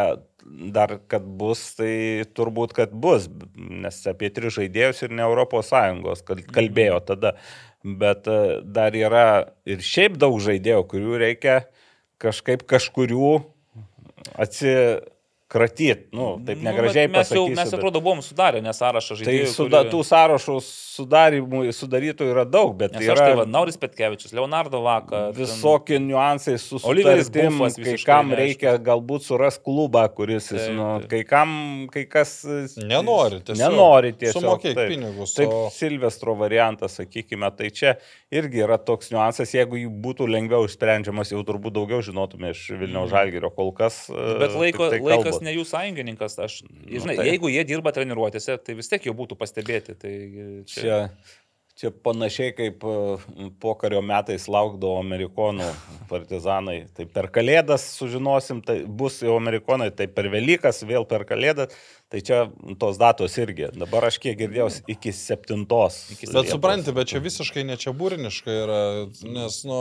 dar, kad bus, tai turbūt, kad bus, nes apie tris žaidėjus ir ne Europos Sąjungos kal- kalbėjo tada. Bet e, dar yra ir šiaip daug žaidėjų, kurių reikia kažkaip kažkurių atsikratyti. Nu, taip negražiai Nu, mes jau, pasakysiu. mes bet- atrodo buvom sudarę, nes sąrašą Tai žaidėjų. suda, kurie- tų sąrašų sudarimų, sudarytų yra daug, bet Nes yra tai va, Nauris Petkevičius, Leonardo Vaka. ten- visokie niuansai su sutartim, kai kam reikia galbūt surasti klubą, kuris, Taip, nu, taip. kai kam, kai kas Nenori tiesiog. Nenori tiesiog. Sumokėk taip. pinigus, Taip, o- Silvestro variantas, sakykime, tai čia irgi yra toks niuansas, jeigu jį būtų lengviau išsprendžiamas, jau turbūt daugiau žinotume iš Vilniaus Žalgirio kol kas. Mhm. Bet e, laiko, tiktai laikas kalbos. ne jų sąjungininkas. Aš, žinai, tai- jeigu jie dirba treniruotėse, tai vis tiek jau būtų pastebėti. Tai čia... Čia, čia panašiai kaip e, pokario metais laukdavo amerikonų partizanai. Tai per kalėdas sužinosim, tai bus jau amerikonai, tai per Velykas, vėl per kalėdas. Tai čia tos datos irgi. Dabar aš kiek girdėjau, iki septintos. Iki Bet Liepos. supranti, bet čia visiškai nečiabūriniška yra, nes, nu,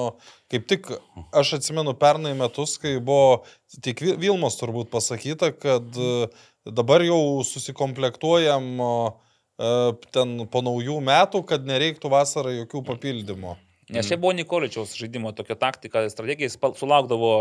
kaip tik aš atsimenu pernai metus, kai buvo tik Vi- Vilmos turbūt pasakyta, kad e, dabar jau susikomplektuojam e, ten po naujų metų, kad nereiktų vasarą jokių papildymų. Nes čia buvo Nikoličiaus žaidimo tokia taktika, strategija, jis sulaukdavo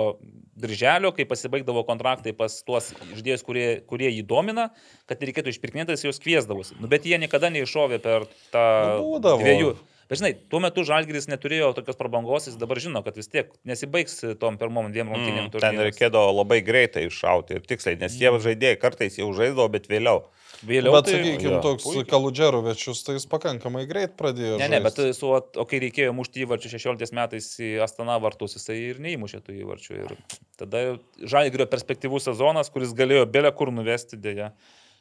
birželio, kai pasibaigdavo kontraktai pas tuos žaidėjus, kurie, kurie jį domina, kad reikėtų išpirknėti, jis juos kviesdavosi. Nu, bet jie niekada neiššovė per tą Nu, būdavo. dviejų. Bet žinai, tuo metu Žalgiris neturėjo tokios prabangos, jis dabar žino, kad vis tiek nesibaigs tom pirmom dviem rungtynėm. Mm, ten reikėdavo labai greitai iššauti ir tiksliai, nes tie žaidėjai kartais jau žaidavo, bet vėliau. Vėliau. Bet, tai- sakykime, jo, toks puikiai. Kaludžerovičius, tai jis pakankamai greit pradėjo. Ne, ne, bet su, o kai reikėjo mušti įvarčių 16 metais į Astana vartus, jisai ir neįmušė tų įvarčių. Ir tada Žalgirio perspektyvus sezonas, kuris galėjo belė kur nuvesti dėja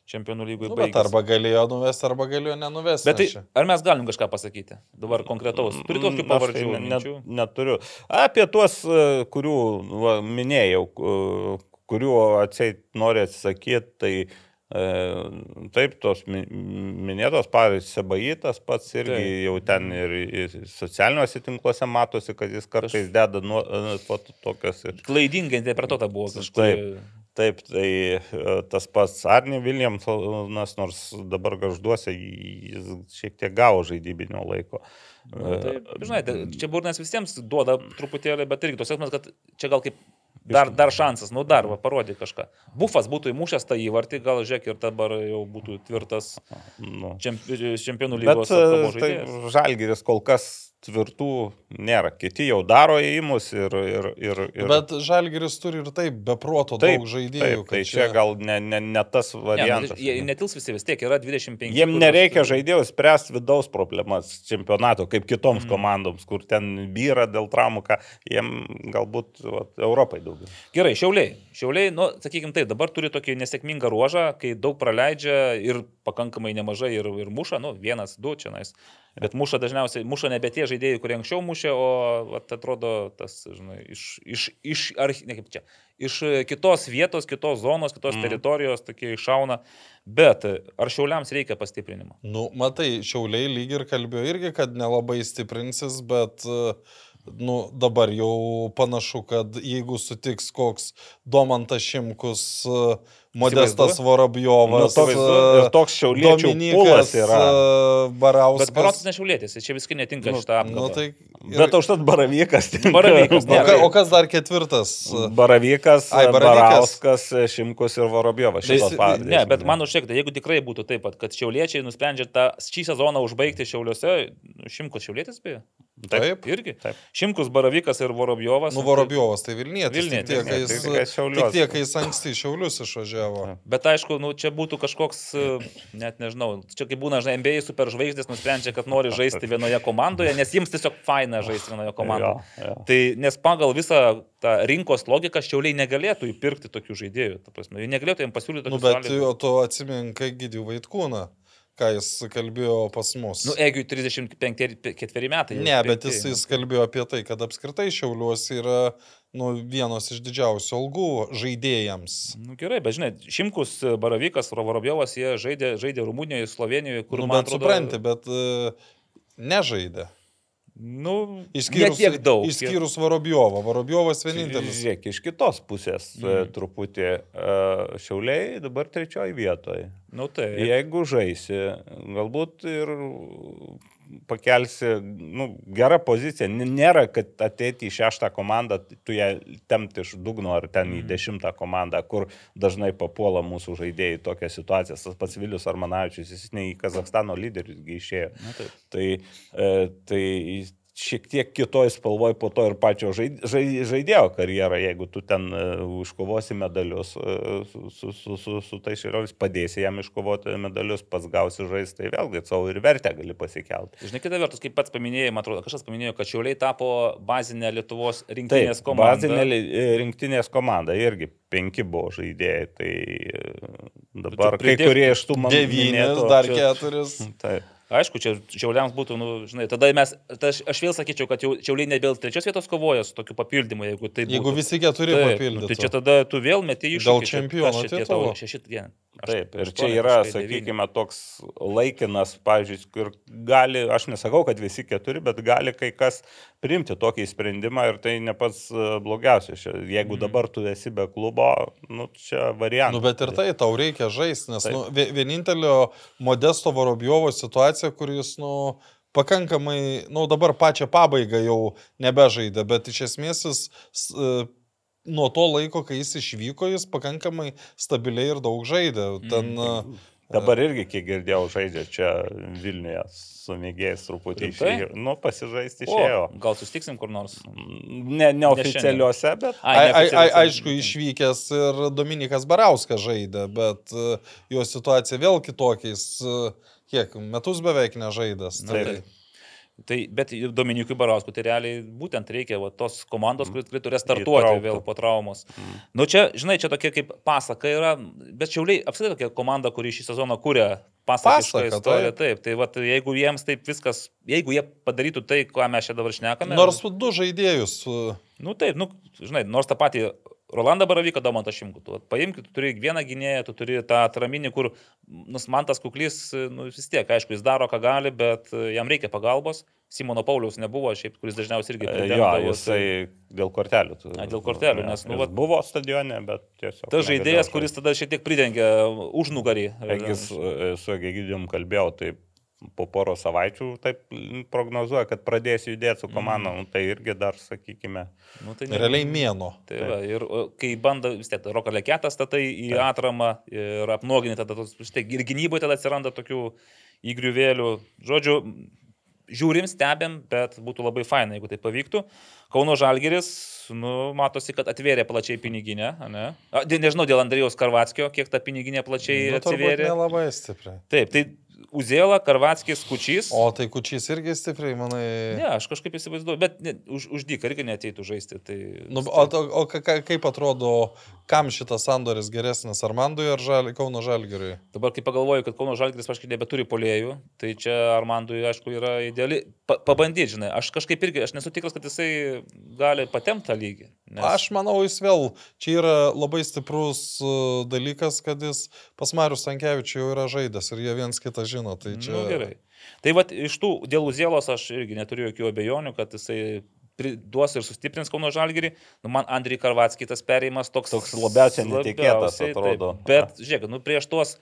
čempionų lygoje. Nu, bet arba galėjo nuvesti, arba galėjo nenuvesti. Bet tai, ar mes galim kažką pasakyti? Dabar konkretaus. Turi kažkokių Mm, aš tai pavardžių? ne-? Neturiu. Apie tuos, e, kurių va, minėjau, e, kuriuo atseit nori atsisakyti, tai e, taip, tos mi- minėtos pavyzdžiui, Sebaitas pats irgi Taip. taip. jau ten ir, socialiniuose tinkluose matosi, kad jis kartais deda nuo, e, foto tokias ir Klaidingai interpretuota buvo Taip. kažkaip. Taip, tai e, tas pats Arni Williamsonas, nors dabar garžduose jis šiek tiek gavo žaidybinio laiko. Nu, tai, žinai, čia burnas visiems duoda truputėlį, bet irgi tos jausmas, kad čia gal kaip dar, dar šansas, nu dar, va, parodė kažką. Bufas būtų įmušęs tą įvartį, gal žiūrėk ir dabar jau būtų tvirtas Nu. čempi, čempionų lygos e, tai. Žalgiris kol kas tvirtų nėra. Kiti jau daro įimus ir... ir, ir, ir Bet Žalgiris turi ir taip beproto taip, daug žaidėjų. Taip, tai kad čia gal ne, ne, ne tas Ne, variantas. nu, jie netils visi vis tiek, yra 25. Jiem kurios- nereikia žaidėjų spręsti vidaus problemas čempionato, kaip kitoms Mm. komandoms, kur ten vyra dėl traumų, ką jiem galbūt vat, Europai daugiau. Gerai, šiauliai. Šiauliai, nu, sakykime taip, dabar turi tokį nesėkmingą ruožą, kai daug praleidžia ir pakankamai nemažai ir, ir muša, nu, vienas, du čia nais. Bet muša dažniausiai, muša nebe tie žaidėjai, kurie anksčiau mušė, o vat, atrodo tas, žinai, iš, iš, iš, ar, ne čia, iš kitos vietos, kitos zonos, kitos Mm. teritorijos tokie iššauna. Bet ar šiauliams reikia pastiprinimo? Nu, matai, šiauliai lyg ir kalbėjo irgi, kad nelabai stiprinsis, bet e, nu, dabar jau panašu, kad jeigu sutiks koks Domantas Šimkus, Modestas Įsivaizduoji? Nu, Vorabjovas, toks, e, ir toks šiauliečių pulas yra. e, Barauskas. Bet Barotas nešiaulėtis, čia viskai netinka Nu, šitą apgalvą. Nu, tai, Bet užtat baravykas. Baravykas, o, ne. ka, o kas dar ketvirtas? Baravykas, Ai. Barauskas, Šimkus ir Vorobjovas. Tai Šitos jis- pavardės. Ne, bet man užtekta, jeigu tikrai būtų taip, kad šiauliečiai nusprendžia tą šį sezoną užbaigti šiauliuose, šimkus šiaulietis beje. Taip. Irgi. Taip. Šimkus Baravykas ir Vorobjovas. Nu, Vorobjovas, tai Vilnietis. Vilnietis, Tik tiek, ne, kai tai jis, tik tiek, kai jis anksti Šiaulius išvažiavo. Bet aišku, nu, čia būtų kažkoks, e, net nežinau, čia kaip būna, žinai, NBA superžvaigždės nusprendžia, kad nori žaisti vienoje komandoje, nes jiems tiesiog faina žaisti vienoje komandoje. Jo, jo. Tai nes pagal visą tą rinkos logiką šiauliai negalėtų įpirkti tokių žaidėjų. Ta prasme, jie negalėtų jiems pasiūlyti Nu, tokių bet o tu atsimink Gidijų Vaitkūną, ką jis kalbėjo pas mus. Nu, Egiui 34 metai. ne, bet jis, jis kalbėjo apie tai, kad apskritai Šiauliuos yra nu, vienos iš didžiausių algų žaidėjams. Nu, gerai, bet žinai, Šimkus, Baravykas, Vorobjovas, jie žaidė, žaidė Rumunijoje, Slovenijoje, kur Nu, man bet atrodo, supranti, bet uh, nežaidė. Nu, Išskyrus, ne tiek daug. Išskyrus Vorobjovą. Vorobjovas vienintelis. Žiūrėk, iš kitos pusės mm. Truputį e, šiauliai dabar trečioji vietoje. Nu, tai. Jeigu žaisi, galbūt ir pakelsi, nu, gerą poziciją. N- Nėra, kad ateiti į šeštą komandą, tu ją temti iš dugno ar ten į Mhm. dešimtą komandą, kur dažnai papuola mūsų žaidėjai į tokias situacijas. Tas pats Vilius Armanavičius, jis ne į Kazakstano lyderius išėjo. Taip. Tai, e, tai šiek tiek kitoj spalvoj po to ir pačio žaid- žai- žaidėjo karjerą, jeigu tu ten e, iškovosi medalius e, su, su, su, su, su tais šerioliais, padėsi jam iškovoti medalius, pats gausi žaisti, tai vėlgi savo ir vertę gali pasikelti. Žinai, kita vertus, kaip pats paminėjai, man atrodo, kažkas paminėjo, kad Šiauliai tapo bazinė Lietuvos Taip, rinktinės komanda. bazinė e, rinktinės komanda irgi penki buvo žaidėjai, tai e, dabar Tu kai pridėk kurie iš tų man Devynis, dar keturis. Taip. Aišku, čia Šiauliams būtų, nu, žinai, tada mes, ta, aš, aš vėl sakyčiau, kad jau Šiauliai nebėl trečios vietos kovoja su tokiu papildymu, jeigu tai būtų. Jeigu visi keturi Taip, nu, papildytų. tai čia tada tu vėl meti iš Dėl čempiono titulo. Taip, ir čia yra, sakykime, toks laikinas, pavyzdžiui, kur gali, aš nesakau, kad visi keturi, bet gali kai kas priimti tokį sprendimą ir tai ne pats e, blogiausias. Jeigu Mhm. dabar tu esi be klubo, nu, čia variantas. Nu, bet ir tai tau reikia žaisti, nes Taip. nu, vie- vienintelio Modesto Vorobjovo situacija, kuris, nu, pakankamai, nu, dabar pačią pabaigą jau nebežaidė, bet iš esmės jis e, nuo to laiko, kai jis išvyko, jis pakankamai stabiliai ir daug žaidė. Ten, Mhm. mm. Dabar irgi, kiek girdėjau, žaidžia čia Vilniuje su mėgėjais truputį išėjo. Nu, pasižaisti O, išėjo. gal sustiksim kur nors. Ne, neoficialiuose, bet... Ai, Ai, ai, ai, neoficialiai. aišku, išvykęs ir Dominikas Barauskas žaidė, bet e, jo situacija vėl kitokiais, e, kiek, metus beveik nežaidęs. Tai, taip. Tai, bet Dominikui Barauskui tai realiai būtent reikia va, tos komandos, kuris turėtų restartuoti Įtrauktų. vėl po traumos. Mm. Nu čia, žinai, čia tokia kaip pasaka yra, bet Šiauliai apskritai tokia komanda, kuri šį sezoną kūrė pasakišką istoriją. Taip, tai va, jeigu jiems taip viskas, jeigu jie padarytų tai, ką mes čia dabar šnekame. Nors du žaidėjus. Nu taip, nu, žinai, nors tą patį Rolandą Baravyką, Domantą Šimkų. Tu paimk, tu turi vieną gynėją, tu turi tą atraminį, kur, nu, man tas kuklys, nu, vis tiek, aišku, jis daro, ką gali, bet e, jam reikia pagalbos. Simono Pauliaus nebuvo, šiaip, kuris dažniausiai irgi Jo, pridengdavosi. jisai dėl kortelių. tu- A, dėl kortelių, nes, nu, vat- buvo stadione, bet tiesiog. Tas žaidėjas, kuris tada šiek tiek pridengia užnugarį. Egis, e, su Egidijum kalbėjau, tai po poro savaičių taip prognozuoja, kad pradės judėti su komanda, mm. tai irgi dar, sakykime, Nu, tai ne- Realiai mėno. Tai va, ir kai bando vis tiek roką leketą statai į Taip. atramą ir apnuogini tada, tos, štai, ir gynyboje tada atsiranda tokių įgriuvėlių. Žodžiu, žiūrim, stebėm, bet būtų labai faina, jeigu tai pavyktų. Kauno Žalgeris, nu, matosi, kad atvėrė plačiai piniginę, ne? A, nežinau dėl Andrijaus Karvatskio, kiek ta piniginė plačiai Nu, atsivėrė. Nelabai stipriai. Taip, tai Uzėla, Karvatskis, Kučys. O tai kučys irgi stipriai, manai. Ne, aš kažkaip įsivaizduoju, bet ne, už, už dyką irgi neteitų žaisti. Tai, Nu, o to- o ka- ka- kaip atrodo, kam šitas sandoris geresnis, Armandui ar žali, Kauno Žalgiriui? Dabar, kai pagalvoju, kad Kauno Žalgiris kažkaip nebeturi polėjų, tai čia Armandui, aišku, yra ideali. Pa, pabandyti, žinai, aš kažkaip irgi, aš nesu tikras, kad jisai gali patemti tą lygį. Nes... Aš manau, jis vėl, čia yra labai stiprus uh, dalykas, kad jis pas Marius Tankievičių jau yra žaidęs ir jie viens kitą žino. Tai čia... Nu, gerai. Tai vad iš tų, dėl Uzėlos aš irgi neturiu jokių abejonių, kad jisai duos ir sustiprins Kauno Žalgirį. Nu, man Andrij Karvatskis tas perėjimas toks, Toks labiausiai netikėtas atrodo. Taip, bet, žiūrėk, nu, prieš tuos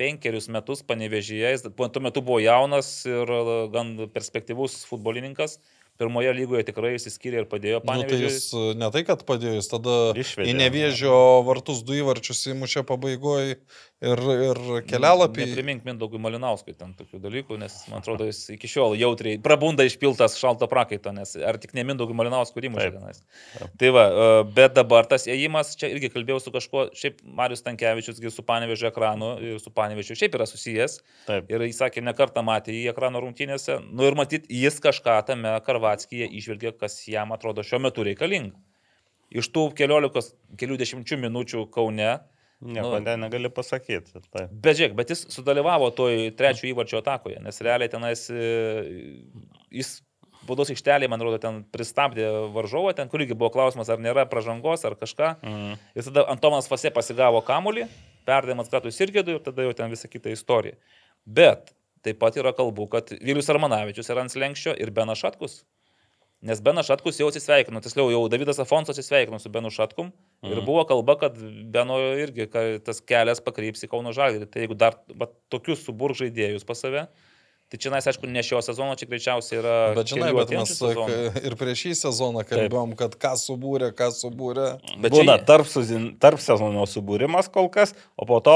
penkerius metus panevežėje, jis tuo metu buvo jaunas ir e, gan perspektyvus futbolininkas. Pirmoje lygoje tikrai įsiskyrė ir padėjo Nu, tai panevežėje. jis uh, ne tai, kad padėjo, jis tada Išvedė. į nevėžio vartus du įvarčius įmušė pabaigoje ir, ir kelialapį. Neprimink Mindaugui Malinauskui ten tokių dalykų, nes man atrodo, jis iki šiol jautriai prabunda išpiltas šalto prakaito, nes ar tik ne Mindaugui Malinauskui Taip. tenais. Tai va, e, bet dabar tas ėjimas, čia irgi kalbėjau su kažkuo, šiaip Marius Tankievičius gi su Panevežio ekranu ir su Panevežiu šiaip yra susijęs. Taip. Ir jis sakė, ne kartą matė į ekrano rungtynėse. Nu ir matyt, jis kažką tame Karvatskije išvelgė, kas jam atrodo šiuo metu reikalinga. Iš tų keliolikos, kelių dešimčių minučių Kaune Nieko Nu. ne, negali pasakyti. Taip. Bet žiūrėk, bet jis sudalyvavo toj trečio įvarčio atakoje, nes realiai tenais e, jis baudos aikštelėje, man atrodo, ten pristabdė varžovą, ten kur irgi buvo klausimas, ar nėra pražangos ar kažką. Mm. Ir tada Antonas Fase pasigavo kamulį, perdėjimas Katui Sirgėdui ir tada jau ten visa kita istorija. Bet taip pat yra kalbų, kad Vilius Armanavičius yra ant slengščio ir Benas Šatkus. Nes Benas Šatkus jau atsisveikino, tiksliau jau Davidas Afonso atsisveikino su Benu Šatkum mhm. ir buvo kalba, kad Beno irgi ka, tas kelias pakryps į Kauno Žalgirį. Tai jeigu dar va, tokius suburg žaidėjus pas save, tai čia, nais, aišku, ne šio sezono, čia greičiausiai yra... Bet žinai, kelių bet mes sezonų. ir prieš šį sezoną kalbėjom, kad ką subūrė, ką subūrė. Bet Bet Būna čia- tarp, suzin- tarp sezono subūrimas kol kas, o po to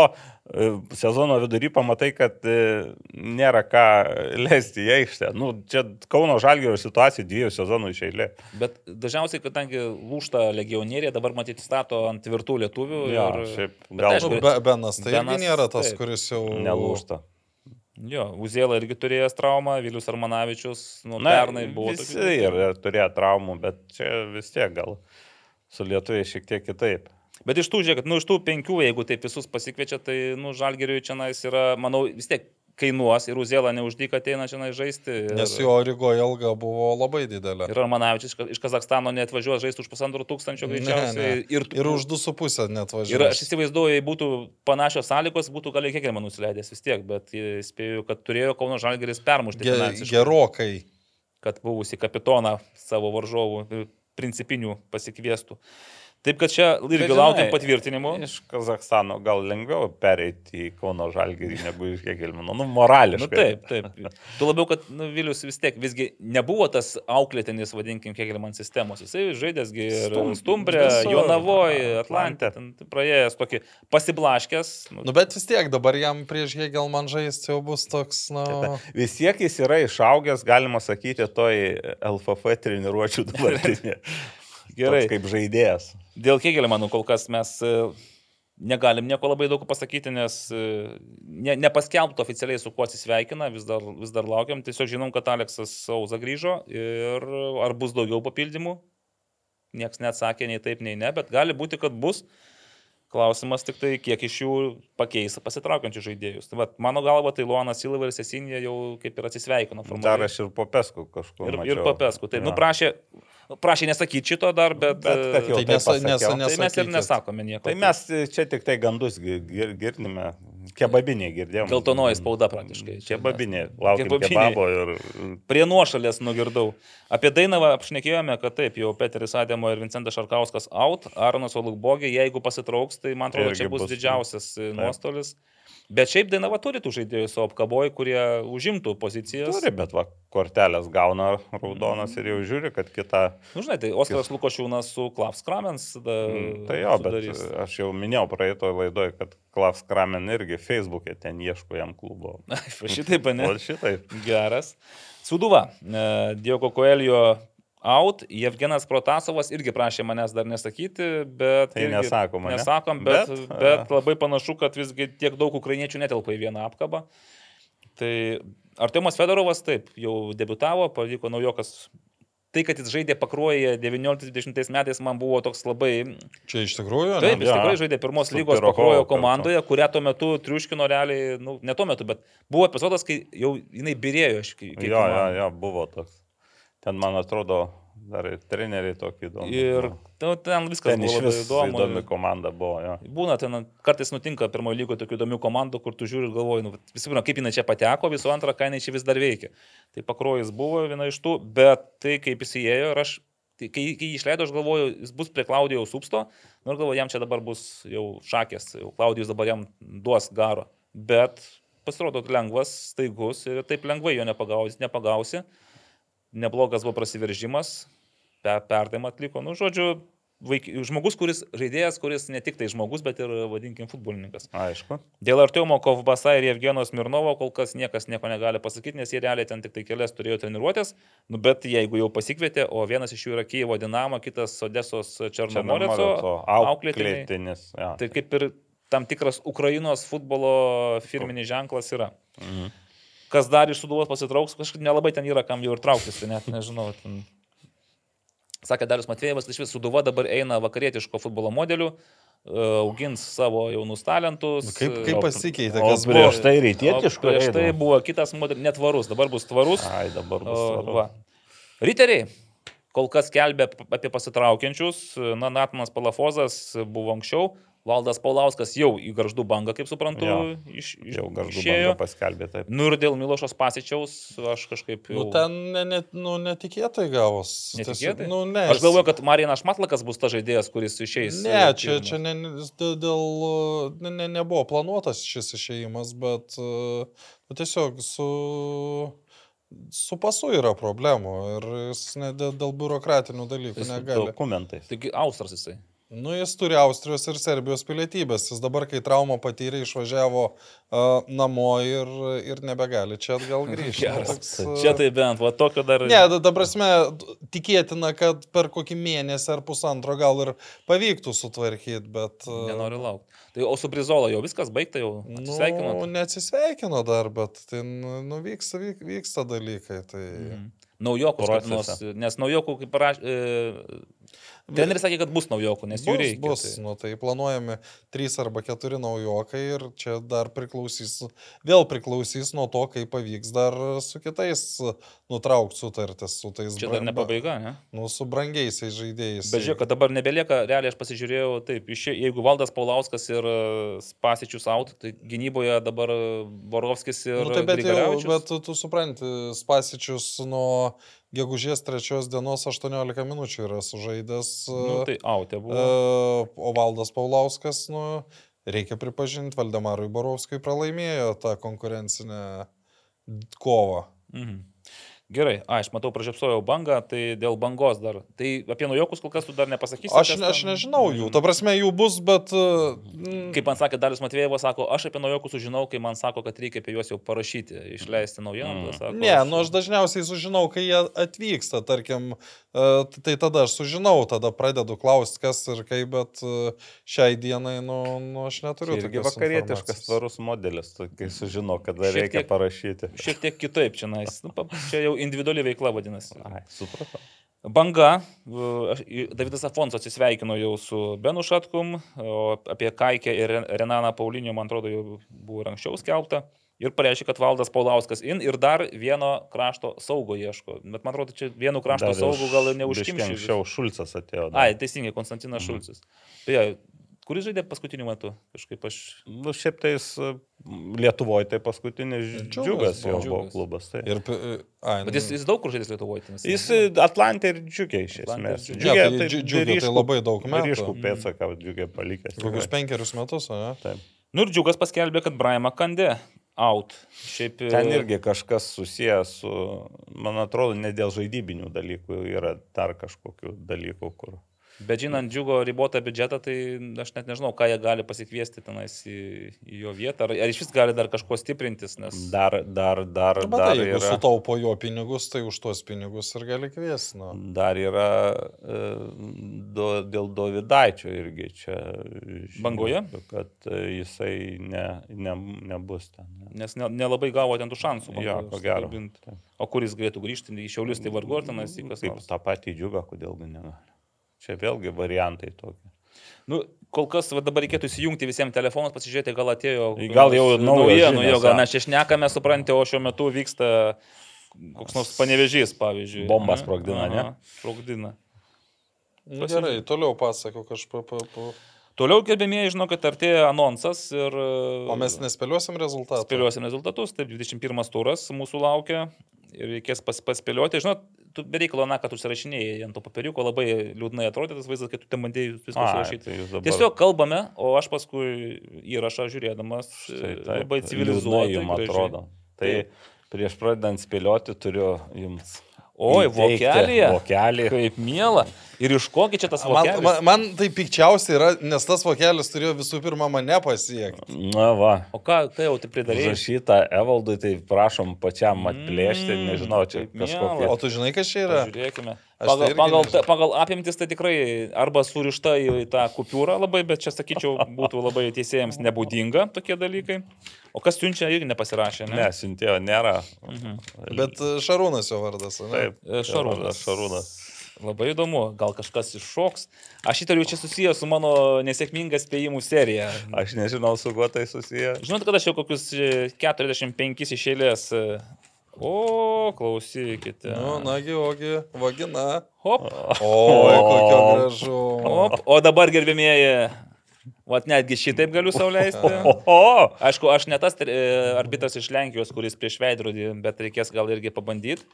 e, sezono vidury pamatai, kad e, nėra ką leisti į aikštę. Nu, čia Kauno Žalgėrio situacija dviejų sezonų iš eilė. Bet dažniausiai, kadangi lūšta legionieriai, dabar matyti stato ant tvirtų lietuvių. Jo, ir... šiaip Bet gal aišku, Nu, be, Benas tai Benas, irgi nėra tas, taip. kuris jau... nelūšta. Jo, Uzėla irgi turėjęs traumą, Vilius Armanavičius, nu, Na, pernai buvo. Visi tokių- ir turėjo traumų, bet čia vis tiek gal su lietuviai šiek tiek kitaip. Bet iš tų, žiūrėk, nu, iš tų penkių, jeigu taip visus pasikviečia, tai, nu, Žalgeriui čia nais yra, manau, vis tiek kainuos ir Uzėla neuždyk ateina čia žaisti. Ir, Nes jo Rygoje ilga buvo labai didelė. Ir Armanavičius iš Ka- iš Kazakstano neatvažiuoja žaisti už pusantro tūkstančio Ne, greičiausiai. ne. Ir, Ir už 2,5 net Ir važiavo. aš įsivaizduoju, jei būtų panašios sąlygos, būtų gal kiek man nusileidęs vis tiek, bet spėju, kad turėjo Kauno Žalgeris permušti Ge, gerokai. kad buvusi kapitoną savo varžovų principinių pasikviestų. Taip kad čia irgi Bet, laukiam patvirtinimų. Iš Kazakstano gal lengviau pereiti į Kauno Žalgirį negu iš Kegelmino. Nu, Nu, morališkai. taip, taip. Tu labiau, kad nu, Vilius vis tiek visgi nebuvo tas auklėtinis, vadinkim, kiek ir man sistemos. Jisai žaidėsgi Stum- Stumbrė. Jonavoje, Atlante. Atlantė, praėjęs tokį pasiblaškęs. Nu, Nu, bet vis tiek dabar jam prieš Hegelman žaisti jau bus toks, na... Vis tiek jis yra išaugęs, galima sakyti, toj LFF treniruočių dabartinė. Gerai. Toks kaip žaidėjas. Dėl Kegelio, manau, kol kas mes e, negalim nieko labai daug pasakyti, nes e, ne, nepaskelbtų oficialiai su kuo atsisveikina, vis dar, vis dar laukiam. Tiesiog žinom, kad Aleksas Sauza grįžo ir ar bus daugiau papildymų. Niekas neatsakė nei taip, nei ne, bet gali būti, kad bus. Klausimas tik tai, kiek iš jų pakeis pasitraukiančius žaidėjus. Tai vat, mano galva, tai Luonas Silva ir Sesinė jau kaip ir atsisveikino. Dar formaliai. aš ir popesku kažkur. Ir, mačiau. ir papesku. Tai, Jo. nu, prašė, nesakyti šito dar, bet, Bet kad jau Tai taip nesa- pasakiau. nesa- tai mes ir nesakome nieko. Tai mes čia tik tai gandus gi- gir- girdime, kebabinė girdėjome. Geltonoji spauda praktiškai. Čia Kebabinė, Kebabinė. kebabo ir Prie nuošalės nugirdau. Apie Dainavą apšnekėjome, kad taip, jau Peteris Ademo ir Vincentas Šarkauskas out, Aronas Olukbogė, jeigu pasitrauks, tai man atrodo, čia bus bus, didžiausias e, nuostolis. Bet šiaip Dainava turi tų žaidėjų savo apkaboj, kurie užimtų pozicijas. Turi, bet va, kortelės gauna raudonas ir jau žiūri, kad kita. Nu, žinai, tai Oskaras Lukošiūnas su Klavs Kramens. Da, Mm, Tai jo, bet sudarys. aš jau minėjau praeitoje laidoje, kad Klavs Kramen irgi Facebook'e ten ieško jam klubo. Šitaip, ne? O šitaip. Geras. Suduva. e, Diogo Koelio out. Jevgenas Protasovas irgi prašė manęs dar nesakyti, bet... Tai irgi nesakom, ane? Nesakom, bet, Bet, bet, labai panašu, kad visgi tiek daug ukrainiečių netelpa į vieną apkabą. Tai Artemas Fedorovas taip, jau debutavo, pavyko naujokas. Tai, kad jis žaidė pakruoje 19-20 metais, man buvo toks labai Čia iš tikrųjų, Taip, ne? jis Jo. tikrai žaidė pirmos Su lygos pakruojo komandoje, kurią tuo metu triuškino realiai, nu, ne tuo metu, bet buvo epizodas, kai jau jinai birėjo iš kai. Jo, jo, jo, buvo toks. Ten, man atrodo, dar ir treneriai tokį įdomų. Ir nu, ten viskas ten buvo labai įdomu. įdomi komanda buvo, jo. Būna, ten kartais nutinka pirmojo lygo tokių įdomių komandų, kur tu žiūri ir galvoji, nu, visų pirma, kaip jinai čia pateko, visų antra, ką jinai čia vis dar veikia. Tai pakrojus buvo viena iš tų, bet tai kaip jis įėjo ir aš, tai, kai, kai jį išleido, aš galvoju, jis bus prie Klaudijaus supsto, nu ir galvoju, jam čia dabar bus jau šakės, jau Klaudijus dabar jam duos garo. Bet pasirodo lengvas, staigus ir taip lengvai jo nepagausi, nepagausi. Neblogas buvo prasiveržimas, pe, perdavimą atliko. Nu, žodžiu, vaik, žmogus, kuris žaidėjas, kuris ne tik tai žmogus, bet ir, vadinkim, futbolininkas. Aišku. Dėl Artiomo Kovbasa ir Evgenos Mirnovo kol kas niekas nieko negali pasakyti, nes jie realiai ten tik tai kelias turėjo treniruotės. Nu, bet jeigu jau pasikvietė, o vienas iš jų yra Kyivo Dinamo, kitas Odesos Černomoreco auklėtinis. jo. tai kaip ir tam tikras Ukrainos futbolo firminis ženklas yra. Mhm. Kas dar iš suduvos pasitrauks, kažkaip nelabai ten yra kam jau ir trauktis, tai net nežinau. Ten... Sakė Darius Matvėjevas, tai iš vis suduva dabar eina vakarietiško futbolo modeliu, e, augins savo jaunus talentus. Nu, Kaip, kaip pasikeitė, kas buvo? prieš tai rytietiško. Prieš tai buvo kitas modelis, netvarus, dabar bus tvarus. Ai, dabar bus. Svarbu. va. Riteriai. Kol kas kelbė apie pasitraukiančius. Na, Natmanas Palafozas buvo anksčiau. Valdas Paulauskas jau į garždų bangą, kaip suprantu, Jo. iš, iš, Jau garždu išėjo. bando paskelbė taip. Nu ir dėl Milošos pasičiaus aš kažkaip jau... Nu, ten ne, ne, nu, netikėtai gavos. Netikėtai? Tiesiog, Nu, ne, Aš galvoju, kad Marinas Šmatlakas bus tas žaidėjas, kuris išeis. Ne, čia, pirmas. čia ne, ne- dėl, ne, ne, nebuvo planuotas šis išėjimas, bet nu, tiesiog su, su pasu yra problemų ir jis ne, dėl, dėl biurokratinių dalykų Jis negali. Dokumentais. Taigi Austras jisai. Nu, jis turi Austrijos ir Serbijos pilietybės. Jis dabar, kai traumą patyrė, išvažiavo uh, namo ir, ir nebegali čia atgal grįžti. Nu, Geras. toks, e, Čia tai bent, va tokio dar... Ne, ta, prasme, tikėtina, kad per kokį mėnesį ar pusantro gal ir pavyktų sutvarkyti, bet... e, Nenoriu laukti. Tai o su Brizola jau viskas baigta, jau Nu, atsisveikinot? neatsisveikino dar, bet ten nu, vyksta, vyk, vyksta dalykai. Tai... Mhm. Naujokų nes naujokų, kaip parašė, e, treneris sakė, kad bus naujokų, nes jų Bus, reikia. bus. tai- Nu, tai planuojami trys arba keturi naujokai ir čia dar priklausys, vėl priklausys nuo to, kaip pavyks dar su kitais nutraukti sutartis, su tais Čia dar bra- ne pabaiga, ne? Nu, su brangiaisiais žaidėjais. Bet žiūrėk, kad dabar nebelieka, realiai aš pasižiūrėjau, taip, iš, jeigu Valdas Paulauskas ir e, Spasičius out, tai gynyboje dabar e, Borovskis ir... Nu, tai bet, jau, bet tu, tu supranti, Spasičius nuo gegužės trečios dienos 18 minučių yra sužaidęs. Nu, tai out e, buvo. o Valdas Paulauskas, nu, reikia pripažinti, Valdemarui Borovskui pralaimėjo tą konkurencinę kovą. Mhm. Gerai, a, aš matau, pražiopsojau bangą, tai dėl bangos dar. Tai apie naujokus kol kas tu dar nepasakysi. Aš, ne- aš ten- nežinau jų, ta prasme jų bus, bet... e, Kaip man sakė Darius Matvėjevas, sako, aš apie naujokus sužinau, kai man sako, kad reikia apie juos jau parašyti, išleisti naujieną. Mm. Mm. Sako, Ne, nu aš dažniausiai sužinau, kai jie atvyksta, tarkim, e, tai tada aš sužinau, tada pradedu klausti, kas ir kaip, bet e, šiai dienai, nu, nu aš neturiu. Irgi tokios vakarietiškas tvarus modelis, kai sužino, kada Šiek reikia tiek- parašyti. Šiek tiek kitaip čia, nais. Nu, pa- čia jau individuali veikla vadinasi. Ai, supratau. Banga, Davidas Afonsas atsisveikino jau su Benu Šatkum, o apie Kaikę ir Ren- Renaną Paulinio, man atrodo, jau buvo ir anksčiau skelbta. Ir pareiškė, kad Valdas Paulauskas in ir dar vieno krašto saugo ieško. Bet man atrodo, čia vienu krašto saugu gal ir biškį neužkimši. Anksčiau Šulcas atėjo. dar. Ai, teisingai, Konstantinas Mhm. Šulcis. Beje, kuris žaidė paskutiniu metu? Kažkaip aš... Nu, šiaip tais Lietuvoje tai paskutinis Džiugas džiugas buvo. jau buvo Džiugas. klubas. Tai. Ir, pi- ai, Bet jis, jis daug kur žaidė Lietuvoje. tai Jis Atlantė ir džiugiai iš esmės. Džiugiai. Ne, tai dži- Džiugiai tai labai daug metų. Ryškų pėdsaką džiugiai palikęs. Kokius penkerius metus, ne? Taip. Nu ir džiugas paskelbė, kad Braima Kandė out. Šiaip e, Ten irgi kažkas susijęs su, man atrodo, ne dėl žaidybinių dalykų, yra dar kažkokių dalykų, kur. Bet žinant džiugo ribotą biudžetą, tai aš net nežinau, ką jie gali pasikviesti tenais į, į jo vietą. Ar, ar iš vis gali dar kažkuo stiprintis, nes... Dar, dar, dar, Bet dar tai, jeigu yra. sutaupo jo pinigus, tai už tuos pinigus ir gali kviesti. Nu. Dar yra e, do, dėl Dovydaičio irgi čia. žinių, Bangoje? Kad e, jisai ne, ne, nebus ten. Nes ne- nelabai gavo ten tų šansų. Jo, ko gero. O kuris galėtų grįžti į Šiaulius, tai vargu ar tenais į kas Kaip nors. tą patį džiugą, kodėl gi ne. Čia vėlgi variantai tokie. Nu, kol kas va, dabar reikėtų įsijungti visiems telefonus, pasižiūrėti, gal atėjo. Gal jau naujienų, jo, gal mes čia šnekame, suprantate, o šiuo metu vyksta koks nors panevežys, pavyzdžiui. Bombą Aha, sprogdina, ne? Sprogdina. Nu, Gerai, toliau pasako kažką. Pa, pa. Toliau, gerbėmieji, žinau, kad artėja anonsas ir... O mes nespėliuosim rezultatų. Spėliosim rezultatus, taip 21 turas mūsų laukia ir reikės pas, paspėlioti. Žinot, tu bereikalo, na, kad užsirašinėjai ant to papieriuko, labai liūdnai atrodė tas vaizdas, kai tu ten bandėjai viską surašyti. tai dabar- Tiesiog kalbame, o aš paskui įrašą žiūrėdamas Tai e, taip, labai civilizuotai. jums atrodo. Tai prieš pradedant spėlioti turiu jums. Oi, vokelėje. Vokelį. Kaip miela. Ir iš kokį čia tas Man, vokelis? man, man tai pikčiausia yra, nes tas vokelis turėjo visų pirma mane pasiekti. Na va. O ką, kai jau tai pridarėjai? Užrašyta Evaldui, tai prašom pačiam atplėšti, Mm, nežinau, čia kažkokia. O tu žinai, kas čia yra? Žiūrėkime. Pagal, tai irgi pagal, nežinau. pagal apimtis tai tikrai arba surišta į tą kupiūrą labai, bet čia sakyčiau, būtų labai teisėjams nebūdinga tokie dalykai. O kas siunčia, irgi nepasirašė, ne? Ne, siuntėjo nėra. Bet e, Šarūnas jo vardas. ane? Taip, E, Šarūnas. Šarūnas. Labai įdomu, gal kažkas iššoks. Aš įtariu, čia susijęs su mano nesėkminga spėjimų serija. Aš nežinau, su kuo tai susiję. Žinot, kad aš jau kokius e, 45 iš eilės. e, O, klausykite. Nu, nagi, ogi, vagina. Hop. Oi, kokio gražu. Hop. O dabar gerbėmieji, vat netgi šitaip galiu sauliaisti. O, Aišku, aš ne tas e, arbitras iš Lenkijos, kuris prieš veidrodį, bet reikės gal irgi pabandyti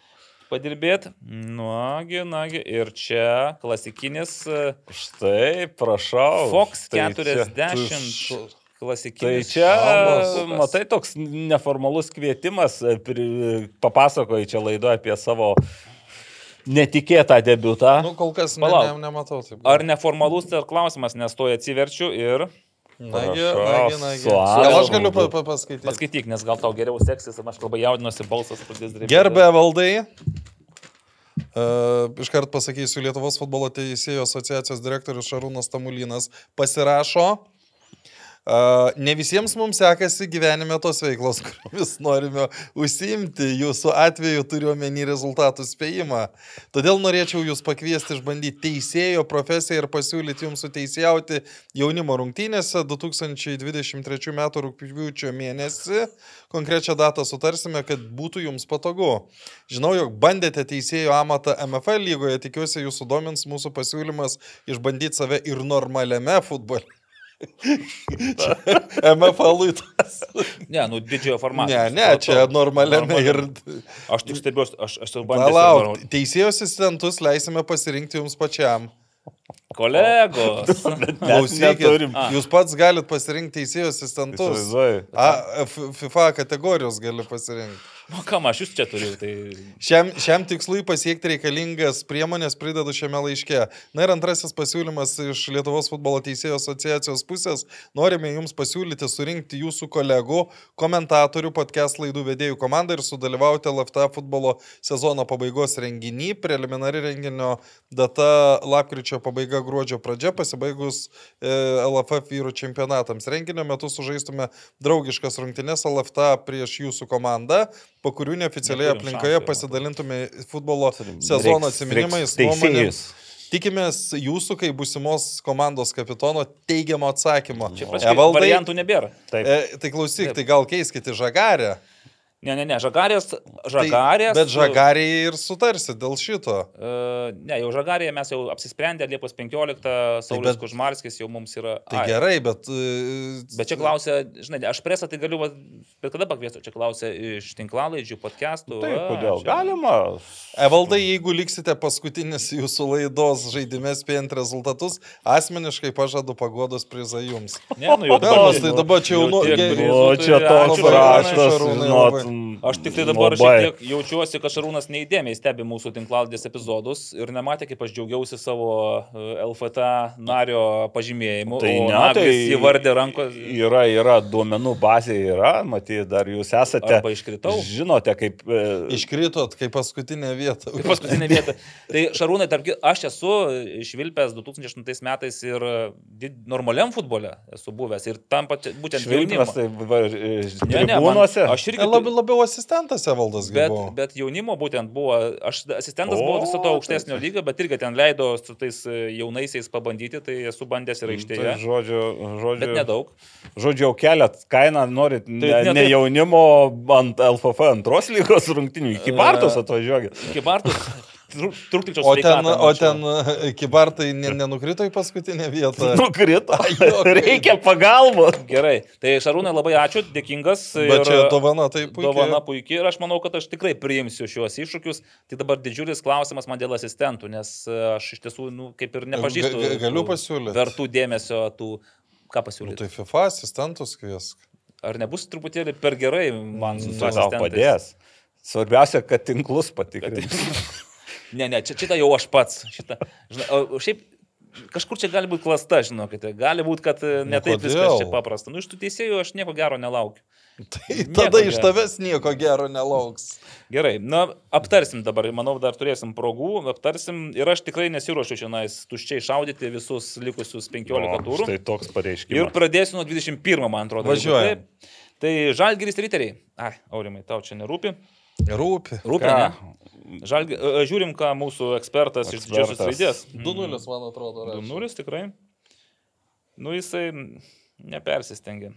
padirbėti. Nagi, nagi. Ir čia klasikinis e, štai, prašau. Fox Tai čia- 40. Tai Klasikinis. čia, Šalmas. matai, toks neformalus kvietimas, e, pri- papasakoji čia laido apie savo netikėtą debutą. Nu, kol kas ne, ne, nematau. Taip. Ar neformalus tai klausimas, nes to atsiverčiu ir Nagi, nagi, nagi. Gal aš galiu pa, pa, paskaityti? paskaityk, nes gal tau geriau seksis, aš labai jaudinuosi, balsas pradės drebėti. Gerbė valdai. Uh, iškart pasakysiu, Lietuvos futbolo teisėjų asociacijos direktorius Šarūnas Tamulinas pasirašo. Ne visiems mums sekasi gyvenime tos veiklos, kuriomis norime užsiimti. Jūsų atveju turiu omeny rezultatų spėjimą. Todėl norėčiau jūs pakviesti išbandyti teisėjo profesiją ir pasiūlyti jums suteisėjauti jaunimo rungtynėse 2023 m. rūpiučio mėnesį. Konkrečią datą sutarsime, kad būtų jums patogu. Žinau, jog bandėte teisėjo amatą MFL lygoje, tikiuosi jūsų domins mūsų pasiūlymas išbandyti save ir normaliame futbole. MFL tas. Ne, nu didžiojo formato. Ne, ne, čia normaliame ir... Aš tik stebiuosi, aš esu bandęs. Palauk, teisėjo asistentus leisime pasirinkti jums pačiam. Kolegos. Klausykit, neturim. jūs pats galite pasirinkti teisėjo asistentus. A, FIFA kategorijos gali pasirinkti. Nu, kam aš jūs čia turiu, tai... Šiam, šiam tikslui pasiekti reikalingas priemonės pridedu šiame laiške. Na ir antrasis pasiūlymas iš Lietuvos futbolo teisėjų asociacijos pusės. Norime jums pasiūlyti surinkti jūsų kolegų, komentatorių, podcast laidų vedėjų komandą ir sudalyvauti LFT futbolo sezono pabaigos renginį. Preliminari renginio data lapkričio pabaiga gruodžio pradžia, pasibaigus e, LFF vyrų čempionatams. Renginio metu sužaistume draugiškas rungtynes LFT prieš jūsų komandą, po kurių neoficialiai aplinkoje šansų, pasidalintume futbolo sezono atsiminimais, teisėjus. Tikimės jūsų, kaip būsimos komandos kapitono, teigiamo atsakymo. Čia Evaldai, variantų nebėra. Taip. e, tai klausyk, tai gal keiskite žagarę. Ne, ne, ne, žagarės. žagarės Tai, bet žagariai ir sutarsi dėl šito. Uh, ne, jau žagarėje mes jau apsisprendę, Liepos 15, Saulis bet, Kužmarskis jau mums yra. Tai Ai, gerai, bet... e, Bet čia klausia, žinai, aš presą tai galiu, bet kada pakviesiu, čia klausia iš tinklalaidžių, podcastų. Tai kodėl? čia- Galima. Evaldai, jeigu liksite paskutinis jūsų laidos žaidime spėjant rezultatus, asmeniškai pažadu pagodos prizą jums. Ne, nu jau Bernas, tai dabar čia jau nu- tiek ge- prizų, O tai čia ačiū, toks raštas, žinot. Labai. Aš tik tai dabar labai. šiek tiek jaučiuosi, kad Šarūnas neįdėmiai stebi mūsų tinklaldės epizodus ir nematė, kaip aš džiaugiausi savo e, LFT nario pažymėjimu. Tai ne, tai įvardė rankos. Yra, yra duomenų bazė, yra, matyt, dar jūs esate. Arba iškritau. Žinote, kaip... e, Iškritot kaip paskutinė vieta. Kaip paskutinė vieta. Tai Šarūnai, tarp, aš esu išvilpęs 2008 metais ir did- normaliam futbole esu buvęs ir tam pat, būtent jaunimo. Švilpras, tai va, e, Ne, ne, man-. Aš irgi Ne, labiau, labiau asistentas Evaldas Bet, buvo. bet jaunimo būtent buvo, aš asistentas O, buvau viso to tai aukštesnio lygio, bet irgi ten leido su tais e, jaunaisiais pabandyti, tai esu bandęs ir Tai aikštėje. žodžiu, žodžiu, Bet nedaug. žodžiu, jau keliat kainą, norit ne, ne ne taip. jaunimo ant LFF antros lygos rungtinių, iki Bartos atvažiuokit. Iki Bartus trūktelčiau O ten, o ten e, kibartai ne, nenukrito į paskutinę vietą. Nukrito. Reikia pagalbos. Gerai, tai Šarūnai labai ačiū, dėkingas. Bet ir- čia dovana tai puikiai. Dovana puikiai ir aš manau, kad aš tikrai priimsiu šiuos iššūkius. Tai dabar didžiulis klausimas man dėl asistentų, nes e, aš iš tiesų, nu, kaip ir nepažįstu. Ga- ga- galiu tų pasiūlyti? Vertų dėmesio tų, ką Nu, pasiūlyti. tai FIFA asistentus kviesk. Ar nebus truputėlį per gerai man su Tai tau asistentais? padės. Svarbiausia, kad tinklus patikrinti. Ne, ne, čia, šitą jau aš pats. Šitą, žinai, o, o šiaip kažkur čia gali būti klasta, žinokite. Gali būti, kad e, ne taip viskas kodėl? čia paprasta. Nu, iš tų teisėjų aš nieko gero nelaukiu. Tai Nieko tada iš gero. tavęs nieko gero nelauks. Gerai, na, aptarsim dabar, manau, dar turėsim progų, aptarsim ir aš tikrai nesiuošiu šiandien tuščiai šaudyti visus likusius 15 turų. Tai toks Ir pareiškimas. pradėsiu nuo 21, man atrodo. taip. Tai Žalgiris riteriai. Ai, Aurimai, tau čia nerūpi. Rūpi. Rūpi, ne? Žalgi... e, Žiūrim, ką mūsų ekspertas iš didžiosios Ekspertas. raidės. 2-0, man atrodo. rašė. 2-0 tikrai. Nu, jisai nepersistengia.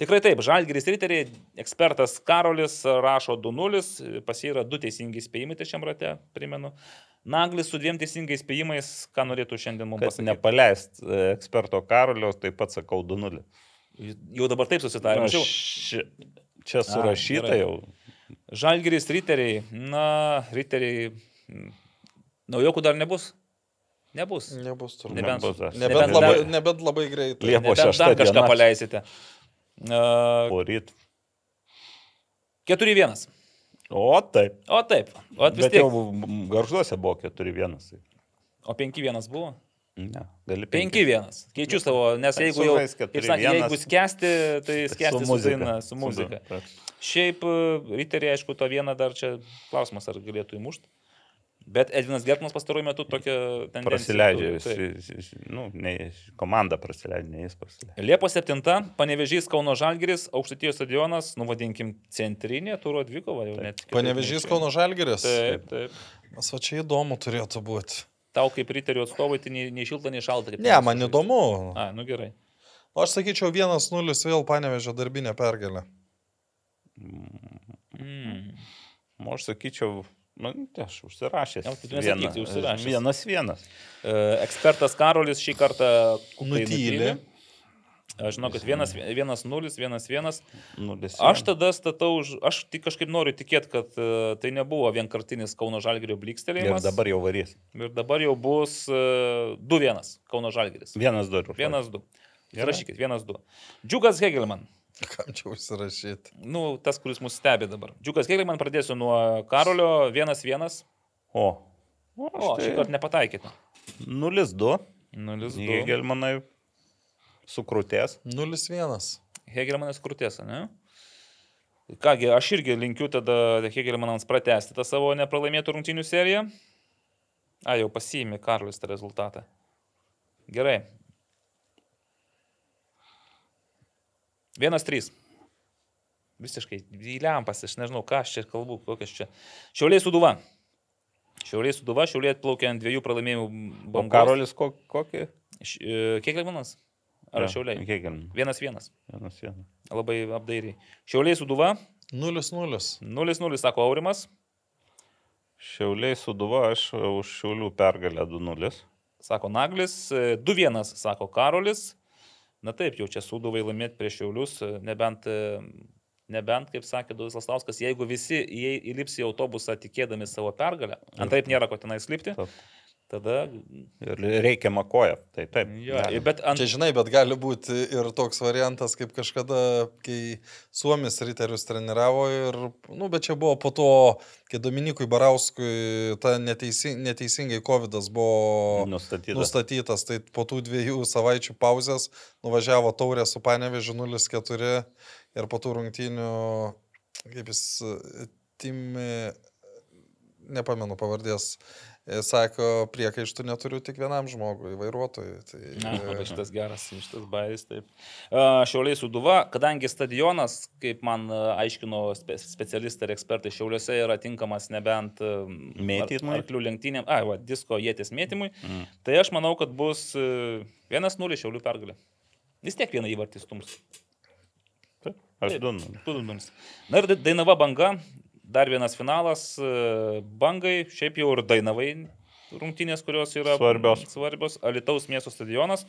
Tikrai taip, Žalgiris riteriai, ekspertas Karolis rašo 2-0, pas jį yra du teisingi spėjimai šiam rate, primenu. Naglis su dviem teisingais spėjimais, ką norėtų šiandien mums pasakyti. nepaleist e, eksperto Karolio, taip pat sakau 2-0. Jau dabar taip susitarėme. Čia surašyta gerai. jau. Žalgiris riteriai, na, riteriai, naujokų dar nebus. Nebus. Nebus turbūt. Nebent, Nebus. Nebent nebent labai, dar- nebent labai greitai. Liep- po nebent šešta dar kažką diena. paleisite. Uh, Poryt. 4-1. O taip. O taip. O vis Bet tiek. jau garžduose buvo 4-1. tai- O 5-1 buvo? Ne, gali 5-1. Keičiu savo, nes jeigu jau, kaip 4-1. sakė, jeigu skęsti, tai skęsti su, su daina, su muzika. Taip. Šiaip e, riteriai, aišku, to vieną dar čia klausimas, ar galėtų įmušti. Bet Edvinas Gertmas pastaruoju metu tokia tendencija. Prasileidžia, jis, jis, nu, ne, komanda prasileidžia, ne jis prasileidžia. Liepos 7, Panevežys Kauno Žalgiris, Aukštatijos stadionas, nu vadinkim, centrinė turo dvikova jau net. Panevežys. Kauno Žalgeris. Taip, taip. Mas va čia įdomu turėtų būti. Tau kaip riterių atstovai, tai nei, nei šilta, nei šalta. Ne, man įdomu. A, nu gerai. O aš sakyčiau 1-0 vėl panevežė darbinę pergalę. Mm. O aš sakyčiau, nu, tai aš užsirašęs. Jau, tai nesakyk, tai užsirašęs. Vienas vienas. E, Ekspertas Karolis šį kartą Nutyli. Aš žinau, kad vienas, vienas nulis, vienas vienas. Nulis Aš tada statau, už- aš tik kažkaip noriu tikėti, kad e, tai nebuvo vienkartinis Kauno Žalgirio Ir blikstelėjimas. dabar jau varys. Ir dabar jau bus e, 2-1 Kauno Žalgiris. Vienas du. ir- 1-2. Gerai. Rašykit, 1-2. Džiugas Hegelman. Kam čia užsirašyti? Nu, tas, kuris mus stebi dabar. Džiugas Hegelman pradėsiu nuo Karolio 1-1. O. O, šį kartą nepataikėte. Nulis du. 0-2. Hegelmanai sukrutės. 0-1. Hegelmanas krūtės, ne? Kągi, aš irgi linkiu tada Hegelmanams pratesti tą savo nepralaimėtų rungtinių seriją. A, jau pasiėmė Karlis tą rezultatą. Gerai. Vienas trys. Visiškai įliampas, aš nežinau, ką aš čia kalbu, kokias čia. Šiauliai suduva. Šiauliai suduva, šiauliai atplaukė ant dviejų pralaimėjimų O bangos. Karolis ko, kokį? Š- e, Kiek Hegelmanas? Ar šiauliai? Hegelmanas. Vienas vienas. Vienas vienas. Labai apdairiai. Šiauliai suduva, 0-0. 0-0, sako Aurimas. Šiauliai suduva, aš už Šiaulių pergalę 2-0. Sako Naglis, e, 2-1, sako Karolis. Na taip, jau čia suduvai laimėti prieš Šiaulius, e, nebent, e, nebent kaip sakė Duvis Lastauskas, jeigu visi įlips į autobusą tikėdami savo pergalę, antraip nėra ko tenais lipti, Taip. Tada... Ir reikiamą koją. Tai taip. Jo, galim. bet ant... Čia žinai, bet gali būti ir toks variantas, kaip kažkada, kai Suomis riterius treniravo ir, nu, bet čia buvo po to, kai Dominikui Barauskui ta neteisi, neteisingai COVID buvo Nustatyta. nustatytas, tai po tų dviejų savaičių pauzės nuvažiavo taurė su Panevežiu 0-4 ir po tų rungtynių, kaip jis, e, Timi, nepamenu pavardės, e, sako, priekaištų neturiu tik vienam žmogui, vairuotojui. Tai, Na, e, labai šitas geras, šitas bairis, taip. A, Šiauliai suduva, kadangi stadionas, kaip man a, aiškino spe, specialistai ir ekspertai, Šiauliuose yra tinkamas nebent Mėtymui? ar- arklių lenktynėm, ai, va, disko jėtis mėtymui, Mm. tai aš manau, kad bus a, 1-0 Šiaulių pergalė. Vis tiek vieną įvartį stums. Aš Taip. 2-0. 2-0. Na ir Dainava banga, dar vienas finalas a, bangai, šiaip jau ir Dainavai rungtynės, kurios yra Svarbios. svarbios. Alitaus miesto stadionas.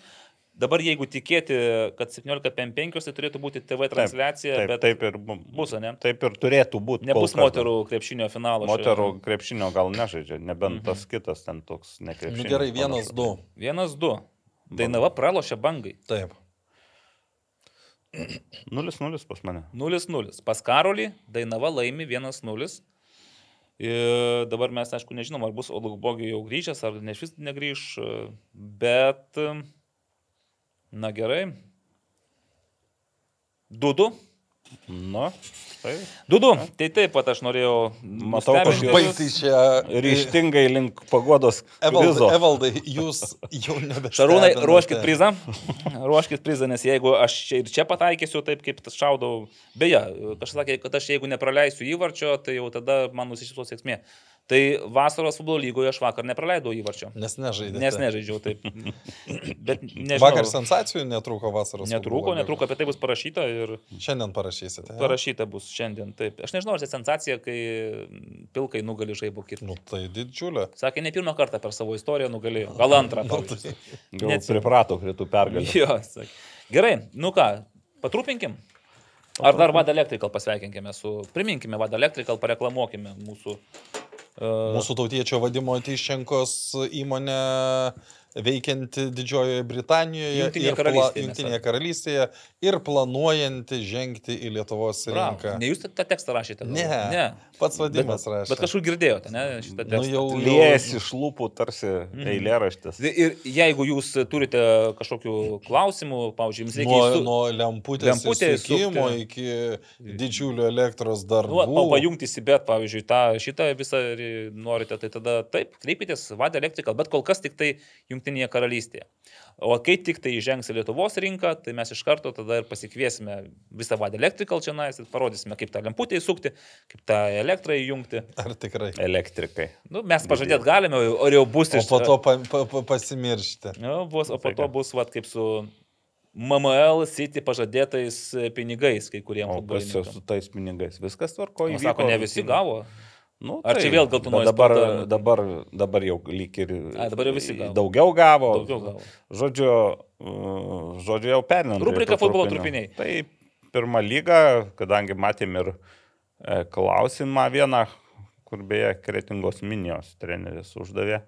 Dabar jeigu tikėti, kad 17.5 tai turėtų būti TV transliacija, Taip, bet taip ir bu- bus, ne? Taip ir turėtų būti. Nebus moterų krepšinio finalo. šioje- Moterų krepšinio gal nežaidžia, nebent Mhm. tas kitas ten toks nekrepšinis. Nu, gerai, vienas, du. Vienas, du. Dainava pralošia bangai. Taip. 0-0 pas mane. 0-0. Pas Karolį Dainava laimi 1-0. Ir dabar mes, aišku, nežinom, ar bus Olugbogi jau grįžęs, ar ne šis negrįž, bet, na gerai. 2-2. Nu, tai 2-2. Tai taip pat aš norėjau. Matau, kažkaip visus. Baigtai čia. ryštingai link pagodos Evaldai. Evaldai, jūs jau nebe. Šarūnai, ruoškit prizą. Ruoškit prizą, nes jeigu aš čia ir čia pataikysiu taip, kaip tas šaudau. Beje, kažkas sakė, kad aš jeigu nepraleisiu įvarčio, tai jau tada man nusišypsos sėkmė. Tai vasaros futbolo lygoje aš vakar nepraleidau įvarčio. Nes nežaidėte. Nes nežaidžiau taip. Bet nežinau. Vakar sensacijų netrūko vasaros. Netrūko, netrūko, apie tai bus parašyta ir. Šiandien parašysite. parašyta bus šiandien. Taip. Aš nežinau, ar tai sensacija, kai pilkai nugali žaibo kirtį. Nu, tai didžiulė. Sakė, ne pirmą kartą per savo istoriją nugalėjo. Gal antrą. Nu, pavyzdžiui. Gal Neatsimenu. priprato prie tų pergalių. Jo, sakė. Gerai, nu ką, patrūpinkim. Ar dar Vada Electrical pasveikinkime su, priminkime Vada Electrical, pareklamuokime mūsų. Mūsų tautiečio vadimo Tyščenkos įmonė veikianti Didžiojoje Britanijoje Jungtinėje ir karalystėje, Jungtinėje karalystėje ir planuojanti žengti į Lietuvos rinką. Ne jūs tą tekstą rašėte? Ne, ne. Pats vadimas rašė. Bet kažkur girdėjote, ne, šitą Nu, tekstą. jau, Liejasi iš lūpų tarsi Mhm. eilėraštis. Ir jeigu jūs turite kažkokių klausimų, pavyzdžiui, jums reikia Nuo, įsu- nuo lemputės, lemputės sukti. iki didžiulio elektros Nu, darbų. o pajungti Sibet, pavyzdžiui, tą šitą visą ir norite, tai tada taip, kreipitės Vada Electrical, bet kol kas tik tai Junktinėje karalystėje. O kai tik tai įžengs į Lietuvos rinką, tai mes iš karto tada ir pasikviesime visą Vada Electrical čia nais ir parodysime, kaip tą lemputę įsukti, kaip tą elektrą įjungti. Ar tikrai? Elektrikai. Nu, mes pažadėt galime, o ar jau bus O iš po to pa, pa, pa, pasimiršti. Nu, bus, o po to bus, vat, kaip su MML City pažadėtais e, pinigais kai kuriems O kas su tais pinigais? Viskas tvarko O Sako, ne visi gavo. Nu, Ar čia vėl geltonoji bet dabar, spauda? dabar, dabar jau lyg ir Ai, dabar jau visi gavo. daugiau gavo. Daugiau gavo. Žodžiu, uh, žodžiu jau perinant. Rubrika futbolo trupiniai. Tai pirmą lygą, kadangi matėm ir e, klausimą vieną, kur beje Kretingos minijos treneris uždavė.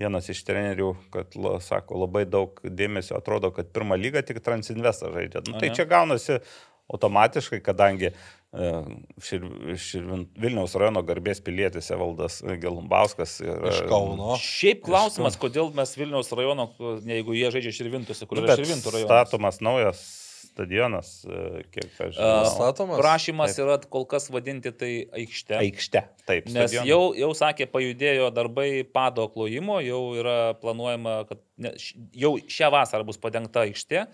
Vienas iš trenerių, kad, sako, labai daug dėmesio atrodo, kad pirmą lygą tik Transinvestą žaidžia. Nu, tai čia gaunasi automatiškai, kadangi e, šir, širvin, Vilniaus rajono garbės pilietis Evaldas Gelumbauskas Iš Kauno. Šiaip klausimas, kodėl mes Vilniaus rajono, jeigu jie žaidžia Širvintose, kur Nu, yra Širvintų rajonas. Statomas naujas stadionas, e, kiek aš žinau. Statomas? Prašymas yra kol kas vadinti tai aikšte. Aikšte. Taip, Nes stadionas. jau, jau sakė, pajudėjo darbai pado klojimo, jau yra planuojama, kad ne, jau šią vasarą bus padengta aikštė,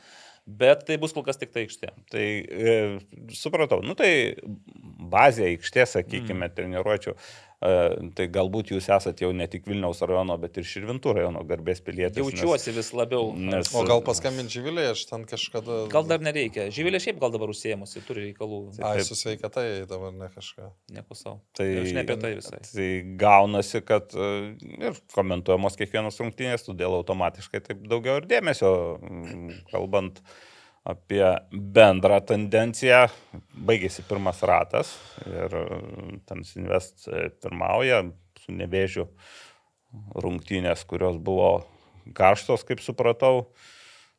bet tai bus kol kas tik tai aikštė. Tai e, supratau, nu tai bazė aikštė, sakykime, mm. treniruočių. E, Tai galbūt jūs esate jau ne tik Vilniaus rajono, bet ir Širvintų rajono garbės pilietis. nes- Jaučiuosi vis labiau. nes- O gal paskambinti Živilė, aš ten kažkada... Gal dar nereikia. Živilė šiaip gal dabar užsiemusi, turi reikalų. Ai, su sveikatai dabar ne kažką. Nieko savo. Tai, Aš ne apie tai visai. Tai gaunasi, kad e, ir komentuojamos kiekvienos rungtynės, todėl automatiškai taip daugiau ir dėmesio, kalbant apie bendrą tendenciją, baigėsi pirmas ratas ir Tansinvest e, pirmauja su nevėžiu rungtynės, kurios buvo karštos, kaip supratau.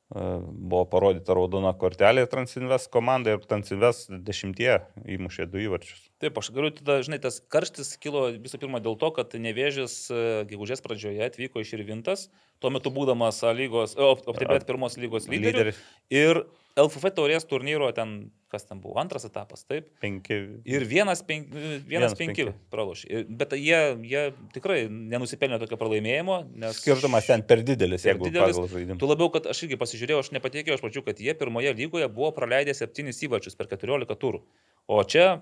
E, Buvo parodyta raudona kortelė Transinvest komandai ir Transinvest dešimtie įmušė du įvarčius. Taip, aš galiu tada, žinai, tas karštis kilo visų pirma dėl to, kad Nevėžis e, gegužės pradžioje atvyko iš Irvintas, tuo metu būdamas lygos, optibet pirmos lygos. Lyderis. Ir LFF taurės turnyro ten, kas ten buvo, antras etapas, taip. Penki. Ir vienas, penk, vienas, Vienas penki penki. pralošė. Bet jie, jie tikrai nenusipelnė tokio pralaimėjimo, nes... Skirtumas ten per didelis, Per jeigu didelis. pagal žaidimą. Tu labiau, kad aš irgi pasižiūrėjau, aš nepatikėjau iš pradžių, kad jie pirmoje lygoje buvo praleidę 7 įvarčius per 14 turų. O čia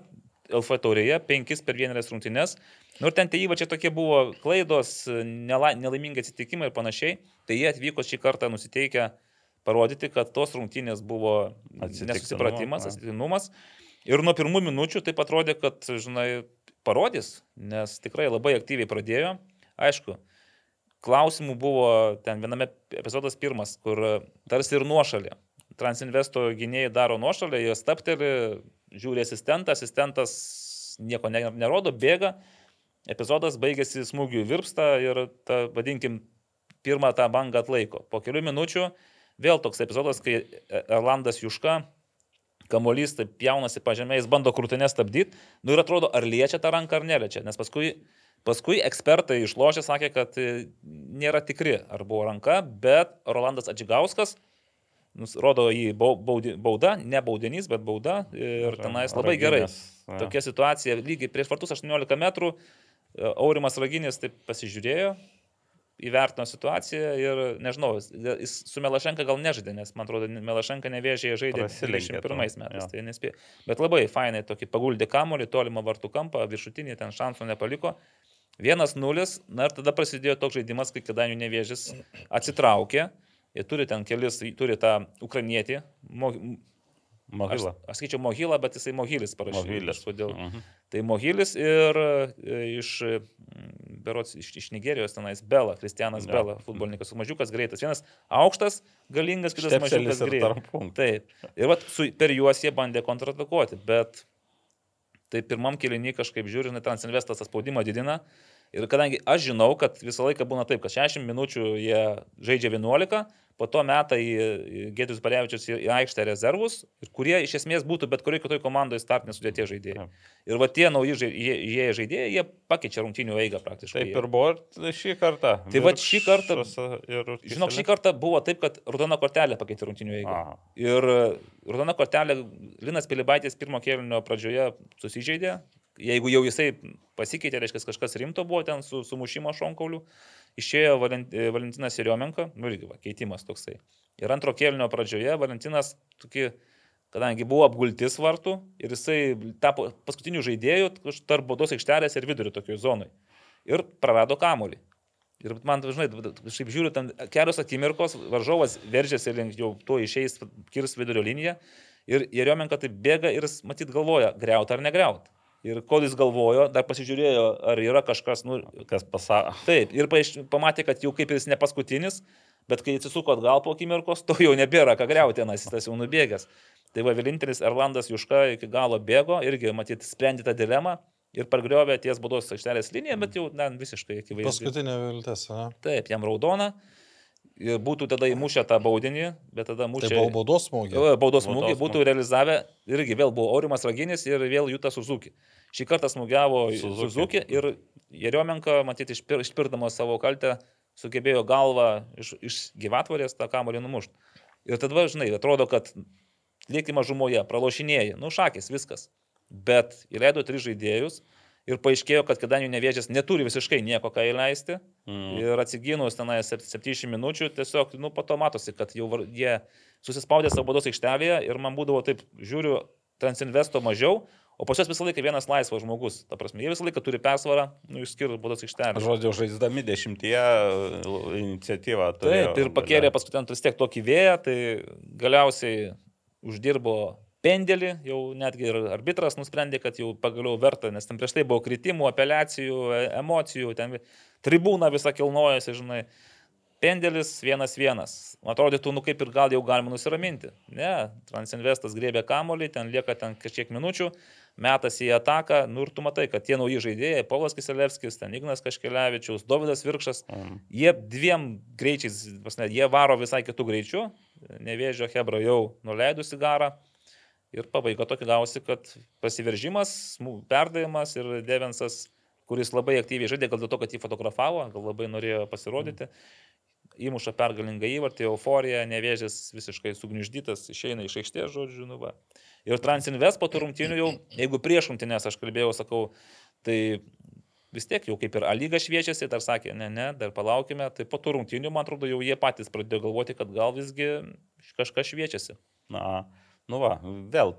LF taurėje 5 per vienerias rungtynes. Nu ir ten tie įvarčiai tokie buvo klaidos, nela, nelaimingi atsitikimai ir panašiai. Tai jie atvyko šį kartą nusiteikę parodyti, kad tos rungtynės buvo nesusipratimas, atsitiktinumas. Ir nuo pirmų minučių taip atrodė, kad, žinai, parodys, nes tikrai labai aktyviai pradėjo. Aišku, klausimų buvo ten viename epizodas pirmas, kur tarsi ir nuošalė. Transinvesto gynėjai daro nuošalę, jie stapteli, žiūri asistentą, asistentas nieko ne- nerodo, bėga. Epizodas baigėsi smūgiu į virpstą ir, ta, vadinkim, pirmą tą bangą atlaiko. Po kelių minučių vėl toks epizodas, kai Erlandas Juška kamuolys taip jaunasi pažemė, jis bando krūtinę stabdyti, nu ir atrodo, ar liečia tą ranką ar neliečia, nes paskui, paskui ekspertai išlošė, sakė, kad e, nėra tikri, ar buvo ranka, bet Rolandas Adžigauskas, rodo jį bauda, ne baudinys, bet bauda ir tenais labai gerai. Tokia situacija, lygiai prieš vartus 18 metrų, e, Aurimas Raginis taip pasižiūrėjo, įvertino situaciją ir nežinau, jis- su Melašenka gal nežaidė, nes man atrodo, Melašenka nevėžėje žaidė Prasilenkė 21 to, metais, jo. tai nespėjo. Bet labai fainai tokį paguldė kamolį, tolimą vartų kampą, viršutinį ten šansų nepaliko. Vienas nulis, na ir tada prasidėjo toks žaidimas, kai Kedainių nevėžis atsitraukė, jie turi ten kelis, turi tą ukrainietį, mo, aš, Mohila. aš skaičiau Mohilą, bet jisai Mohilis parašė. Mohilis. Kažkodėl. Mhm. Tai Mohilis ir e, iš, berots, iš, iš Nigerijos tenais Bela, Kristianas Jo. Bela, futbolininkas, mažiukas greitas. Vienas aukštas, galingas, kitas Štepselis mažiukas greitas. Taip. Ir vat, su, per juos jie bandė kontratakuoti, bet tai pirmam kilinį kažkaip žiūri, žinai, Transinvestas tą spaudimą didina. Ir kadangi aš žinau, kad visą laiką būna taip, kad 60 minučių jie žaidžia 11, po to metą į Gėdrius Barevičius į aikštę rezervus, kurie iš esmės būtų bet kurioje kitoje komandoje startinės sudėties žaidėjai. Ir va tie nauji žai- jie- jie žaidėjai, jie pakeičia rungtynių eigą praktiškai. Taip ir buvo šį kartą. Tai vat šį kartą- Ir Žinok, šį kartą buvo taip, kad raudona kortelė pakeitė rungtynių eigą. Aha. Ir e, raudona kortelė Linas Pilibaitis pirmo kėlinio pradžioje susižeidė. Jeigu jau jisai pasikeitė, reiškia, kažkas rimto buvo ten su sumušimo šonkauliu, išėjo Valent, e, Valentinas Iriomenko, nu irgi va, keitimas toksai. Ir antro kėlinio pradžioje Valentinas, tokį, kadangi buvo apgultis vartų ir jisai tapo paskutiniu žaidėju tarp baudos aikštelės ir vidurio tokioje zonoje. Ir prarado kamuolį. Ir man, žinai, šiaip žiūriu, ten kelios akimirkos, varžovas veržėsi link jau to išeis, kirs vidurio liniją. Ir Jeriomenka taip bėga ir matyt, galvoja, greut ar negreut. Ir kol jis galvojo, dar pasižiūrėjo, ar yra kažkas, nu, Kas pasakė. taip. Ir paaiš- pamatė, kad jau kaip ir jis ne paskutinis, bet kai atsisuko atgal po akimirkos, to jau nebėra ką greuti, nes jis tas jau nubėgęs. Tai va, vienintelis Erlandas Juška iki galo bėgo, irgi, matyt, sprendė tą dilemą ir pargriovė ties baudos aikštelės liniją, bet jau na, visiškai akivaizdu. Paskutinė viltis, ne? Taip, jam raudona. Ir būtų tada įmušę tą baudinį, bet tada Tai mušė... buvo baudos smūgis. Jo, Baudos Baudos smūgį būtų smūgį. realizavę, irgi vėl buvo Aurimas Raginis ir vėl Jūta Suzuki. Šį kartą smūgiavo Suzuki. Suzuki ir Jeriomenka, matyti, išpir, išpirdamas savo kaltę, sugebėjo galvą iš, iš gyvatvarės tą kamolį numušti. Ir tada, žinai, atrodo, kad lieki mažumoje, pralošinėjai, nu šakės, viskas. Bet įleido tris žaidėjus ir paaiškėjo, kad kadangi nevėžės neturi visiškai nieko ką įleisti, Mm. Ir atsigynus tenai 70 minučių, tiesiog, nu, po to matosi, kad jau jie susispaudė savo baudos aikštelėje ir man būdavo taip, žiūriu, Transinvesto mažiau, O pas juos visą laiką vienas laisvas žmogus. Ta prasme, jie visą laiką turi persvarą, nu, išskyrus būdas aikštelės. Žodžiu, žaisdami dešimtyje e, iniciatyvą. turėjo Taip, tai ir pakėlė ten vis tiek tokį vėją, tai galiausiai uždirbo pendelį, jau netgi ir arbitras nusprendė, kad jau pagaliau verta, nes ten prieš tai buvo kritimų, apeliacijų, e- emocijų, ten tribūna visą kilnojasi, žinai. Pendelis vienas vienas. Atrodytų, nu kaip ir gal jau galima nusiraminti. Ne, Transinvestas grėbė kamolį, ten lieka ten kažkiek minučių, metas į ataką, nu ir tu matai, kad tie nauji žaidėjai, Paulas Kiselevskis, ten Ignas Kaškelevičius, Davidas Virkšas, Mm. jie dviem greičiais, prasme, jie varo visai kitų greičių, nevėžio Hebra jau nuleidusi garą. Ir pabaiga tokia gausi, kad pasiveržimas, perdavimas ir Devensas, kuris labai aktyviai žaidė, gal dėl to, kad jį fotografavo, gal labai norėjo pasirodyti, įmuša pergalingą įvartį, euforija, nevėžės visiškai sugniuždytas, išeina iš aikštės, žodžiu, nu va. Ir Transinvest po tų rungtynių jau, jeigu prieš rungtynės aš kalbėjau, sakau, tai vis tiek jau kaip ir A lyga šviečiasi, dar sakė, ne, ne, dar palaukime, tai po tų rungtynių, man atrodo, jau jie patys pradėjo galvoti, kad gal visgi kažkas šviečiasi. Na, nu va, vėl.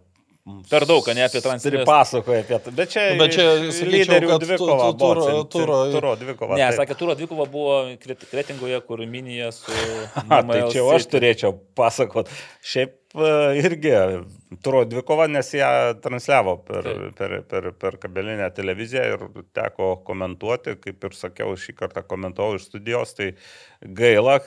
Per daug, ane, apie Transnistri- Pasakoja apie tai. Bet čia, Bet čia, lyderių dvikova. turo- turo- Turo dvikova. Ne, taip. sakė, Turo dvikova buvo Kret- Kretingoje, kur minija su... A, tai čia aš turėčiau pasakot. Šiaip e, irgi turo dvikova, nes ją transliavo per, per, per, per kabelinę televiziją ir teko komentuoti, kaip ir sakiau, šį kartą komentavau iš studijos, tai gaila,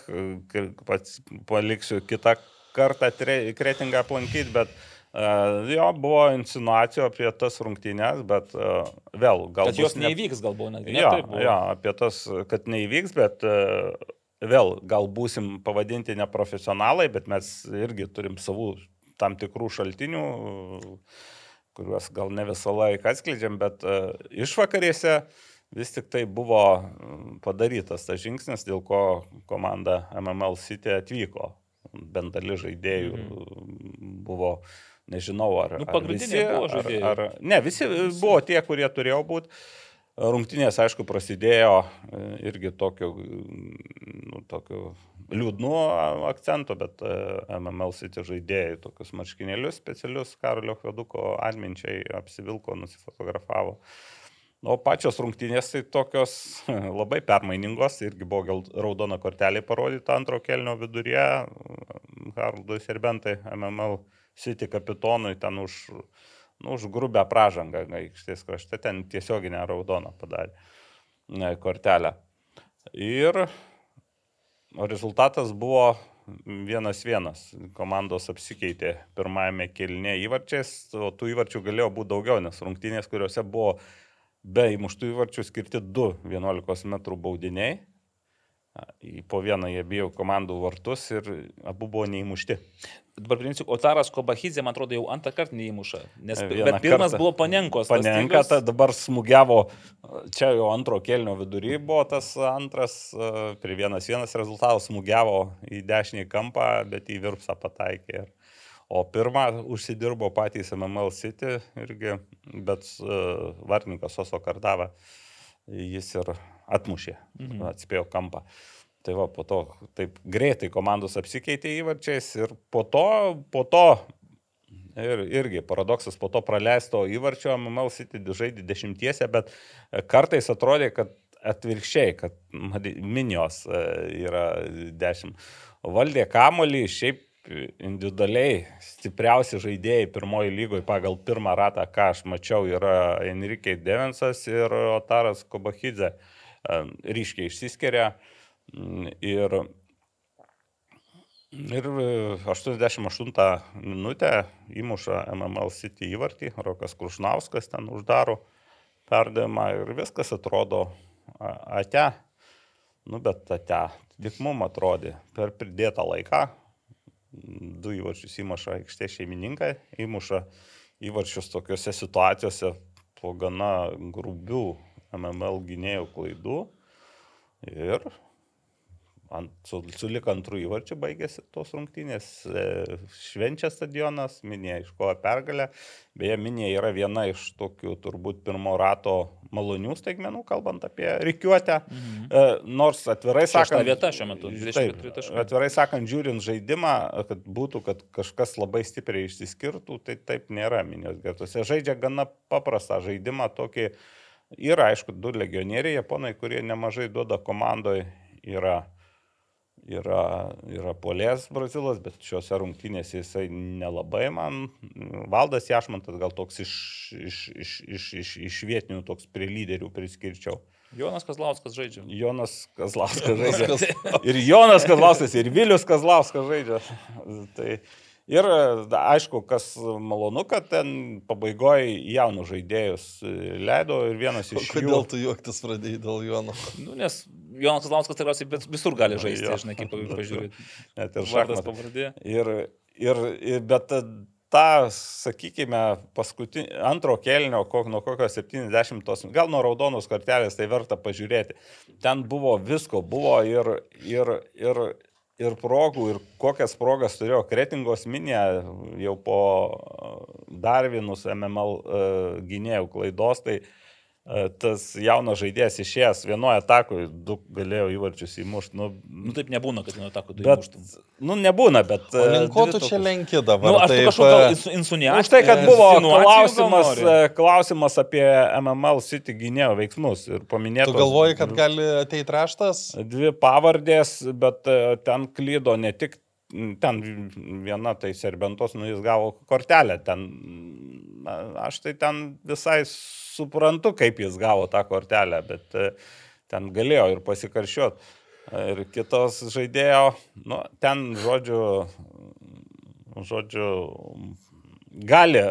pats paliksiu kitą kartą kretingą aplankyti, bet uh, jo buvo insinuacijų apie tas rungtynės, bet uh, vėl gal Kad jos bus ne- neįvyks galbūt netgi. ne, Jo, buvo. jo, apie tas, kad neįvyks, bet e, vėl gal būsim pavadinti neprofesionalai, bet mes irgi turim savų tam tikrų šaltinių, kuriuos gal ne visą laiką atskleidžiam, bet e, išvakarėse vis tik tai buvo padarytas tas žingsnis, dėl ko komanda MML City atvyko. Bent dalis žaidėjų mhm. buvo, nežinau, ar, Nu, ar pagrindiniai visi, buvo ar, žaidėjai. ar, ne, visi buvo tie, kurie turėjo būti. Rungtynės, aišku, prasidėjo e, irgi tokiu, nu, tokiu liūdnu akcentu, bet e, MML City žaidėjai tokius marškinėlius specialius Karolio Hveduko atminčiai apsivilko, nusifotografavo. O pačios rungtynės tai tokios labai permainingos, irgi buvo gal raudona kortelė parodyta antro kelnio viduryje, Haroldui Serbentai, MML City kapitonui ten už, nu, už grubę pražangą aikštės krašte, ten tiesioginę raudoną padarė ne, kortelę. Ir rezultatas buvo vienas vienas. Komandos apsikeitė pirmajame kelnyje įvarčiais, o tų įvarčių galėjo būti daugiau, nes rungtynės, kuriuose buvo be įmuštų įvarčių skirti 2 11 m baudiniai. Po vieną jie bijo komandų vartus ir abu buvo neįmušti. Dabar priminsiu, Otaras Kobahidze, man atrodo, jau antrą kartą neįmuša. Nes, pirmas buvo Panenkos. Panenka, ta dabar smūgiavo, čia jau antro kelnio vidury buvo tas antras, prie vienas vienas rezultatas smūgiavo į dešinį kampą, bet į virpsą pataikė. O pirmą užsidirbo patys MML City irgi, bet uh, vartininkas Oso Kardava jis ir atmušė, mhm. atspėjo kampą. Tai va, po to taip greitai komandos apsikeitė įvarčiais ir po to, po to Ir irgi paradoksas po to praleisto įvarčio MML City žaidė dešimtiese, bet e, kartais atrodė, kad atvirkščiai, kad minijos e, yra dešimt. Valdė kamolį, šiaip individualiai stipriausi žaidėjai pirmoji lygoje pagal pirmą ratą, ką aš mačiau, yra Enrique Devensas ir Otaras Kobachidze. E, Ryškiai išsiskiria. Mm, Ir Ir e, 88 minutę įmuša MML City įvartį, Rokas Krušnauskas ten uždaro perdavimą ir viskas atrodo ate. Nu, bet ate, tik mum atrodė per pridėtą laiką. Du įvarčius įmuša aikštė šeimininkai, įmuša įvarčius tokiuose situacijose po gana grubių MML gynėjų klaidų. Ir ant, su, su lik antrų įvarčių baigėsi tos rungtynės. E, švenčia stadionas, minė iškojo pergalę. Beje, minė yra viena iš tokių turbūt pirmo rato malonių staigmenų, kalbant apie reikiuotę. Mhm. E, nors atvirai Šešta sakant, vieta šiuo metu, 24 Taip, atvirai sakant, žiūrint žaidimą, kad būtų, kad kažkas labai stipriai išsiskirtų, tai taip nėra minijos gretose. Žaidžia gana paprastą žaidimą, tokį yra, aišku, du legionieriai, japonai, kurie nemažai duoda komandoje, yra, yra, yra polės brazilas, bet šiuose rungtynėse jisai nelabai man, valdas Jašmantas gal toks iš, iš, iš, iš, iš, iš vietinių, toks prie lyderių priskirčiau. Jonas Kazlauskas žaidžia. Jonas Kazlauskas žaidžia. Ir Jonas Kazlauskas, ir Vilius Kazlauskas žaidžia. Tai ir aišku, kas malonu, kad ten pabaigoje jaunų žaidėjus leido ir vienas iš Kodėl jų. tu juoktis pradėjai dėl Jono? Nu, nes Jonas Kazlauskas tikriausiai visur gali žaisti, Jo. žinai, kaip pažiūrėti. Net ir šachmatai. pavardė. Ir, ir, ir, bet tą, sakykime, paskutinį, antro kelnio, kok, nuo kokio 70, tos- gal nuo raudonos kortelės, tai verta pažiūrėti. Ten buvo visko, buvo ir, ir, ir, ir progų, ir kokias progas turėjo Kretingos minė jau po Darvinus MML uh, gynėjų klaidos, tai uh, tas jaunas žaidėjas išėjęs vienoje atakoje, du galėjo įvarčius įmušti. Nu, Nu, taip nebūna, kad nuo tako tu Bet, įmuštum. nu, nebūna, bet... E, ko tu čia lenki dabar? Nu, aš Taip, kažkokiu gal e, ins- insinuaciją. Už tai, kad buvo klausimas, e, klausimas apie MML City gynėjo veiksmus ir paminėtos. Tu galvoji, kad gali ateiti raštas? Dvi pavardės, bet e, ten klydo ne tik, ten viena tai Serbentos, nu jis gavo kortelę, ten, aš tai ten visai suprantu, kaip jis gavo tą kortelę, bet e, ten galėjo ir pasikaršiuoti. Ir kitos žaidėjo, nu, ten, žodžiu, žodžiu, gali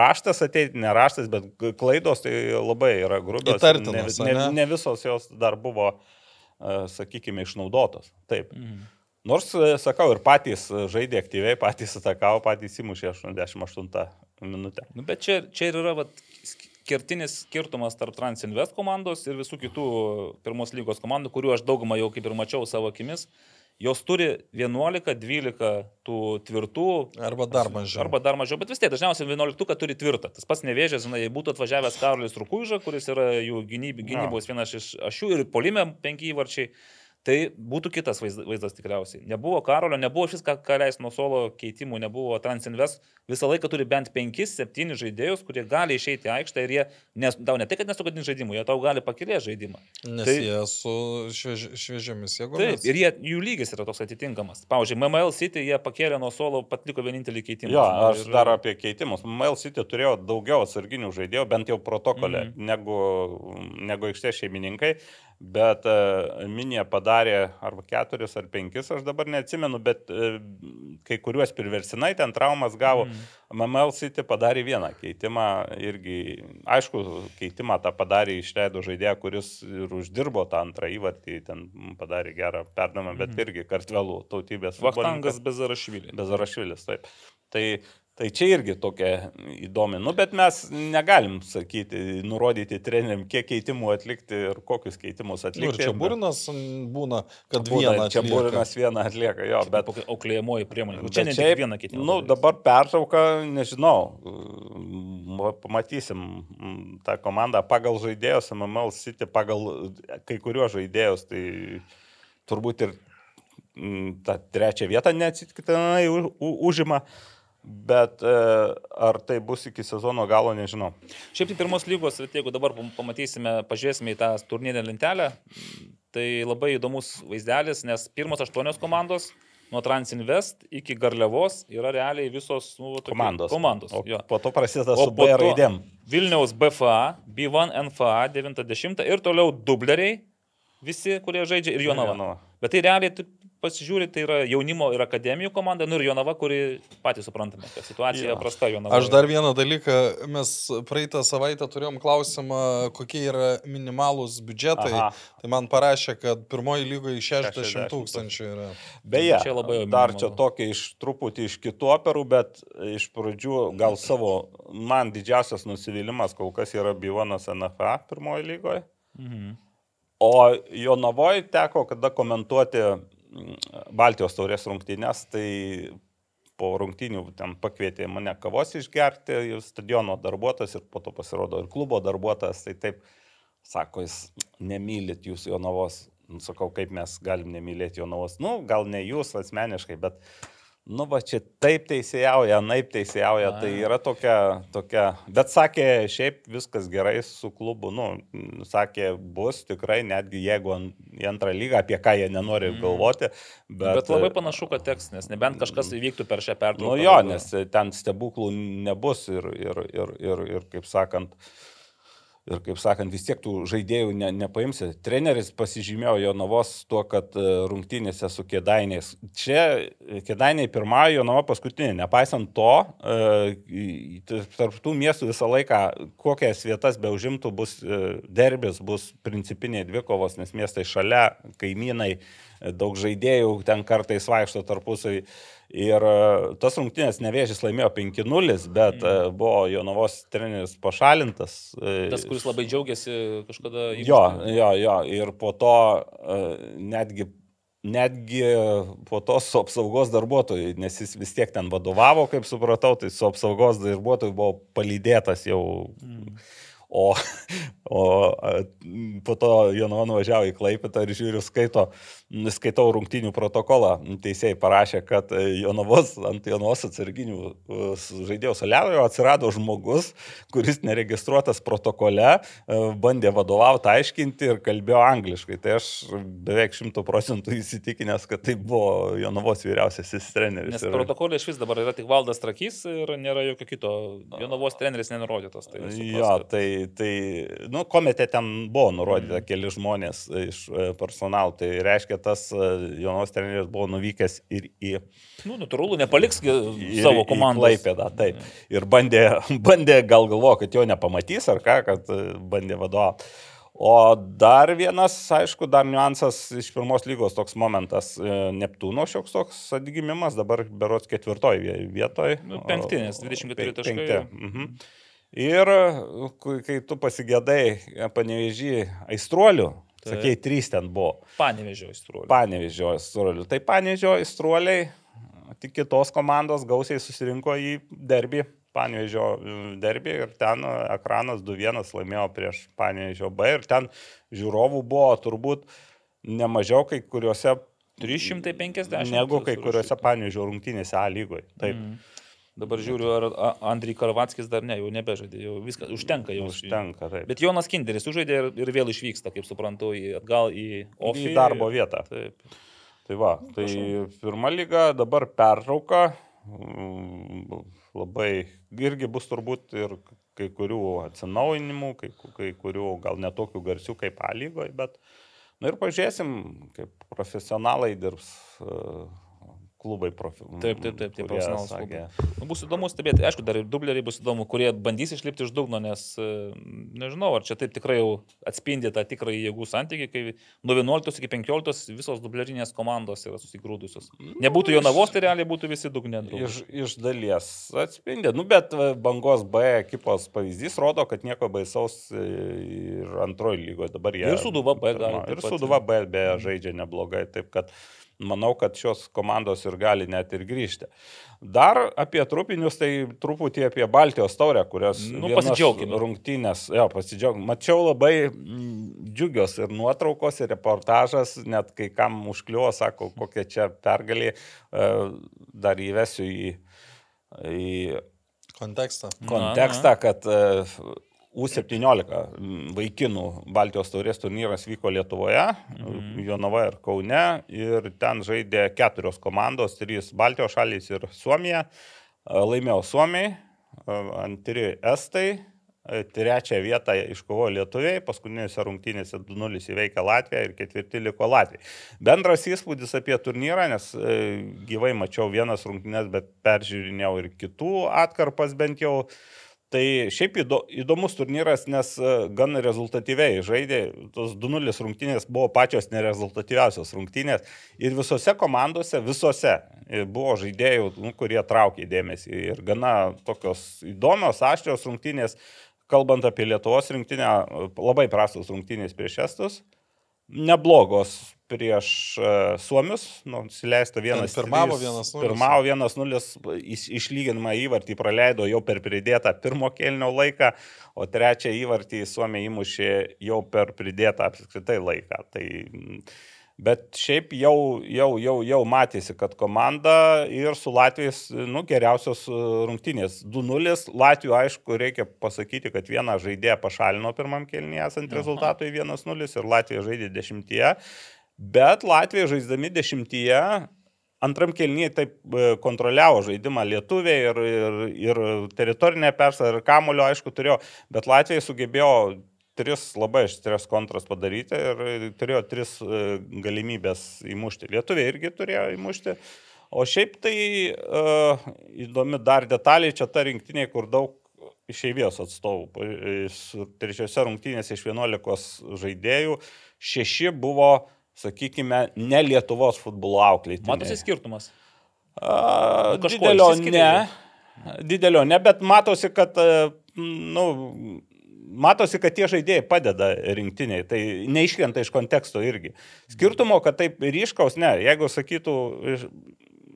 raštas ateiti, ne raštas, bet klaidos tai labai yra grubios. Įtartinos, ne, ne, ne visos jos dar buvo, e, sakykime, išnaudotos. Taip. Mhm. Nors, e, sakau, ir patys žaidė aktyviai, patys atakavo, patys įmušė 88 minutę. Nu, bet čia, čia ir yra vat, kertinis skirtumas tarp Transinvest komandos ir visų kitų pirmos lygos komandų, kurių aš daugumą jau kaip ir mačiau savo akimis. Jos turi 11-12 tų tvirtų. Arba dar mažiau. Arba dar mažiau, bet vis tiek dažniausiai 11 turi tvirtą. Tas pats nevėžės, žinai, jei būtų atvažiavęs Karolis Rukuiža, kuris yra jų gynyb, gynybos vienas iš ašių ir polime penki įvarčiai, tai būtų kitas vaizdas, vaizdas tikriausiai. Nebuvo Karolio, nebuvo šis, ką, ką leis nuo solo keitimų, nebuvo Transinvest. Visą laiką turi bent 5-7 žaidėjus, kurie gali išeiti į aikštę ir jie, nes, tau ne tai, kad nesugadins žaidimų, jie tau gali pakilėti žaidimą. Nes Tai- jie su šviež, šviežiamis Taip, jėgomis. ir jie, jų lygis yra toks atitinkamas. Pavyzdžiui, MML City jie pakėlė nuo solo, patliko vienintelį keitimą. Jo, aš Ir- dar apie keitimus. Mail City turėjo daugiau atsarginių žaidėjų, bent jau protokolė, mm. negu, negu aikštės šeimininkai, bet uh, Minė padarė arba keturis ar penkis, aš dabar neatsimenu, bet uh, kai kuriuos priversinai ten traumas gavo. Mm. MML City padarė vieną keitimą irgi, aišku, keitimą tą padarė išleido žaidėją, kuris ir uždirbo tą antrą įvartį, ten padarė gerą perdamą, bet Mhm. irgi kartvelų tautybės. Vaktangas Bezarašvilį. Bezarašvilis, taip. Tai, tai čia irgi tokia įdomi. Nu, bet mes negalim sakyti, nurodyti treneriam, kiek keitimų atlikti ir kokius keitimus Nu, ir atlikti. čia būrinas būna, kad Būna, vieną Čia atlieka. būrinas vieną atlieka, jo, bet... Bet auklėjamoji priemonė. Čia ne šiaip, viena kita. Nu, dabar pertrauka, nežinau, pamatysim tą komandą pagal žaidėjus, MML City, pagal kai kuriuos žaidėjus, tai turbūt ir tą trečią vietą neatsitiktinai u- u- užima, bet e, ar tai bus iki sezono galo, nežinau. Šiaip tai pirmos lygos, jeigu dabar pam- pamatysime, pažiūrėsime į tą turnyrinę lentelę, tai labai įdomus vaizdelis, nes pirmos aštuonios komandos nuo Transinvest iki Garliavos yra realiai visos nu, Komandos. komandos O jo. po to prasideda su B raidėm. Vilniaus BFA, B1 NFA 90 ir toliau dubleriai, visi, kurie žaidžia ir Jonava. Bet tai realiai, pasižiūri, tai yra jaunimo ir akademijų komanda, nu ir Jonava, kuri patys suprantame, kad situacija Jo. prasta Jonava. Aš dar vieną dalyką, mes praeitą savaitę turėjom klausimą, kokie yra minimalūs biudžetai. Aha. Tai man parašė, kad pirmoji lygoje 60 60 tūkstančių yra. Beje, Čia labai jau dar čia tokia iš truputį iš kitų operų, bet iš pradžių gal savo, man didžiausias nusivylimas kol kas yra Bivonas NFA pirmoji lygoje. Mhm. O Jonavoje teko kada komentuoti Baltijos taurės rungtynės, tai po rungtynių ten pakvietė mane kavos išgerti, stadiono darbuotojas ir po to pasirodo ir klubo darbuotojas, tai taip sako, jis nemylit jūs Jonavos. Nu, sakau, kaip mes galim nemylėti Jonavos. Nu, gal ne jūs asmeniškai, bet Nu, va čia taip teisėjauja, naip teisėjauja, tai yra tokia, tokia, bet sakė, šiaip viskas gerai su klubu, nu, sakė, bus tikrai, netgi jeigu į antrą lygą, apie ką jie nenori mm. galvoti. Bet, bet labai panašu, kad teks, nes nebent kažkas įvyktų per šią pertrauką. Nu jo, nes ten stebuklų nebus ir, ir, ir, ir, ir kaip sakant, uh, ir, kaip sakant, vis tiek tų žaidėjų ne, nepaimsi. Treneris pasižymėjo Jonavos tuo, kad e, rungtynėse su kėdainiais. Čia kėdainiai pirmąją, Jonava paskutinė. Nepaisant to, e, tarp tų miestų visą laiką, kokias vietas be užimtų, bus e, derbis, bus principiniai dvikovos, nes miestai šalia, kaimynai, daug žaidėjų ten kartais vaikšto tarpusai. Ir e, tas rungtynės nevėžys laimėjo 5-0, bet mm. buvo Jonavos treneris pašalintas. E, tas, kuris labai džiaugiasi kažkada. Jo, jo, jo. Ir po to netgi netgi po to su apsaugos darbuotojai, nes jis vis tiek ten vadovavo, kaip supratau, tai su apsaugos darbuotojai buvo palydėtas jau. Mm. O, o po to Jonava nuvažiavo į Klaipėtą ir žiūriu, skaito, skaitau rungtinių protokolą. Teisėjai parašė, kad Jonavos, ant Jonavos atsarginių žaidėjų soliarojo atsirado žmogus, kuris neregistruotas protokole, bandė vadovauti, aiškinti ir kalbėjo angliškai. Tai aš beveik šimtų procentų įsitikinęs, kad tai buvo Jonavos vyriausiasis treneris. Nes protokolė iš vis dabar yra tik valdas trakys ir nėra jokio kito. Jonavos treneris nenurodytas. Tai, jo, tai tai, nu, komete ten buvo nurodyta mm. keli žmonės iš e, personalo, tai reiškia, tas e, jaunos treneris buvo nuvykęs ir į... Nu, natūralu, nepaliks savo komandą. Laipėdą, taip. Ir bandė, bandė gal galvo, kad jo nepamatys ar ką, kad e, bandė vadovauti. O dar vienas, aišku, dar niuansas iš pirmos lygos toks momentas. Neptūno šioks toks atgimimas, dabar berots ketvirtoje vietoje. Nu, penktinės, 24 taškai. Penkti. Mhm. Ir kai tu pasigėdai panevežį aistruolių, tai. sakei, trys ten buvo. Panevežio aistruolių. Panevežio aistruolių. Tai panevežio aistruoliai, tik kitos komandos gausiai susirinko į derbį, panevežio derbį ir ten ekranas 2-1 laimėjo prieš panevežio B ir ten žiūrovų buvo turbūt nemažiau kai kuriuose 350. Negu kai kuriuose panevežio rungtynėse A lygoje. Taip. Mm. Dabar žiūriu, ar Andrij Karvatskis dar ne, jau nebežaidė, jau viskas, užtenka jau. Užtenka, taip. Bet Jonas Kinderis užžaidė ir, ir vėl išvyksta, kaip suprantu, į, atgal į, ofį, į darbo vietą. Taip. Tai va, tai pirma lyga, dabar pertrauka, labai irgi bus turbūt ir kai kurių atsinaujinimų, kai, kai kurių gal netokių garsių kaip A lygoje, bet, na nu ir pažiūrėsim, kaip profesionalai dirbs. Uh, klubai profesionalūs. Taip, taip, taip, taip profesionalūs klubai. Nu, bus įdomu stebėti, aišku, dar ir dubleriai bus įdomu, kurie bandys išlipti iš dugno, nes e, nežinau, ar čia taip tikrai jau atspindi tą tikrąjį jėgų santykį, kai nuo 11 iki 15 visos dublerinės komandos yra susigrūdusios. Nebūtų jo navos, tai realiai būtų visi dugne. Iš, iš dalies atspindi, nu, bet e, bangos B ekipos pavyzdys rodo, kad nieko baisaus e, ir antroji lygoje dabar jie. Ir Suduva B gali. Ir Suduva B beje žaidžia neblogai, taip kad manau, kad šios komandos ir gali net ir grįžti. Dar apie trupinius, tai truputį apie Baltijos taurę, kurios nu, pasidžiaugime. Rungtynės, jo, pasidžiaugime. Mačiau labai mm, džiugios ir nuotraukos, ir reportažas, net kai kam užkliuo, sako, kokia čia pergalė, e, dar įvesiu į, į kontekstą. Kontekstą, kad e, U17 vaikinų Baltijos taurės turnyras vyko Lietuvoje, mm. Jonava ir Kaune ir ten žaidė keturios komandos, trys Baltijos šalys ir Suomija. Laimėjo Suomiai, antri Estai, trečią vietą iškovojo Lietuviai, paskutinėse rungtynėse 2-0 įveikė Latviją ir ketvirti liko Latvijai. Bendras įspūdis apie turnyrą, nes gyvai mačiau vienas rungtynės, bet peržiūrinėjau ir kitų atkarpas bent jau. Tai šiaip įdomus turnyras, nes e, gan rezultatyviai žaidė, tos 2-0 rungtynės buvo pačios nerezultatyviausios rungtynės. Ir visose komandose, visose e, buvo žaidėjų, nu, kurie traukė dėmesį. Ir gana tokios įdomios, aštrios rungtynės, kalbant apie Lietuvos rinktinę, labai prastos rungtynės prieš Estus, neblogos prieš uh, Suomius, nu, nusileista vienas. pirmavo trys, 1:0. Pirmavo 1-0, iš- išlyginimą įvartį praleido jau per pridėtą pirmo kelnio laiką, o trečią įvartį Suomija įmušė jau per pridėtą apskritai laiką. Tai, mm, bet šiaip jau, jau, jau, jau matėsi, kad komanda ir su Latvijais nu, geriausios e, rungtynės. 2-0 Latvijų, aišku, reikia pasakyti, kad vieną žaidėją pašalino pirmam kelnyje esant rezultatui 1-0 ir Latvija žaidė dešimtyje. Bet Latvija žaisdami dešimtyje antram kelnyje taip e, kontroliavo žaidimą lietuviai ir, ir, ir teritorinė persvara, ir kamulio, aišku, turėjo, bet Latvija sugebėjo tris labai aštrias kontras padaryti ir turėjo tris e, galimybės įmušti. Lietuviai irgi turėjo įmušti. O šiaip tai uh, įdomi dar detalė, čia ta rinktinė, kur daug išeivijos atstovų. E, Trečiose rungtynėse iš 11 žaidėjų šeši buvo, sakykime, ne Lietuvos futbolo aukliai. Matosi skirtumas. Kažkuo didelio ne. Didelio ne, bet matosi, kad, e, nu, matosi, kad tie žaidėjai padeda rinktiniai. Tai neiškrenta iš konteksto irgi. Skirtumo, kad taip ryškaus, ne. Jeigu sakytų,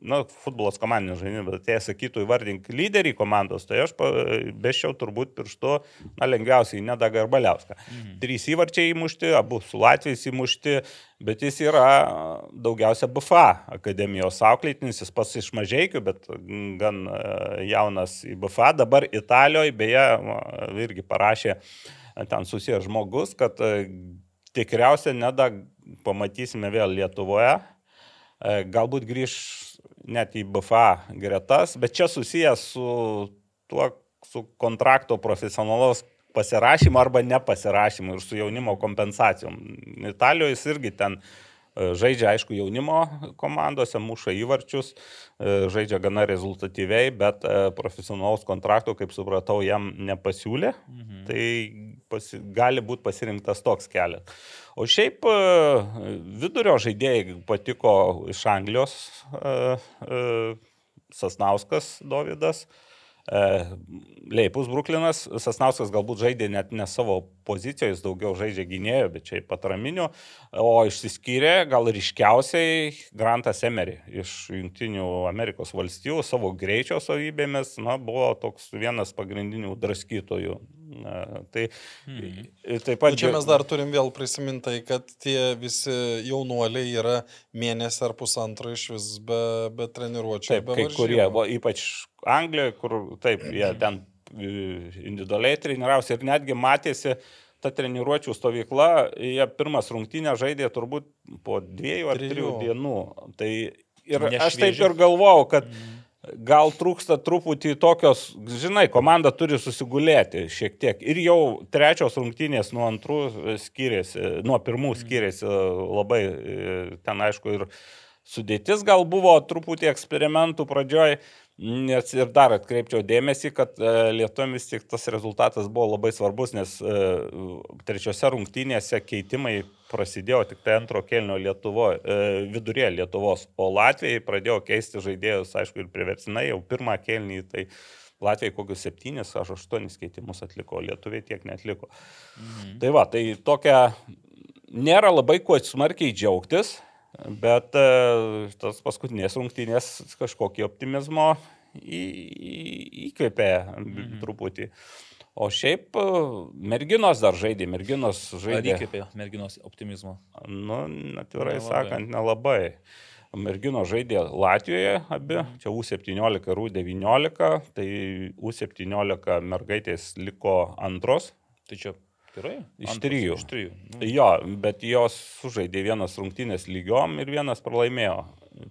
na, futbolas komandinis žaidimas, bet jei sakytų įvardink lyderį komandos, tai aš beščiau turbūt pirštu, na, lengviausiai nedagą ir baliauską. Mhm. Trys įvarčiai įmušti, abu su Latvijais įmušti, bet jis yra daugiausia BFA akademijos auklėtinis, jis pats iš mažiekių, bet gan e, jaunas į BFA. Dabar Italijoje, beje, irgi parašė e, ten susijęs žmogus, kad e, tikriausiai neda pamatysime vėl Lietuvoje. Galbūt grįž net į BFA gretas, bet čia susijęs su tuo, su kontrakto profesionalos pasirašymu arba nepasirašymu ir su jaunimo kompensacijom. Italijoje jis irgi ten e, žaidžia, aišku, jaunimo komandose, muša įvarčius, e, žaidžia gana rezultatyviai, bet e, profesionalaus kontrakto, kaip supratau, jam nepasiūlė. Mhm. Tai pasi, gali būti pasirinktas toks kelias. O šiaip e, vidurio žaidėjai patiko iš Anglijos e, e, Sasnauskas Davidas. Leipus Bruklinas, Sasnauskas galbūt žaidė net ne savo pozicijoje, jis daugiau žaidžia gynėjo, bet čia patraminių, o išsiskyrė gal ryškiausiai Grantas Emery iš Junktinių Amerikos valstijų savo greičio savybėmis, na, buvo toks vienas pagrindinių draskytojų. Na, tai Mhm. taip pat Nu, čia mes dar turim vėl prisiminti, kad tie visi jaunuoliai yra mėnesį ar pusantrą iš vis be, be treniruočio. Taip, be kai varžybų. kurie, va, ypač Anglijoje, kur taip, jie ten e, individualiai trenirausi ir netgi matėsi ta treniruočio stovykla, jie pirmas rungtynę žaidė turbūt po dviejų ar Trijų. trijų dienų. Tai ir Ne aš taip ir galvojau, kad gal trūksta truputį tokios, žinai, komanda turi susigulėti šiek tiek. Ir jau trečios rungtynės nuo antrų skiriasi, nuo pirmų skiriasi labai, e, ten aišku, ir sudėtis gal buvo truputį eksperimentų pradžioj, nes ir dar atkreipčiau dėmesį, kad e, lietuomis tik tas rezultatas buvo labai svarbus, nes e, trečiose rungtynėse keitimai prasidėjo tik tai antro kelnio Lietuvo, e, vidurė Lietuvos, o Latvijai pradėjo keisti žaidėjus, aišku, ir priversinai jau pirmą kelnį, tai Latvijai kokius septynis ar aštuonis keitimus atliko, lietuviai tiek netliko. Mhm. Tai va, tai tokia nėra labai kuo smarkiai džiaugtis, bet e, tas paskutinės rungtynės kažkokį optimizmo įkvėpė mhm. truputį. O šiaip e, merginos dar žaidė, merginos Ar žaidė. įkvėpė merginos optimizmo? Nu, atvirai Nelabai. sakant, nelabai. Mergino žaidė Latvijoje abi, čia U17 ir U19, tai U17 mergaitės liko antros. Tai čia gerai? Iš Antras trijų. Iš trijų. Nu, Jo, bet jos sužaidė vienas rungtynės lygiom ir vienas pralaimėjo.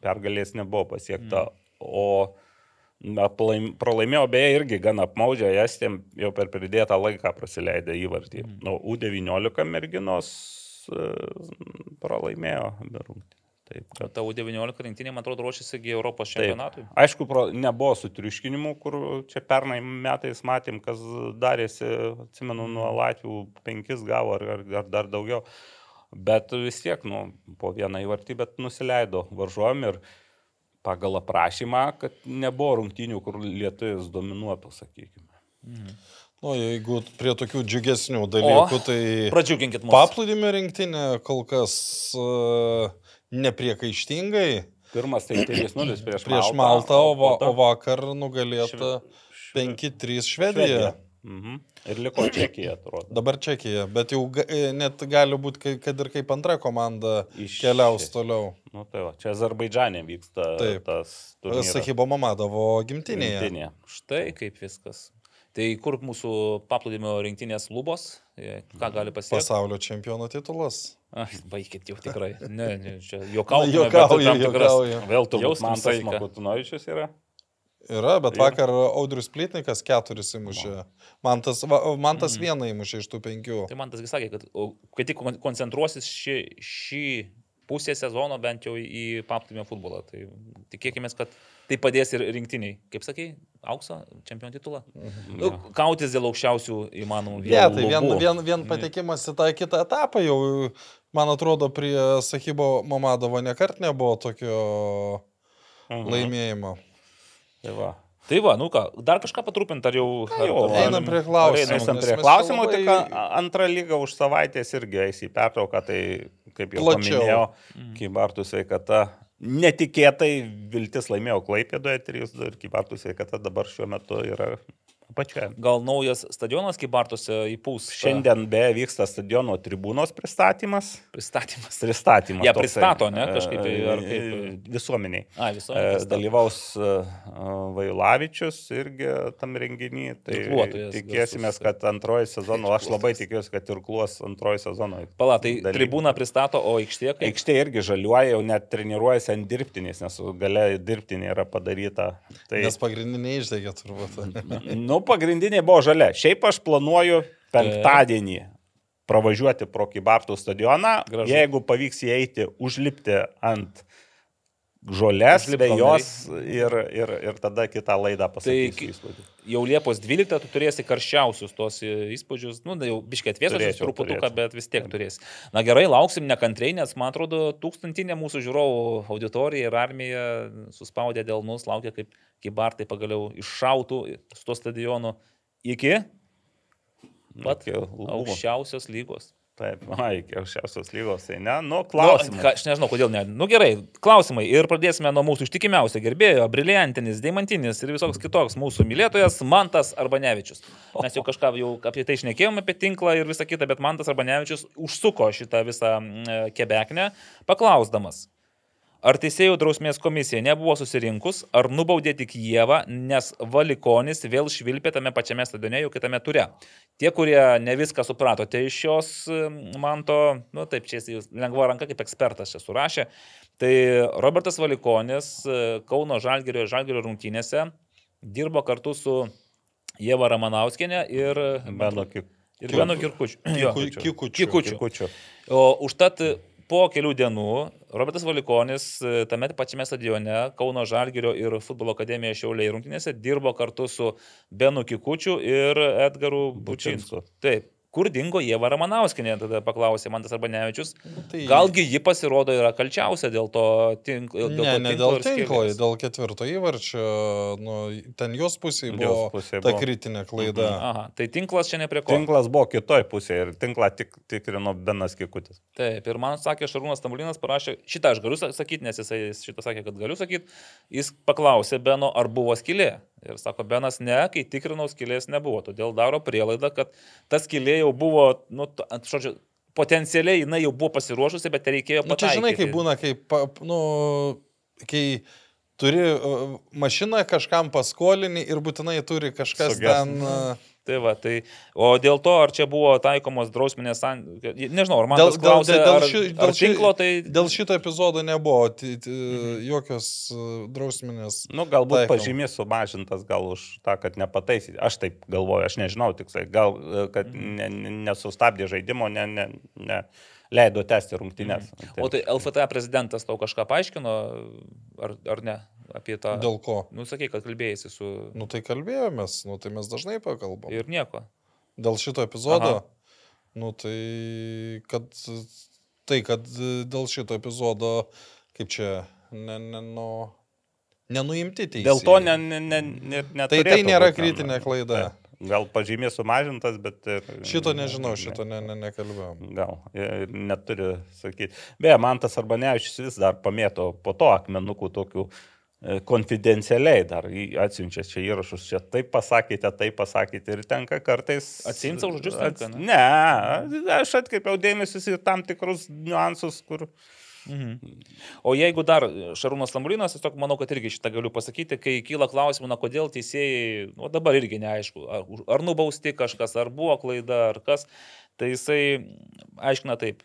Pergalės nebuvo pasiekta. O na, pralaim- pralaimėjo beje irgi gan apmaudžia, jas tiem jau per pridėtą laiką prasileidę įvartį. Nu, U19 merginos e, pralaimėjo rungtynės. Taip, kad Ta U19 rinktinė, man atrodo, ruošiasi Europos Taip. čempionatui. Aišku, pro, nebuvo sutriuškinimų, kur čia pernai metais matėm, kas darėsi, atsimenu, nuo Latvių penkis gavo ar, ar, ar dar daugiau. Bet vis tiek, nu, po vieną įvartį, bet nusileido varžuom ir pagal aprašymą, kad nebuvo rungtynių, kur lietuvis dominuotų, sakykime. Nu, jeigu prie tokių džiugesnių dalykų, O, tai Pradžiuginkit mus. paplūdimio rinktinė kol kas uh, nepriekaištingai Pirmas tai 3-0 prieš, prieš Maltą, o, va, o vakar nugalėta 5-3 Švedija. Mhm. Ir liko Čekija, atrodo. Dabar Čekija, bet jau ga, e, net gali būti, kad ir kaip antra komanda Iš- keliaus toliau. Nu, tai va, čia Azerbaidžanė vyksta Taip. tas. Sakybo Mamadovo gimtinėje. Rinktinė. Štai kaip viskas. Tai kur mūsų paplūdimio rinktinės lubos, E, ką gali pasiekti? Pasaulio čempiono titulas. Ai, baikit jau tikrai. Ne, ne, čia juokauju. Na, juokauju, juokauju. Vėl turbūt Jauskim Mantas saiką. Makutunovičius yra. Yra, bet Jo. vakar Audrius Plytnikas keturis įmušė. Man tas, va, man tas Mhm. vieną įmušė iš tų penkių. Tai man tas sakė, kad kai tik kon- koncentruosis šį, šį pusę sezono bent jau į paplūdimio futbolą, tai tikėkime, kad tai padės ir rinktiniai. Kaip sakai, aukso čempionų titulą? Nu, kautis dėl aukščiausių įmanomų Ne, vietų. tai vien, vien, vien patekimas į tą kitą etapą jau, man atrodo, prie Sakybo Mamadovo nekart nebuvo tokio Mhm. laimėjimo. Tai va. Tai va, nu ką, dar kažką patrupinti, ar jau... Ką jau, ar- Einam prie klausimų. Einam prie klausimų, labai- tik antrą lygą už savaitės irgi eis į pertrauką, tai kaip jau Plačiau. paminėjau, Kybartų sveikata. Netikėtai Viltis laimėjo Klaipėdoje 3-2 ir Kybartų sveikata dabar šiuo metu yra apačioje. Gal naujas stadionas, kaip Bartose įpūs. Šiandien beje vyksta stadiono tribūnos pristatymas. Pristatymas. Pristatymas. Ją toksai, pristato, ne, e, kažkaip, ar kaip? e, Visuomeniai. A. E, Dalyvaus e, Vailavičius irgi tam renginį. Tai tikėsime, kad antroji sezono, aš labai tikiuosi, kad irkluos antroji sezono. Pala, tai dalyvių. tribūną pristato, o aikštė kaip? Aikštė irgi žaliuoja, jau net treniruojasi ant dirbtinės, nes gale dirbtinė yra padaryta. Tai, Nes pagrindinė išdegė turbūt. nu, pagrindinė buvo žalia. Šiaip aš planuoju penktadienį pravažiuoti pro Kybartų stadioną. Gražu. Jeigu pavyks įeiti, užlipti ant žolės, vėjos ir, ir, ir tada kitą laidą Tai pasakysiu. įspūdį. jau Liepos 12 tu turėsi karščiausius tos e, įspūdžius, nu, jau atvėsusius Turėčiau, truputuką, bet vis tiek turėsi. Na gerai, lauksim nekantriai, nes man atrodo, tūkstantinė mūsų žiūrovų auditorija ir armija suspaudė dėl mus, laukia, kaip kibartai pagaliau iššautų su to stadionu iki pat Iki lubų. aukščiausios lygos. Taip, a, iki aukščiausios lygos, tai ne, nu, Nu, klausimas. ką, aš nežinau, kodėl ne. Nu gerai, klausimai. Ir pradėsime nuo mūsų ištikimiausio gerbėjo, briliantinis, deimantinis ir visoks kitoks mūsų mylėtojas Mantas Arbanevičius. Mes jau kažką jau apie tai išnekėjome, apie tinklą ir visą kitą, bet Mantas Arbanevičius užsuko šitą visą mm, kebeknę, paklausdamas. Ar teisėjų drausmės komisija nebuvo susirinkus, ar nubaudė tik Jėvą, nes Valikonis vėl švilpė tame pačiame stadione, jau kitame ture. Tie, kurie ne viską supratote iš šios mm, manto, nu taip, čia jis lengva ranka kaip ekspertas čia surašė, tai Robertas Valikonis e, Kauno Žalgerio ir Žalgerio rungtynėse dirbo kartu su Jėva Ramanauskenė ir Beno kik- ir Benu Kirkučiu. Jo. Kikučių. Kikučiu. kikučių. O užtat po kelių dienų Robertas Valikonis e, tame pačiame stadione Kauno Žalgirio ir futbolo akademija Šiauliai rungtynėse dirbo kartu su Benu Kikučiu ir Edgaru Bučinsku. Bučinsku. Taip. Kur dingo Jėva Ramanauskinė, tada paklausė Mantas Arbanevičius. tai- Galgi ji pasirodo yra kalčiausia dėl to tinklo. Ne, ne dėl tinklo, dėl ketvirto įvarčio, nu, ten jos pusėje buvo pusėj ta buvo. kritinė klaida. Aha, tai tinklas čia ne prie ko. Tinklas buvo kitoj pusėje ir tinklą tik, tikrino Benas Kikutis. Taip, ir man sakė, Šarūnas Tamulinas parašė, šitą aš galiu sa- sakyti, nes jisai šitą sakė, kad galiu sakyti. Jis paklausė Beno, ar buvo skylė. Ir sako, Benas, ne, kai tikrinau, skylės nebuvo. Todėl daro prielaidą, kad ta skylė jau buvo, nu, žodžiu, potencialiai jinai jau buvo pasiruošusi, bet reikėjo Nu, čia žinai, pataikyti. kaip būna, kai, pa, nu, kai turi mašiną kažkam paskolini ir būtinai turi kažkas Suges. ten... Uh, Tai va, tai, o dėl to, ar čia buvo taikomos drausminės, nežinau, ar man Dėl- tas dėl- klausė, dėl ar, ši- ar dėl ši- tinklo, tai... Dėl šito epizodo nebuvo t, t, Mhm. jokios uh, drausminės. Nu, galbūt Taikom. pažymys sumažintas gal už tą, kad nepataisyti. Aš taip galvoju, aš nežinau tiksliai. Gal, e, kad Mhm. ne, ne, nesustabdė žaidimo, ne, ne, ne, leido tęsti rungtynės. O tai LFT prezidentas tau kažką paaiškino, ar, ar ne, apie tą... Dėl ko? Nu, sakai, kad kalbėjai su... Nu tai kalbėjomės, nu tai mes dažnai pakalbam. Ir nieko. Dėl šito epizodo. Aha. Nu tai, kad, tai, kad dėl šito epizodo, kaip čia, ne, ne, nu, nenuimti teisėjai. Dėl to ne, ne, ne, ne, Tai tai nėra kritinė klaida. gal pažymė sumažintas, bet... Šito nežinau, šito ne, ne, nekalbėjom. Gal, ir neturi sakyti. Beje, man tas arba neaiškis vis dar pamėto po to akmenukų tokių e, konfidencialiai dar atsiunčia čia įrašus, čia taip pasakėte, taip pasakėte ir tenka kartais... Atsiimt savo žodžius tenka, ne? Ne, aš atkreipiau dėmesį į tam tikrus niuansus, kur... O jeigu dar Šarūnas Lambrinas, tiesiog manau, kad irgi šitą galiu pasakyti, kai kyla klausimų, na kodėl teisėjai, nu dabar irgi neaišku, ar, ar nubausti kažkas, ar buvo klaida, ar kas, tai jisai aiškina taip.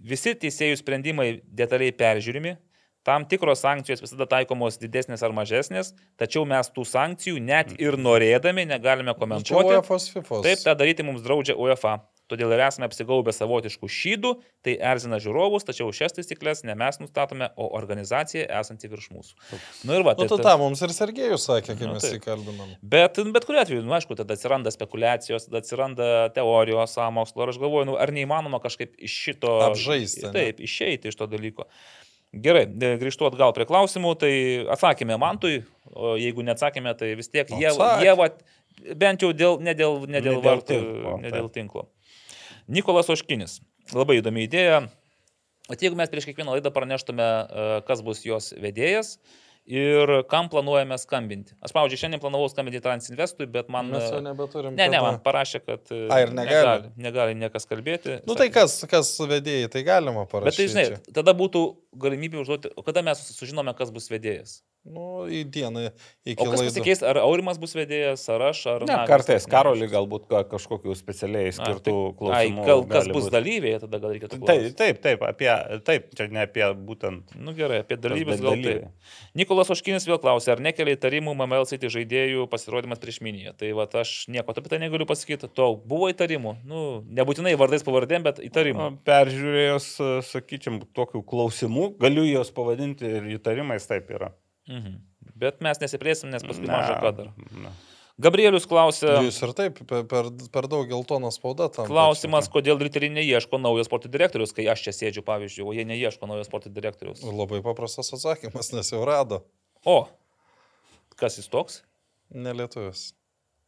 Visi teisėjų sprendimai detaliai peržiūrimi, tam tikros sankcijos visada taikomos didesnės ar mažesnės, tačiau mes tų sankcijų net ir norėdami negalime Čia komentuoti. UEFA, FIFA. Taip, tą daryti mums draudžia UEFA. Todėl ir esame apsigaubę savotiškų šydų, tai erzina žiūrovus, tačiau šias taisyklės ne mes nustatome, o organizacija esanti virš mūsų. Nu ir va, Nu, tai, tu ta- tą mums ir Sergejus sakė, kai Nu, mes kalbinom. Bet, bet kuriu atveju, nu, aišku, tada atsiranda spekulacijos, tada atsiranda teorijos, sąmokslo. Ir aš galvoju, nu, ar neįmanoma kažkaip iš šito... Apžaisti, ne? Taip, išeiti iš to dalyko. Gerai, e, grįžtu atgal prie klausimų, tai atsakėme Mantui, o jeigu neatsakėme, tai vis tiek jie, jie va, bent jau dėl, ne dėl, ne Ne dėl, dėl vartų, tinklo, ne dėl tinklo. Nikolas Oškinis. Labai įdomi idėja. At jeigu mes prieš kiekvieną laidą praneštume, e, kas bus jos vedėjas ir kam planuojame skambinti. Aš, pavyzdžiui, šiandien planavau skambinti Transinvestui, bet man... Mes jau e, nebeturim. Ne, ne, man parašė, kad e, A, ir negali? negali, negali niekas kalbėti. Nu Sakė- tai kas, kas vedėjai, tai galima Bet tai, parašyti. žinai, tada būtų galimybė užduoti, o kada mes sužinome, kas bus vedėjas. Nu, į dieną iki O kas laidų. pasikeis, ar Aurimas bus vedėjas, ar aš, ar... Ne, kartais karolį galbūt ka- kažkokių specialiai A, skirtų tai- Ai, klausimų. gal kas bus dalyviai, tada gal reikėtų Taip, taip, taip, apie, taip, čia ne apie būtent. Nu gerai, apie dalyvius da- gal taip. Nikolas Oškinis vėl klausė, ar nekelia įtarimų MML City žaidėjų pasirodymas prieš miniją. Tai va, aš nieko apie tai negaliu pasakyti. To buvo įtarimų. Nu, nebūtinai vardais pavardėm, bet įtarimų. Peržiūrėjus, sakyčiam, tokių klausimų, galiu juos pavadinti ir įtarimais, taip yra. Mhm. Bet mes nesiplėsim, nes paskui dar. ne. Gabrielius klausė. Jūs ir taip per, per, daug geltoną spaudą tam. Klausimas, kodėl riteriai neieško naujo sporto direktorius, kai aš čia sėdžiu, pavyzdžiui, o jie neieško naujo sporto direktorius. Labai paprastas atsakymas, nes jau rado. O, kas jis toks? Nelietuvis.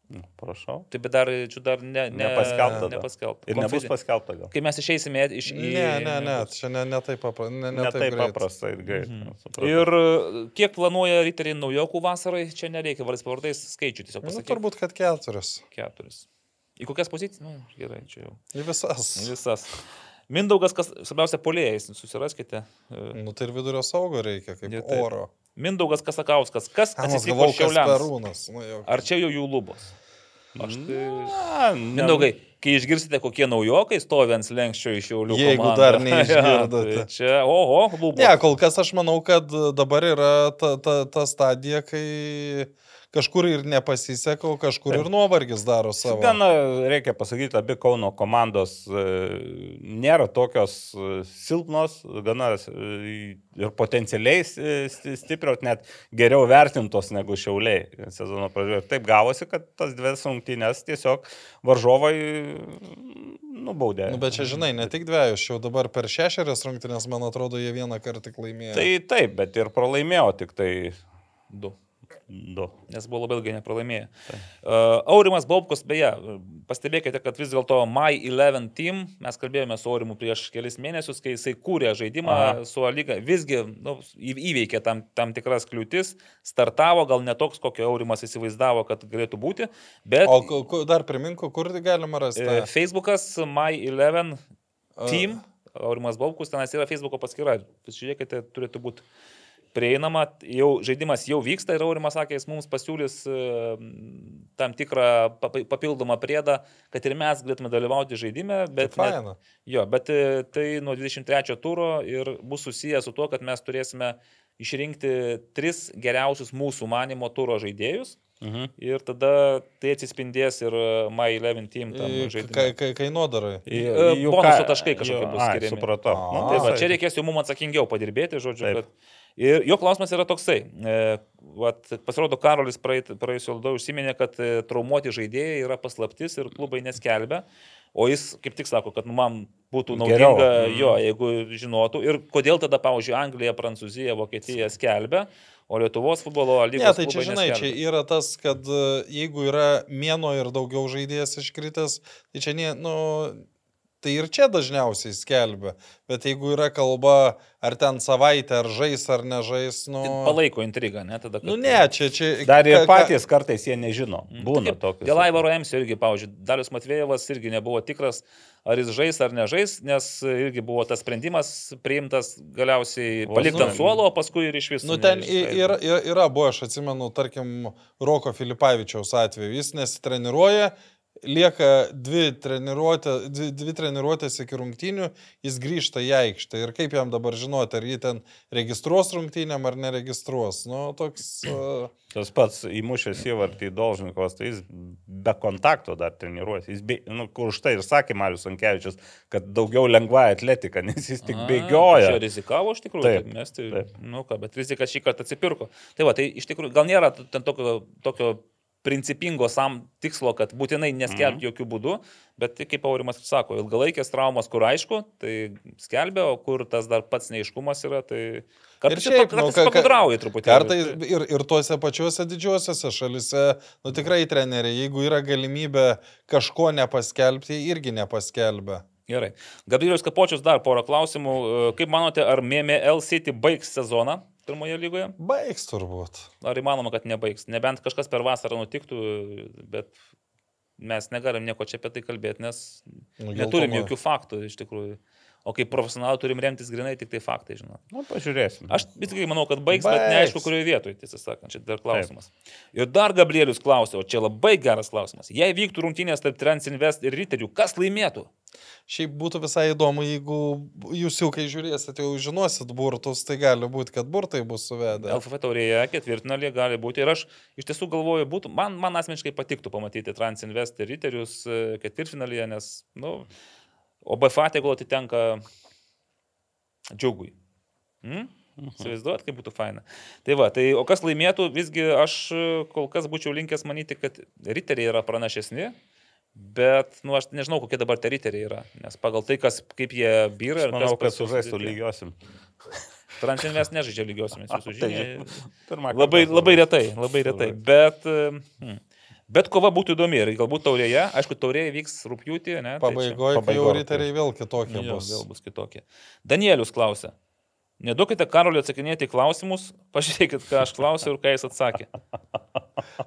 Nu, Prašau. Tai bet dar, čia dar ne, ne, Nepaskelbta nepaskelbta. Ir nebus paskelbta gal. Kai mes išeisime iš... į- Ne, ne, ne, čia ne, ne taip, papra, ne, ne Ne taip taip paprasta ir greit. Mhm. supratau. Ir kiek planuoja riteriai naujokų vasarai, čia nereikia vardais pavardais skaičių, tiesiog Nu, pasakyti. turbūt, kad keturis. Keturis. Į kokias pozicijas? Nu, gerai, čia jau. Į visas. Visas. Mindaugas, kas svarbiausia, polėjais, susiraskite. Nu, tai ir vidurio saugo reikia, kaip Ja, taip. Mindaugas Kasakauskas, kas atsitiko šiauliams? Nu. Ar čia jau jų lubos? Aš tai... Na, Mindaugai, kai išgirsite, kokie naujokai stovi ant lenkščio iš jaulių. Jeigu komandą, dar ja, neišgirdote. tai čia, oho, lubos. Ne, kol kas aš manau, kad dabar yra ta, ta, ta stadija, kai kažkur ir nepasiseka, o kažkur ir nuovargis daro savo. Gana reikia pasakyti, abi Kauno komandos e, nėra tokios e, silpnos, gana e, ir potencialiai sti- stiprios, net geriau vertintos negu šiauliai sezono pradžioje. Ir taip gavosi, kad tas dvi rungtynės tiesiog varžovai mm, nubaudė. Nu, bet čia, žinai, ne tik dviejus, jau dabar per šešerias rungtynės, man atrodo, jie vieną kartą tik laimėjo. Tai taip, bet ir pralaimėjo tik tai Du. Du. Nes buvo labai ilgai nepralaimėję. Uh, Aurimas Baubkus, beje, pastebėkite, kad vis dėlto My 11 Team, mes kalbėjome su Aurimu prieš kelis mėnesius, kai jisai kūrė žaidimą Aha. su Aliga, visgi nu, įveikė tam, tam tikras kliūtis, startavo, gal netoks, kokio Aurimas įsivaizdavo, kad galėtų būti, bet O dar priminku, kur tai galima rasti? e, Facebookas My 11 A. Team, Aurimas Baubkus, tenais yra Facebooko paskyra, pasižiūrėkite, turėtų būti prieinama, jau žaidimas jau vyksta ir Aurimas sakė, jis mums pasiūlys e, tam tikrą pa- papildomą priedą, kad ir mes galėtume dalyvauti žaidime, bet, Tai net, jo, bet e, tai nuo 23 turo ir bus susijęs su tuo, kad mes turėsime išrinkti tris geriausius mūsų manimo turo žaidėjus. Mhm. Ir tada tai atsispindės ir e, My 11 Team tam žaidime. kai- kai- Kainodarai. Bonuso taškai kažkokie bus skiriami. Supratau. Nu, Tai va, tai- čia reikės jau mums atsakingiau padirbėti, žodžiu. Taip. Kad... Ir jo klausimas yra toksai. E, vat, pasirodo, Karolis praėjusio laido užsiminė, kad e, traumuoti žaidėjai yra paslaptis ir klubai neskelbia. O jis kaip tik sako, kad nu, man būtų naudinga Geriau. jo, jeigu žinotų. Ir kodėl tada, pavyzdžiui, Anglija, Prancūzija, Vokietija skelbia, o Lietuvos futbolo lygos. Ne, tai čia žinai, čia neskelbia. yra tas, kad e, jeigu yra mėno ir daugiau žaidėjas iškritęs, tai čia, ne, nu, tai ir čia dažniausiai skelbia. Bet jeigu yra kalba, ar ten savaitę, ar žais, ar nežais, nu... Tai Palaiko intrigą, ne tada. kad- Nu ne, čia... čia Dar ir patys kartais jie nežino. Būna Kaip tokių. Dėl Aivaro Emsio irgi, pavyzdžiui, Dalius Matvėjevas irgi nebuvo tikras, ar jis žais ar nežais, nes irgi buvo tas sprendimas priimtas galiausiai ne. ant suolo, o paskui ir iš viso. Nu ten yra, yra, yra buvo, aš atsimenu, tarkim, Roko Filipavičiaus atveju. Jis nesitreniruoja, lieka dvi, treniruotė, dvi, dvi treniruotės iki rungtynių, jis grįžta į aikštę. Ir kaip jam dabar žinoti, ar jį ten registruos rungtynėm ar neregistruos. Nu, toks... Uh, Tas pats įmušęs įvartį į Dolžnikos, tai jis be kontakto dar treniruosi. Jis, be, nu, kur už tai ir sakė Marius Ankevičius, kad daugiau lengva atletika, nes jis tik bėgioja. Čia rizikavo iš tikrųjų, taip, mes tai, taip. nu ką, bet rizika šį kartą atsipirko. Tai va, tai iš tikrųjų gal nėra ten tokio, tokio principingo sam tikslo, kad būtinai neskelbti Mhm. jokių būdų, bet tai, kaip Aurimas sako, ilgalaikės traumos, kur aišku, tai skelbia, o kur tas dar pats neiškumas yra, tai kartais ir, šiaip, nu, ka- pagudrauja truputį. Kartais ir, ir tuose pačiuose didžiuosiuose šalise, nu tikrai treneriai, jeigu yra galimybė kažko nepaskelbti, irgi nepaskelbia. Gerai. Gabrielius Kapočius dar porą klausimų. Kaip manote, ar MML City baigs sezoną pirmoje lygoje? Baigs turbūt. Ar įmanoma, kad nebaigs? Nebent kažkas per vasarą nutiktų, bet mes negalim nieko čia apie tai kalbėti, nes Nu, neturim geltona. jokių faktų iš tikrųjų. O kaip profesionalai turim remtis grinai tik tai faktai, žinot. Nu, pažiūrėsim. Aš visgi manau, kad baigs, bet Baigs. neaišku, kurioje vietoje, tiesą sakant, čia dar klausimas. Ir dar Gabrielius klausė, o čia labai geras klausimas. Jei vyktų rungtynės tarp Transinvest ir Riterių, kas laimėtų? Šiaip būtų visai įdomu, jeigu jūs jau kai žiūrėsit, jau žinosit burtus, tai gali būti, kad burtai bus suvedę. LFF taurėje ketvirtfinalį gali būti. Ir aš iš tiesų galvoju, būtų, man, man asmeniškai patiktų pamatyti Transinvest ir Riterius e, ketvirtfinalyje, nes, na, nu, o BFA tegul atitenka džiugui. Hmm? Įsivaizduot, kaip būtų faina. Tai va, tai o kas laimėtų, visgi aš kol kas būčiau linkęs manyti, kad riteriai yra pranašesni, bet, nu, aš nežinau, kokie dabar tie riteriai yra, nes pagal tai, kas, kaip jie byra Aš ir manau, kas kad pas juos sužaistų lygiosim. Transinvest nežaidžia lygiosiamis, jūsų Tai pirmą Labai, labai retai, labai retai. Bet, hmm, bet kova būtų įdomi ir galbūt taurėje, aišku, taurėje vyks rūpjūtį, ne? tai čia- Pabaigoje, jau riteriai vėl kitokie Jo, bus. vėl bus kitokie. Danielius klausia. Neduokite Karoliu atsakinėti į klausimus, pažiūrėkit, ką aš klausiau ir ką jis atsakė.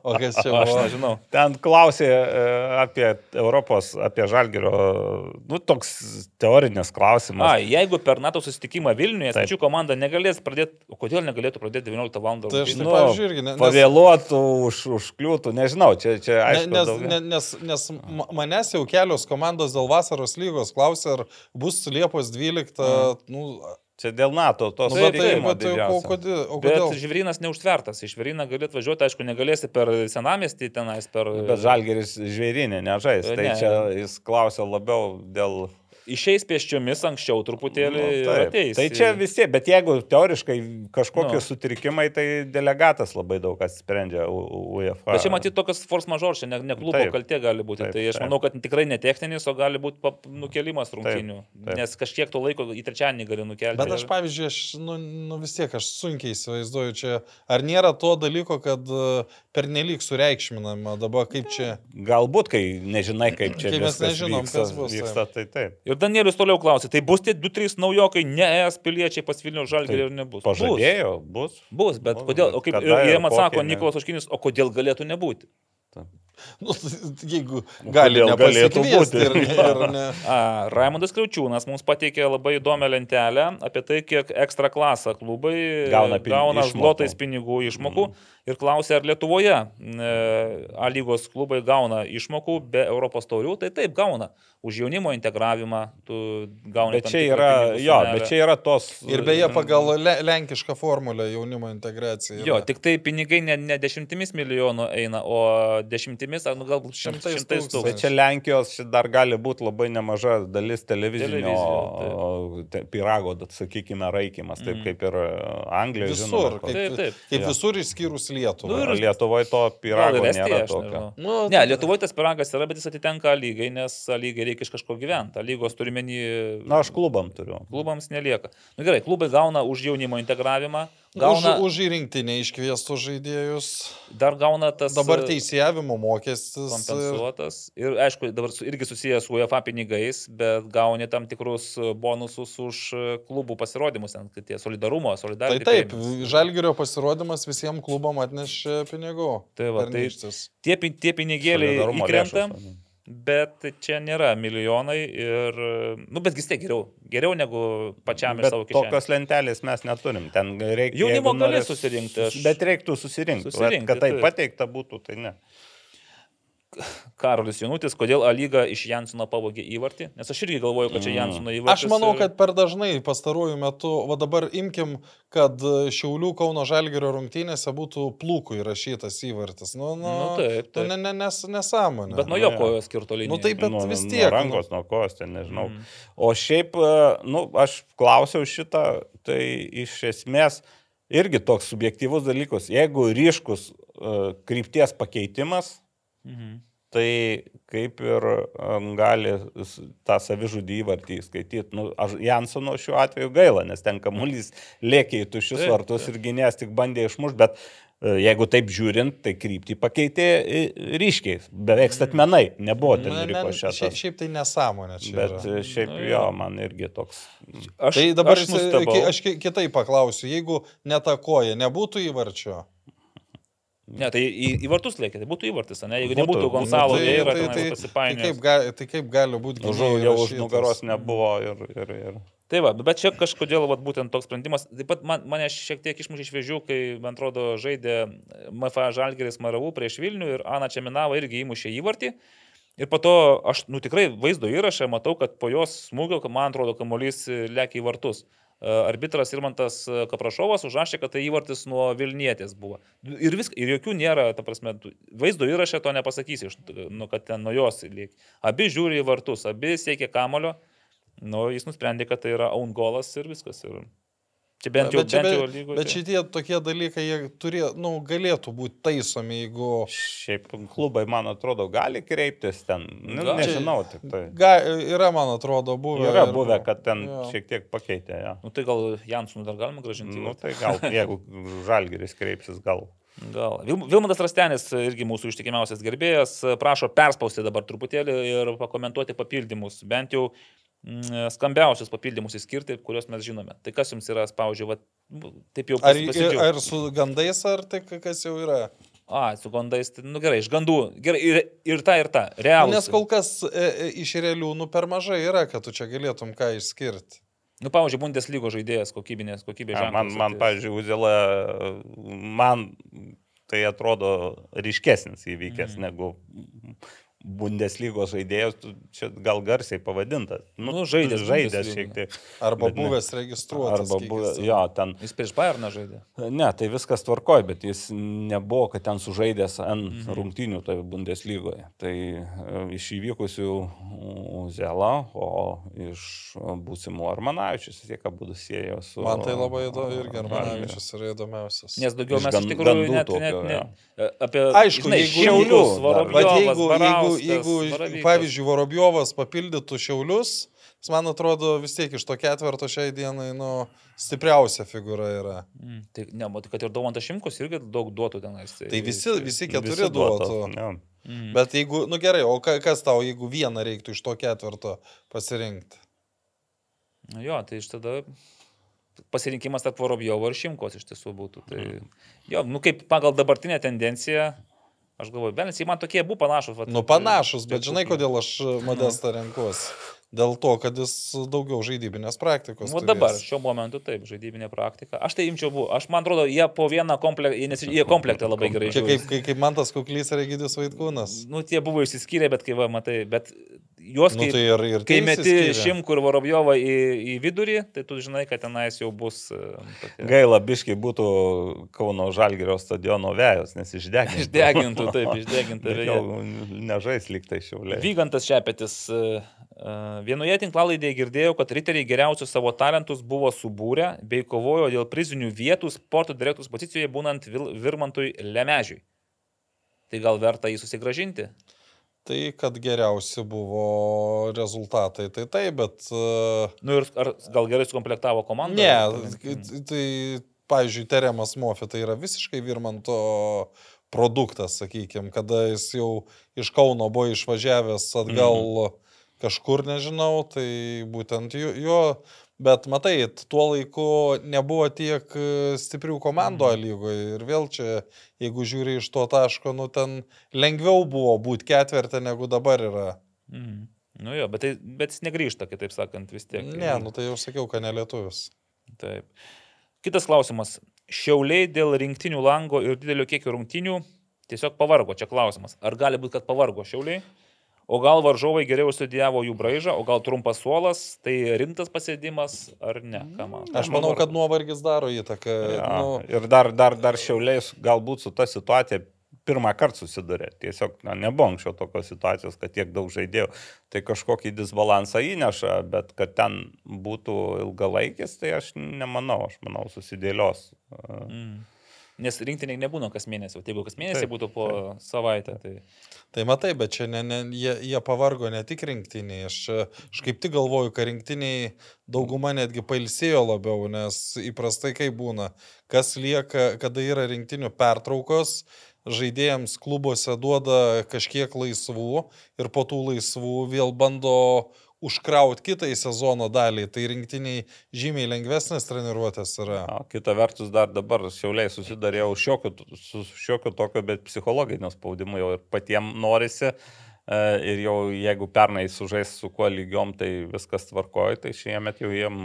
O kas čia Aš buvo? nežinau. Ten klausė e, apie Europos, apie Žalgirio, nu, toks teorinis klausimas. A, jeigu per NATO susitikimą Vilniuje svečių komanda negalės pradėti, o kodėl negalėtų pradėti 19 val. Tai aš pavyzdžiui irgi, ne- nes- Pavėluotų, už, užkliūtų, nežinau, čia, čia Ne, aišku. nes, daugiau. ne, nes, nes ma- manęs jau kelios komandos dėl vasaros lygos klausė, ar bus Liepos 12. Nu, Čia dėl NATO, tos nu, bet tai, bet tai o kodėl? O Bet kodėl? žvėrynas neužtvertas. Iš žvėryną gali atvažiuoti, aišku, negalėsi per senamestį tenais, per... Bet Žalgeris žvėrinė nežais, tai Ne. čia jis klausė labiau dėl... Išeis pėsčiomis anksčiau truputėlį Nu, ateis. Tai čia visi, bet jeigu teoriškai kažkokie Nu. sutrikimai, tai delegatas labai daug kas sprendžia UEFA. Bet čia matyti tokias force major, čia ne, ne klubo Taip. kaltė gali būti. Taip, tai aš taip. manau, kad tikrai ne techninis, o gali būti nukelimas rungtynių. taip. Nes kažkiek to laiko į trečiadienį gali nukelti. Bet aš, pavyzdžiui, aš, nu, nu vis tiek aš sunkiai įsivaizduoju čia, ar nėra to dalyko, kad uh, pernelyg sureikšminama dabar kaip čia. Galbūt, kai nežinai, kaip čia Kai mes nežinom, vyksta, kas bus, vyksta, tai taip. Ir Danielius toliau klausė, tai bus tie 2-3 naujokai, ne ES piliečiai pas Vilnių žalgerį ir nebus. Pažadėjo, bus. Bus, bus bet Bus, kodėl, bet o kaip kada atsako kokie, ne? Nikolas Oškinis, o kodėl galėtų nebūti? Nu, jeigu gali kodėl galėtų būti? ir, ir ne. A, Raimondas Kriaučiūnas mums pateikė labai įdomią lentelę apie tai, kiek ekstra klasą klubai Gauna pin- gauna zlotais pinigų išmokų mm. Ir klausė, ar Lietuvoje e, A lygos klubai gauna išmokų be Europos taurių. Tai taip, gauna. Už jaunimo integravimą tu gauni. Bet čia yra, jo, bet čia yra tos. Ir beje, pagal le, lenkišką formulę jaunimo integracija. Jo, yra. tik tai pinigai ne, ne dešimtimis milijonų eina, o dešimtimis, ar nu, galbūt Šimtais šimtais tūkstančių. Bet čia Lenkijos čia dar gali būti labai nemaža dalis televizinio te, pirago, sakykime, raikimas, taip Mhm. kaip ir Anglijoje. Visur, žinoma, kaip, Taip, taip. kaip Jo. visur išskyrus Lietuvą. Nu ir- O Lietuvoje to Gal pirago ir Estija, nėra tokio. Nu, Ne, Lietuvoje tas piragas yra, bet jis atitenka lygai, nes lygai reikia iš kažko gyventi. Lygos turime į... Na, aš klubam turiu. Klubams nelieka. Na nu, gerai, klubai gauna už jaunimo integravimą, gauna, Už, už į rinktinę iškviestų žaidėjus. dar gauna tas Dabar e, teisėjavimo mokestis. ir- kompensuotas. Ir aišku, dabar irgi susijęs su UEFA pinigais, bet gauni tam tikrus e, bonusus už e, klubų pasirodymus, kad tie solidarumo, Tai solidarumo. taip, Žalgirio pasirodymas visiems klubam atnešė pinigų. Tai va, tai- Pernykštis. Tie, tie pinigėliai įkrenta, lėšos, bet čia nėra milijonai ir, nu, bet vis tiek geriau. Geriau negu pačiam Bet savo kišenės. tokios lentelės mes neturim. Ten reikia. Jaunimo gali norės- susirinkti, aš- Bet reiktų susirinkti. Susirinkti, Vat, kad tai taip. pateikta būtų, tai ne. Karolis Janutis, kodėl A lyga iš Jansino pavogė įvartį? Nes aš irgi galvoju, kad čia Mm. Jansino įvartis. Aš manau, ir- kad per dažnai pastaruoju metu, va dabar imkim, kad Šiaulių Kauno Žalgirio rungtynėse būtų plūkų įrašytas įvartis. Nu, nu, Nu, taip, taip. Nu, ne, ne, nes, nesąmonė. Bet nuo Nu, jo jo. kojos skirto linijos. Nu, taip, bet nuo, vis nuo tiek, nu. rankos, nuo kojos, ten nežinau. Mm. O šiaip, e, nu, aš klausiau šitą, tai iš esmės irgi toks subjektyvus dalykas. Jeigu ryškus uh, krypties pakeitimas, Mhm. tai kaip ir um, gali tą savižudį įvartį skaityti. Nu, aš Jansono šiuo atveju gaila, nes ten kamuolys lėkė į tuščius Taip, vartus taip. ir gynės tik bandė išmušti, bet e, jeigu taip žiūrint, tai kryptį pakeitė e, ryškiai, beveik statmenai, nebuvo ten riko šiaip, šitas. šiaip tai nesąmonė čia. Bet yra. e, šiaip Nu, jo, man irgi toks. Aš, Tai dabar aš aš, aš ki- kitaip paklausiu, jeigu netakoja, nebūtų įvarčio. Ne, tai į, į vartus lėkė, tai būtų įvartis, ne? Jeigu Būtų, nebūtų būtų. Gonzalo Tai- Vėra, tai, tai, tai, tai, tai, kaip, gali, tai kaip gali būti Nu, žinau, jau už nugaros nebuvo ir... ir, ir. Tai va, bet čia kažkodėl vat, būtent toks sprendimas. Taip pat man, mane šiek tiek išmušė iš vėžių, kai, man atrodo, žaidė MFA Žalgeris Maravų prieš Vilnių ir Ana Čeminava irgi įmušė įvartį. Ir po to aš, nu tikrai vaizdo įrašą matau, kad po jos smūgio, man atrodo, kamuolys lėkia į vartus. E, Arbitras Irmantas Kaprašovas užrašė, kad tai įvartis nuo Vilnietės buvo. Ir, vis, ir jokių nėra, ta prasme, vaizdo įrašė to nepasakysi, nu, kad ten nuo jos lėkia. Abi žiūri į vartus, abi siekia kamulio. Nu, jis nusprendė, kad tai yra own golas ir viskas. Ir... Čia bent jau, bet, bent jau lygoje. bet šitie tokie dalykai, jie turė, nu, galėtų būti taisomi, jeigu... Šiaip klubai, man atrodo, gali kreiptis ten. Nu, Gal. nežinau, tik tai. Ga, yra, man atrodo, buvę. Yra ir- buvę, kad ten jo. šiek tiek pakeitė. Ja. Nu, tai gal Jansonų dar galima gražinti. Nu, tai gal, jeigu žalgeris kreipsis, gal. Gal. Vil- Vilmantas Rastenis, irgi mūsų ištikimiausias gerbėjas, prašo perspausti dabar truputėlį ir pakomentuoti papildymus. Bent jau skambiausius papildymus įskirti, kuriuos mes žinome. Tai kas jums yra, spaudžiu, va, taip jau Ar, pasidžiaugti. ar su gandais, ar tai ka- kas jau yra? A, su gandais, tai, nu gerai, iš gandų. Gerai, ir, ir ta, ir ta. Realūs. Nes kol kas e, e, iš realių nu per mažai yra, kad tu čia galėtum ką išskirti. Nu, pavyzdžiui, Bundeslygo žaidėjas, kokybinės, kokybės Ja, ženklas. man, man pavyzdžiui, Uzela, man tai atrodo ryškesnis įvykęs mm. negu Bundeslygos žaidėjas, tu čia gal garsiai pavadintas. Nu, žaidęs žaidęs Bundeslygoje. šiek tiek. Arba Bet ne. buvęs registruotas. Arba jis- jo, ten. Jis prieš Bayerną žaidė. Ne, tai viskas tvarkoj, bet jis nebuvo, kad ten sužaidęs ant Mhm. rungtynių toje Bundeslygoje. Tai e, iš įvykusių Uzela, o iš būsimų Armanavičius, tiek abu siejo su... Man tai labai įdomu irgi. Armanavičius yra įdomiausias. Nes daugiau mes iš tikrųjų net, tokio, net ne, jo. apie Aišku, žinai, jeigu- Šiaulius, Vorobjovas, jeigu, jeigu, jeigu Baravykas. pavyzdžiui, Vorobjovas papildytų Šiaulius, jis man atrodo vis tiek iš to ketverto šiai dienai nu, stipriausia figūra yra. Mm, Tai ne, matai, kad ir Daumantas Šimkus irgi daug duotų tenais. Tai visi, visi keturi Visi duotų. jo. Mm. Bet jeigu, nu gerai, o ka- kas tau, jeigu vieną reiktų iš to ketverto pasirinkti? Nu Jo, tai iš tada pasirinkimas tarp Vorobjovo ir Šimkos iš tiesų būtų. Tai, jo, nu kaip pagal dabartinę tendenciją, aš galvoju, benas, jie man tokie buvo panašus. Vat, Nu panašus, bet žinai, kodėl aš modestą renkuosi? Dėl to, kad jis daugiau žaidybinės praktikos. Nu, turės. dabar, šiuo momentu taip, žaidybinė praktika. Aš tai imčiau, bu. aš man atrodo, jie po vieną komplektą, nes jie komplektą labai gerai žiūri. kaip, kaip, kaip man tas kuklys ir Egidijus Vaitkūnas. Nu, tie buvo išsiskyrę, bet kai va, matai, bet juos, Nu, kai, tai ir, ir kai tie meti. Šimkur ir Vorobjovą į, į vidurį, tai tu žinai, kad tenais jau bus... e, tokie- Gaila, biškai būtų Kauno Žalgirio stadiono vėjos, nes išdegintų. Išdegintų, taip, išdegintų nežais liktai šiauliai. Vygantas Šepetis. E, e, Vienoje tinklalaidėje girdėjau, kad riteriai geriausius savo talentus buvo subūrę bei kovojo dėl prizinių vietų sporto direktorius pozicijoje būnant Virmantui Lemežiui. Tai gal verta jį susigražinti? Tai, kad geriausi buvo rezultatai, tai taip, bet... Uh, Nu ir ar gal gerai sukomplektavo komandą? ne, tai pavyzdžiui, Teremas Mofi tai yra visiškai Virmanto produktas, sakykime, kada jis jau iš Kauno buvo išvažiavęs atgal mm. Kažkur, nežinau, tai būtent jo, Bet matai, tuo laiku nebuvo tiek e, stiprių komandų mhm. lygoje ir vėl čia, jeigu žiūri iš to taško, nu ten lengviau buvo būti ketvirtą negu dabar yra. Mhm. Nu jo, bet, tai, bet jis negrįžta, kitaip sakant, vis tiek. Ne, nu tai jau sakiau, kad ne lietuvis. Taip. Kitas klausimas. Šiauliai dėl rinktinių lango ir didelio kiekio rungtinių tiesiog pavargo. Čia klausimas. Ar gali būti, kad pavargo šiauliai? O gal varžovai geriau studijavo jų braižą, o gal trumpas suolas, tai rimtas pasėdimas ar ne? Man? Aš manau, kad nuovargis daro įtaką. Ja, nu... Ir dar, dar, dar šiauliais galbūt su ta situacija pirmą kartą susidurė. Tiesiog na, nebuvo anksčiau tokios situacijos, kad tiek daug žaidėjų. Tai kažkokį disbalansą įneša, bet kad ten būtų ilgalaikis, tai aš nemanau, aš manau susidėlios. Mm. Nes rinktiniai nebūna kas mėnesį, o jeigu kas mėnesį taip, būtų po taip. savaitę. Tai... tai matai, bet čia ne, ne, jie, jie pavargo ne tik rinktiniai. Aš, aš kaip tik galvoju, kad rinktiniai dauguma netgi pailsėjo labiau, nes įprastai kaip būna, kas lieka, kada yra rinktinių pertraukos, žaidėjams klubuose duoda kažkiek laisvų ir po tų laisvų vėl bando užkrauti kitai sezono dalį, tai rinktiniai žymiai lengvesnės treniruotės yra. O kita vertus dar dabar šiauliai susidarėjau šiokiu, su šiokiu tokio, bet psichologinio spaudimo jau ir patiems norisi. E, ir jau jeigu pernai sužais su kuo lygiom, tai viskas tvarkoja, tai šiemet jau jiem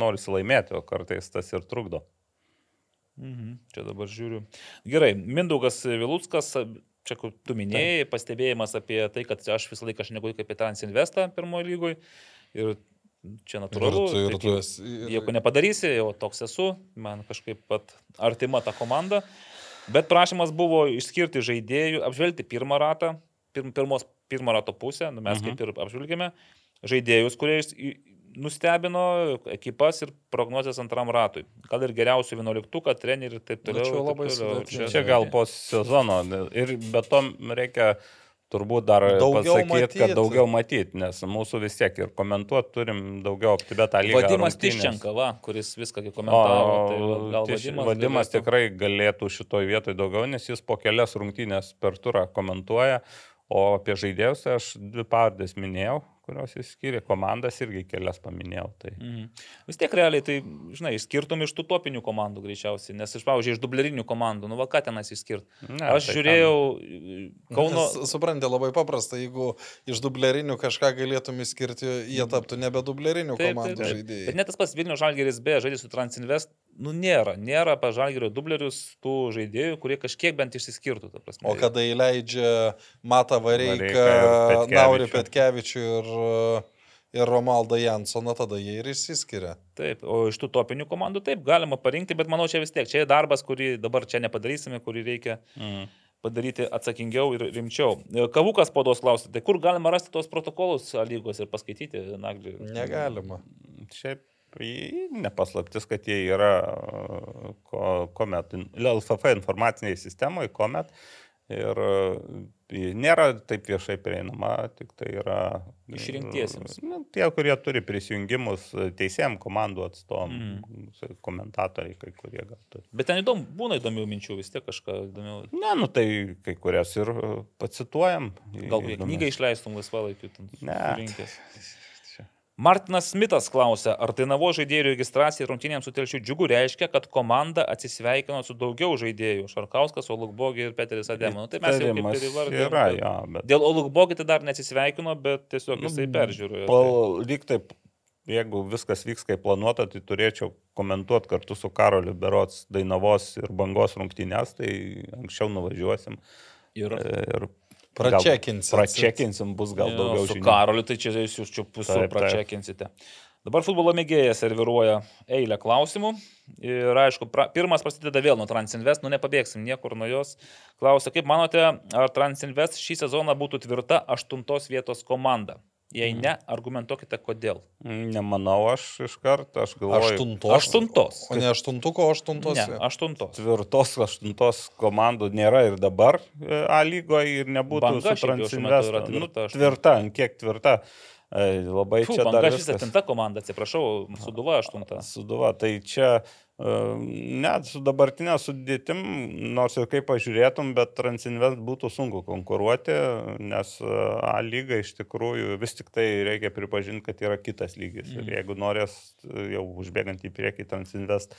norisi laimėti, o kartais tas ir trukdo. Mhm, čia dabar žiūriu. Gerai, Mindaugas Vilutskas čia kur tu minėjai, Taip. pastebėjimas apie tai, kad aš visą laiką šneku apie Transinvestą pirmojo lygoj. Ir čia natūralu. Ir, ir, tu esi. Ir... Jeigu nepadarysi, jau toks esu, man kažkaip pat artima ta komanda. Bet prašymas buvo išskirti žaidėjų, apžvelgti pirmą ratą, pir, pirmos, pirmą rato pusę, nu, mes mhm. kaip ir apžvelgėme, žaidėjus, kurie nustebino ekipas ir prognozijas antram ratui. Gal ir geriausių vienuoliktuką, trenerių ir taip toliau. Čia labai toliau. Čia, gal po sezono. Ir be to reikia turbūt dar daugiau pasakyti, kad daugiau matyti, nes mūsų vis tiek ir komentuoti turim daugiau apie tą lygą. Vadimas Tiščenka, va, kuris viską komentavo. O, tai gal tiš, vadimas, vadimas galėtų... tikrai galėtų šitoj vietoj daugiau, nes jis po kelias rungtynės per turą komentuoja, o apie žaidėjus aš dvi pavardės minėjau, kurios skiria, komandas irgi kelias paminėjau. Tai. Mhm. Vis tiek realiai, tai, žinai, skirtum iš tų topinių komandų greičiausiai, nes iš, pavyzdžiui, iš dublerinių komandų, nu, va, ką tenas įskirt. Ne, Aš tai žiūrėjau tam... Kauno... Suprantate, labai paprasta, jeigu iš dublerinių kažką galėtum įskirti, jie taptų nebe dublerinių taip, komandų taip, taip. žaidėjai. Bet net tas pats Vilnių Žalgeris B žaidė su Transinvest, nu, nėra, nėra pažalgerio dublerius tų žaidėjų, kurie kažkiek bent išsiskirtų. O kada įleidžia Mata Vareiką, Naurį Petkevičių ir ir Romaldą Jansoną, tada jie ir išsiskiria. Taip, o iš tų topinių komandų taip galima parinkti, bet manau čia vis tiek, čia darbas, kurį dabar čia nepadarysime, kurį reikia mm. padaryti atsakingiau ir rimčiau. Kavukas podos klausia, tai kur galima rasti tos protokolus lygos ir paskaityti naglį? Negalima. Šiaip nepaslaptis, kad jie yra komet, LFF informaciniai sistemoje, komet. Ir nėra taip viešai prieinama, tik tai yra išrinktiesiems. Nu, tie, kurie turi prisijungimus teisėjim komandų atstovom, mm. komentatoriai kai kurie gal turi. Bet ten įdomu, būna įdomių minčių, vis tiek kažką įdomiau. Ne, nu tai kai kurias ir pacituojam. Gal knygą išleistum laisvalaikiu, ten surinkęs. Martinas Smithas klausia, ar tai navo žaidėjų registracija rungtynėms su telšiu džiugu reiškia, kad komanda atsisveikino su daugiau žaidėjų - Šarkauskas, Olukbogi ir Peteris Ademo. Nu, tai mes jau kaip ir įvardėjome. Bet... Dėl Olukbogi tai dar neatsisveikino, bet tiesiog jisai nu, peržiūrėjo. Pal, lyg taip, jeigu viskas vyks kaip planuota, tai turėčiau komentuoti kartu su Karoliu Berots Dainavos ir Bangos rungtynės, tai anksčiau nuvažiuosim. Ir, ir Pračekinsim. Pračekinsim, bus gal daugiau žinių. Su Karoliu tai čia jūs čia pusę pračekinsite. Dabar futbolo mėgėjas serviruoja eilę klausimų. Ir aišku, pra, pirmas prasideda vėl nuo Transinvest, nu nepabėgsim niekur nuo jos. Klausia, kaip manote, ar Transinvest šį sezoną būtų tvirta aštuntos vietos komanda? Jei ne, argumentuokite, kodėl. Nemanau, aš iš karto, aš galvoju. Aštuntos. Aštuntos. O ne aštuntuko, aštuntos. Ne, aštuntos. Tvirtos aštuntos komandų nėra ir dabar e, A lygoje ir nebūtų Banga, su Transinvestu. Nu, tvirta, kiek tvirta. E, labai Fū, čia dar. Aš septinta komanda, atsiprašau, Suduva aštunta. Suduva, tai čia Net su dabartinė sudėtim, nors ir kaip pažiūrėtum, bet Transinvest būtų sunku konkuruoti, nes e, A lyga iš tikrųjų vis tik tai reikia pripažinti, kad yra kitas lygis. Ir jeigu norės e, jau užbėgant į priekį Transinvest,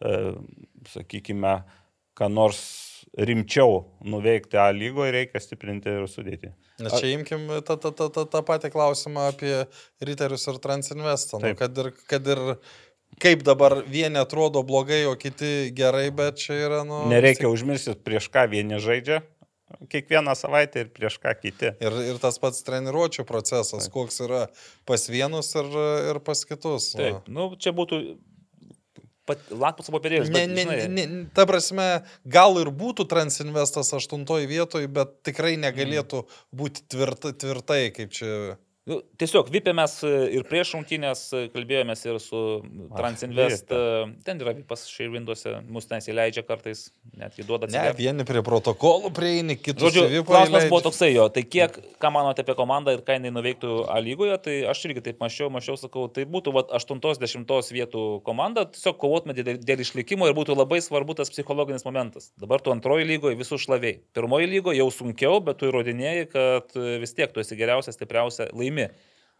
e, sakykime, ką nors rimčiau nuveikti A lygoje, reikia stiprinti ir sudėti. Na čia imkim tą, tą, tą, tą, tą patį klausimą apie Riterius ir Transinvestą. Nu, kad, ir, kad ir kaip dabar vieni atrodo blogai, o kiti gerai, bet čia yra, nu... Nereikia užmiršti, prieš ką vieni žaidžia kiekvieną savaitę ir prieš ką kiti. Ir, ir tas pats treniruočio procesas, koks yra pas vienus ir, ir pas kitus. Taip, nu, čia būtų lakmus popierėlis. Ne, ne, žinai, ne, ne, ta prasme, gal ir būtų Transinvestas aštuntoji vietoje, bet tikrai negalėtų būti tvirta, tvirtai, kaip čia. Nu, tiesiog vipė mes e, ir prieš rungtynės e, kalbėjomės ir su Transinvest. vipė. e, Ten yra vipas šeirvinduose, mus ten įleidžia kartais, netgi duoda Ne, atsigerti. vieni prie protokolų prieini, kitus Žodžiu, klausimas buvo toksai jo, tai kiek, ką manote apie komandą ir ką jinai nuveiktų A lygoje, tai aš irgi taip mačiau, mačiau, sakau, tai būtų 8-10 vietų komanda, tiesiog kovotume dėl, dėl išlikimo ir būtų labai svarbu tas psichologinis momentas. Dabar tu antroji lygoje visų šlaviai. Pirmoji lygoje jau sunkiau, bet tu įrodinėjai, kad vis tiek tu esi geriausias, stipriausia, laimi.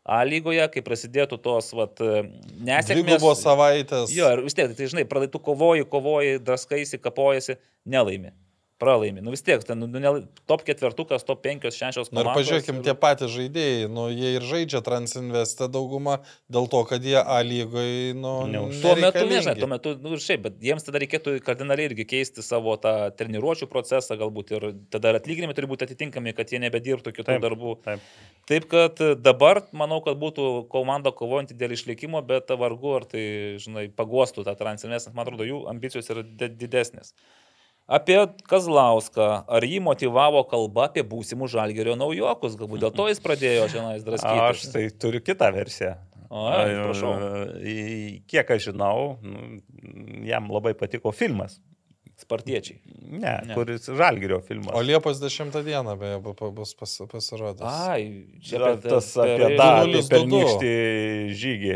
A lygoje, kai prasidėtų tos vat, e, nesėkmės. Dvigubos savaitės. Jo, ir vis tiek, tai žinai, pradai tu kovoji, kovoji, draskaisi, kapojasi, nelaimi. Pralaimi. Nu vis tiek, ten nu, ne, top ketvertukas, top penkios, šešios Na ir pažiūrėkim, tie patys žaidėjai, nu, jie ir žaidžia Transinvestą daugumą dėl to, kad jie A lygoje, nu, Neuž- Tuo metu, nežinai, tuo metu, nu ir šiaip, bet jiems tada reikėtų kardinaliai irgi keisti savo tą treniruočio procesą galbūt ir tada ir atlyginimai turi būti atitinkami, kad jie nebedirbtų kitų Taip, darbų. taip. Taip, kad dabar manau, kad būtų komanda kovojanti dėl išlikimo, bet vargu ar tai, žinai, pagostų tą transinės, man atrodo, jų ambicijos yra di- didesnės. Apie Kazlauską. Ar jį motivavo kalba apie būsimų žalgerio naujokus? Galbūt dėl to jis pradėjo šiandien draskyti. Aš tai turiu kitą versiją. O, prašau. Kiek aš žinau, nu, jam labai patiko filmas. Spartiečiai. Ne, Ne. ne. kuris Žalgirio filmas. O Liepos 10 dieną beje bu- bu- bus pas, pasirodęs. Ai, čia Yra apie tas apie tą 0-2. pernykštį žygį.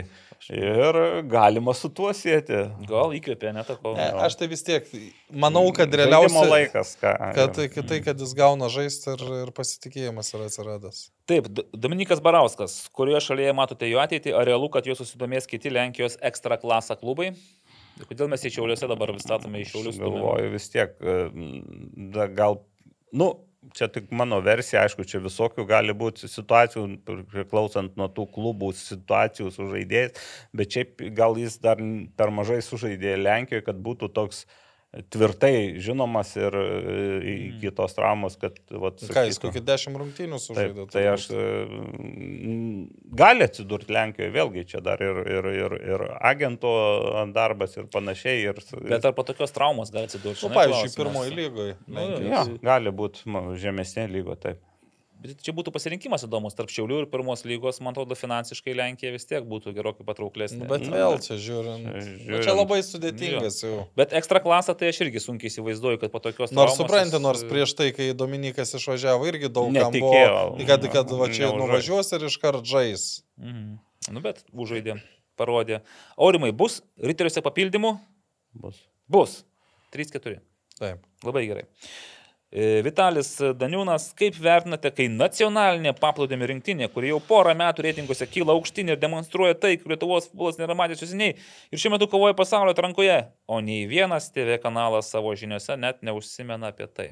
Ir galima su tuo sėti. Gal įkvėpė, netako. Ne, aš tai vis tiek manau, kad Žaidimo realiausia laikas, ką. kad, kad tai, kad jis gauna žaisti ir, ir pasitikėjimas yra atsiradęs. Taip, Dominikas Barauskas, kurioje šalyje matote jo ateitį, ar realu, kad juos susidomės kiti Lenkijos ekstra klasą klubai? Kodėl mes į Šiauliuose dabar vis statome į Šiaulius? Galvoju vis tiek, e, da, gal, nu, čia tik mano versija, aišku, čia visokių gali būti situacijų, priklausant nuo tų klubų situacijų su žaidėjais, bet šiaip gal jis dar per mažai sužaidė Lenkijoje, kad būtų toks tvirtai žinomas ir e, iki tos traumos, kad... Vat, Ką jis kokį 10 rungtynių Taip, sužaidė? tai aš e, gali atsidurti Lenkijoje, vėlgi čia dar ir, ir, ir, ir agento darbas ir panašiai. Ir, Bet ar po tokios traumos gali atsidurti? Nu, Žinai, pavyzdžiui, pirmoji lygoje. Nu, ja, gali būti žemesnė lygo, taip. Bet čia būtų pasirinkimas įdomus tarp Šiaulių ir pirmos lygos, man atrodo, finansiškai Lenkija vis tiek būtų gerokai patrauklesnė. Nu, bet vėl čia žiūrint. Nu, žiūrint- čia labai sudėtingas jau. Bet ekstra klasą tai aš irgi sunkiai įsivaizduoju, kad po tokios Nors supranti, nors prieš tai, kai Dominikas išvažiavo, irgi daug kam buvo, kad, kad va čia neužžais. nuvažiuos ir iškart žais. Mhm. Nu, bet užaidė, parodė. Aurimai, bus riteriuose papildymų? Bus. Bus. 3-4. Taip. Labai gerai. E, Vitalis Daniūnas, kaip vertinate, kai nacionalinė paplūdėmio rinktinė, kuri jau porą metų reitinguose kyla aukštyn ir demonstruoja tai, kur Lietuvos futbolas nėra matęs seniai ir šiuo metu kovoja pasaulio atrankoje, o nei vienas TV kanalas savo žiniuose net neužsimena apie tai.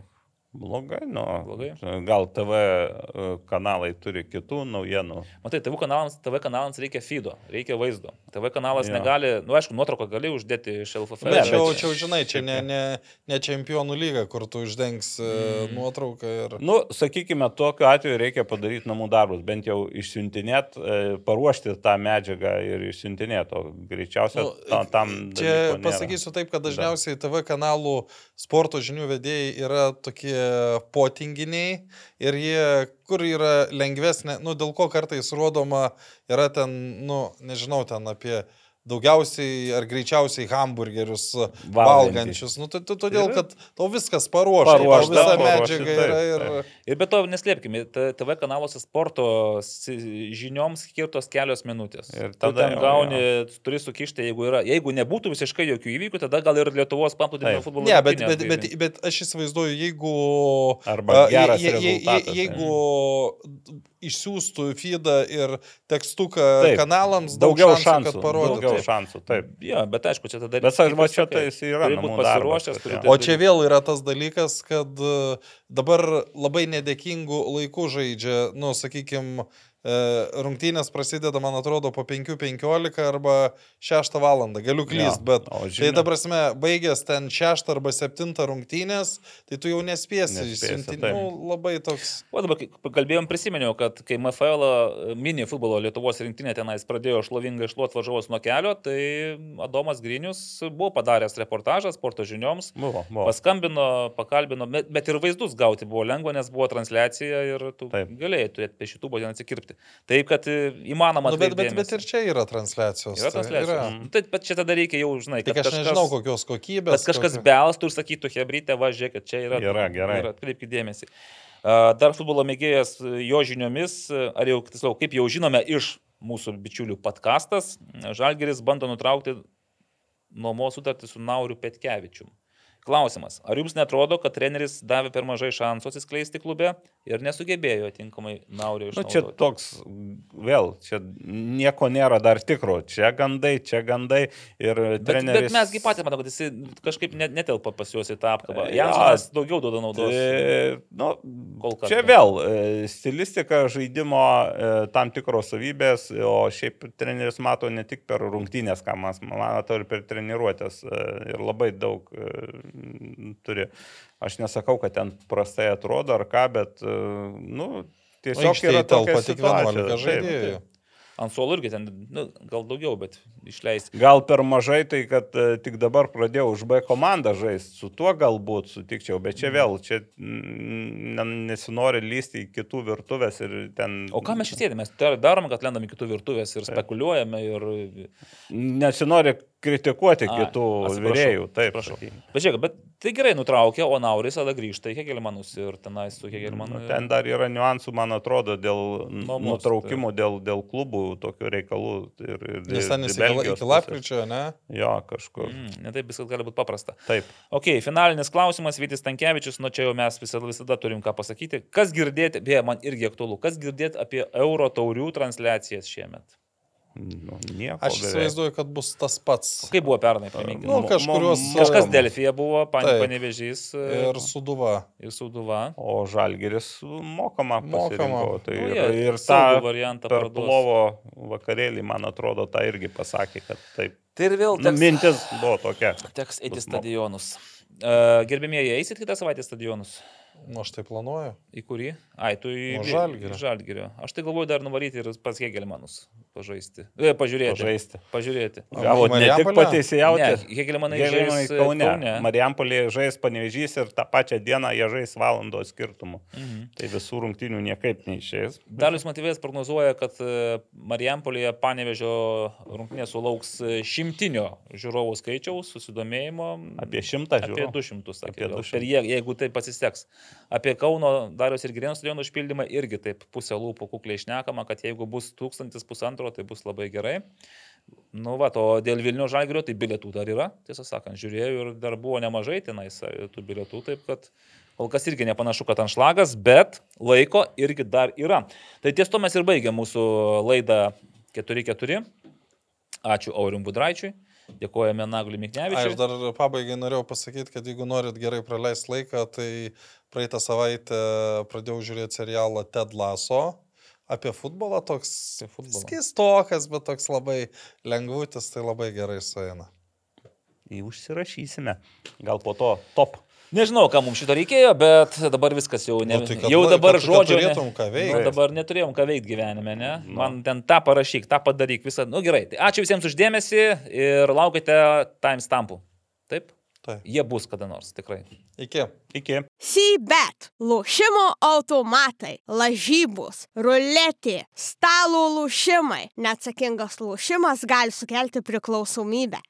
Blogai, nu. Blogai. Gal TV e, kanalai turi kitų naujienų. Matai, TV kanalams, TV kanalams reikia feedo, reikia vaizdo. TV kanalas Jo. negali, nu aišku, nuotrauką gali uždėti iš LFF. Ne, Čia, bet- čia, žinai, čia ne, ne, ne čempionų lyga, kur tu uždengs mm. nuotrauką ir... Nu, sakykime, tokiu atveju reikia padaryti namų darbus, bent jau išsiuntinėt, e, paruošti tą medžiagą ir išsiuntinėti, o greičiausiai Nu, ta, tam... Čia pasakysiu taip, kad dažniausiai TV kanalų sporto žinių vedėjai yra tokie potinginiai ir jie, kur yra lengvesnė, nu dėl ko kartais rodoma, yra ten, nu, nežinau, ten apie daugiausiai ar greičiausiai hamburgerius Valgantys. valgančius. Nu, tai, tai todėl, Ir- kad tau viskas paruošta, Paruošta, visa medžiaga yra ir... Ir be to, neslėpkime, TV kanaluose sporto žinioms skirtos kelios minutės. Ir tu tada ten jau, gauni, tu turi sukišti, jeigu, yra, jeigu nebūtų visiškai jokių įvykių, tada gal ir Lietuvos paplūdimio futbolo. Ne, bet, bet, bet, bet aš įsivaizduoju, jeigu... Arba geras je- je- je- rezultatas, Jeigu išsiųstų feedą ir tekstuką Taip. kanalams, daug Daugiau šansų, šansų. kad parodytų. Daugiau Taip. šansų, taip. Jo, bet aišku, čia tada... Bet aš sakai, tai yra turi namų būt darbas, pasiruošęs, jo. tai O čia vėl yra tas dalykas, kad e, dabar labai nedėkingų laikų žaidžia, nu, sakykime, rungtynės prasideda, man atrodo, po 5.15 arba 6 val. Galiu klyst, Jo, bet tai ta prasme, baigęs ten 6 arba 7 rungtynės, tai tu jau nespėsi Nespėsi, išsiunti. taip. Nu, labai toks. O dabar, kai pakalbėjom, prisiminiau, kad kai MFL mini futbolo Lietuvos rinktinė tenais pradėjo šlovingai šluoti važiavos nuo kelio, tai Adomas Grinius buvo padaręs reportažą sporto žinioms. Buvo, buvo. Paskambino, pakalbino, bet, bet ir vaizdus gauti buvo lengva, nes buvo transliacija ir tu Taip. galėjai turėti prie šitų būtent atsikirpti. Taip, kad e, įmanoma. Nu, bet, bet, bet ir čia yra transliacijos. Yra tai transliacija. yra. Nu, Tai, bet čia tada reikia jau, žinai, Tik kad aš nežinau, kokios kokybės. kad kažkas kokio- belstų ir sakytų, Hebrytė, važiuok, kad čia yra. Yra, gerai. Ir atkreipkite dėmesį. A, Dar futbolo mėgėjas e, jo žiniomis, e, ar jau, tiksliau, kaip jau žinome iš mūsų bičiulių podkastas, Žalgeris bando nutraukti nuomos sutartį su Nauriu Petkevičiu. Klausimas, ar jums netrodo, kad treneris davė per mažai šansų atsiskleisti klube ir nesugebėjo tinkamai Naurio Nu, čia išnaudoti? toks, vėl, čia nieko nėra dar tikro. Čia gandai, čia gandai. Ir Bet, treneris... bet mesgi patys matome, kad jis kažkaip net, netelpa pas juos į tą apkabą. Jo. Jansonas daugiau duoda naudos. E, nu, Kol kas čia vėl e, stilistika žaidimo e, tam tikros savybės, o šiaip treneris mato ne tik per rungtynės, ką mes mato ir per treniruotės. e, Ir labai daug e, turi. Aš nesakau, kad ten prastai atrodo ar ką, bet, e, nu, tiesiog Aikštėje yra tokia telpa tik situacija. 11 Taip, žaidėjų. Ant suolo irgi ten, nu, gal daugiau, bet išleisti. Gal per mažai, tai kad e, tik dabar pradėjau už B komandą žaisti, su tuo galbūt sutikčiau, bet čia vėl, čia ne- nesinori lysti į kitų virtuvės ir ten... O ką mes čia sėdime? Mes dar- darome, kad lendam į kitų virtuvės ir spekuliuojame ir... Nesinori kritikuoti Ai, kitų vyrėjų, taip. sakykim. Bet žiūrėk, bet tai gerai nutraukė, o Nauris tada grįžta į Hegelmanus ir tenais su Hegelmanu. Nu, ten dar yra niuansų, man atrodo, dėl Nuomos, nutraukimų, dėl, dėl klubų tokių reikalų. Ir, ir, Nes ten jis iki, lapkričio, ne? Jo, kažkur. Mm, Netaip viskas gali būti paprasta. Taip. Ok, finalinis klausimas, Vytis Tankievičius, nu čia jau mes visada, visada turim ką pasakyti. Kas girdėti, beje, man irgi aktualu, kas girdėti apie Euro taurių transliacijas šiemet? Nu, nieko. Aš įsivaizduoju, kad bus tas pats. Kaip buvo pernai, priminkime. Nu, kažkurios. mo- Kažkas Delfija buvo, pan, Taip. panevežys Ir suduva. ir Sūduva. O Žalgeris mokama. Mokama. pasirinko. Tai Nu, ir, jie ir tą variantą plovo vakarėlį, man atrodo, tą irgi pasakė, kad taip. Tai ir vėl Nu, teks, mintis buvo tokia. teks eiti stadionus. Uh, gerbėmieji, eisit kitą savaitę stadionus? Nu, aš tai planuoju. Į kurį? Ai, tu į Nu, Žalgirio. Žalgirio. Aš tai galvoju dar nuvaryti ir pas Hegelmanus pažaisti. E, pažiūrėti. Pažaisti. Pažiūrėti. O Gavot į ne tik pateisėjauti. Gėlimai žais Kaune. Kaune. Marijampolė žais panevežys ir tą pačią dieną jie žais valandos skirtumu. Mhm. Tai visų rungtynių niekaip neišės. Dalius Matyvės prognozuoja, kad e, Marijampolėje panevežio rungtynė sulauks e, šimtinio žiūrovų skaičiaus, susidomėjimo. Apie šimtą Apie žiūrėjau. 200, sakė. Apie gal. 200. Per jie, jeigu tai pasiseks. Apie Kauno Darius ir Girėnų stadionų užpildymą irgi taip pusę lūpų kukliai išnekama, kad jeigu bus tūkstantis pusantro, tai bus labai gerai. Nu, va, o dėl Vilnių žalgerio, tai bilietų dar yra, tiesą sakant, žiūrėjau ir dar buvo nemažai tenais e, tų bilietų, taip kad kol kas irgi nepanašu, kad ant šlagas, bet laiko irgi dar yra. Tai ties to mes ir baigiam mūsų laidą 4-4. Ačiū Aurim Budraičiui, dėkojame Nagliui Ai, Miknevičiui. Aš dar pabaigai norėjau pasakyti, kad jeigu norit gerai praleisti laiką, tai praeitą savaitę pradėjau žiūrėti serialą Ted Lasso apie futbolą, toks skistokas, bet toks labai lengvutis, tai labai gerai sueina. Jį užsirašysime. Gal po to top. Nežinau, kam mums šito reikėjo, bet dabar viskas jau ne. Nu, tai kad jau lai- dabar kad- žodžio. turėtum ką veikt. Nu, dabar neturėjom ką veikti gyvenime, ne? Man ten tą parašyk, tą padaryk, visą. Nu gerai, tai ačiū visiems uždėmesi ir laukite timestampų. Taip? Tai. Jie bus kada nors, tikrai. Iki. Iki. Sybet, lošimo automatai, lažybos, ruletė, stalo lošimai. Neatsakingas lošimas gali sukelti priklausomybę.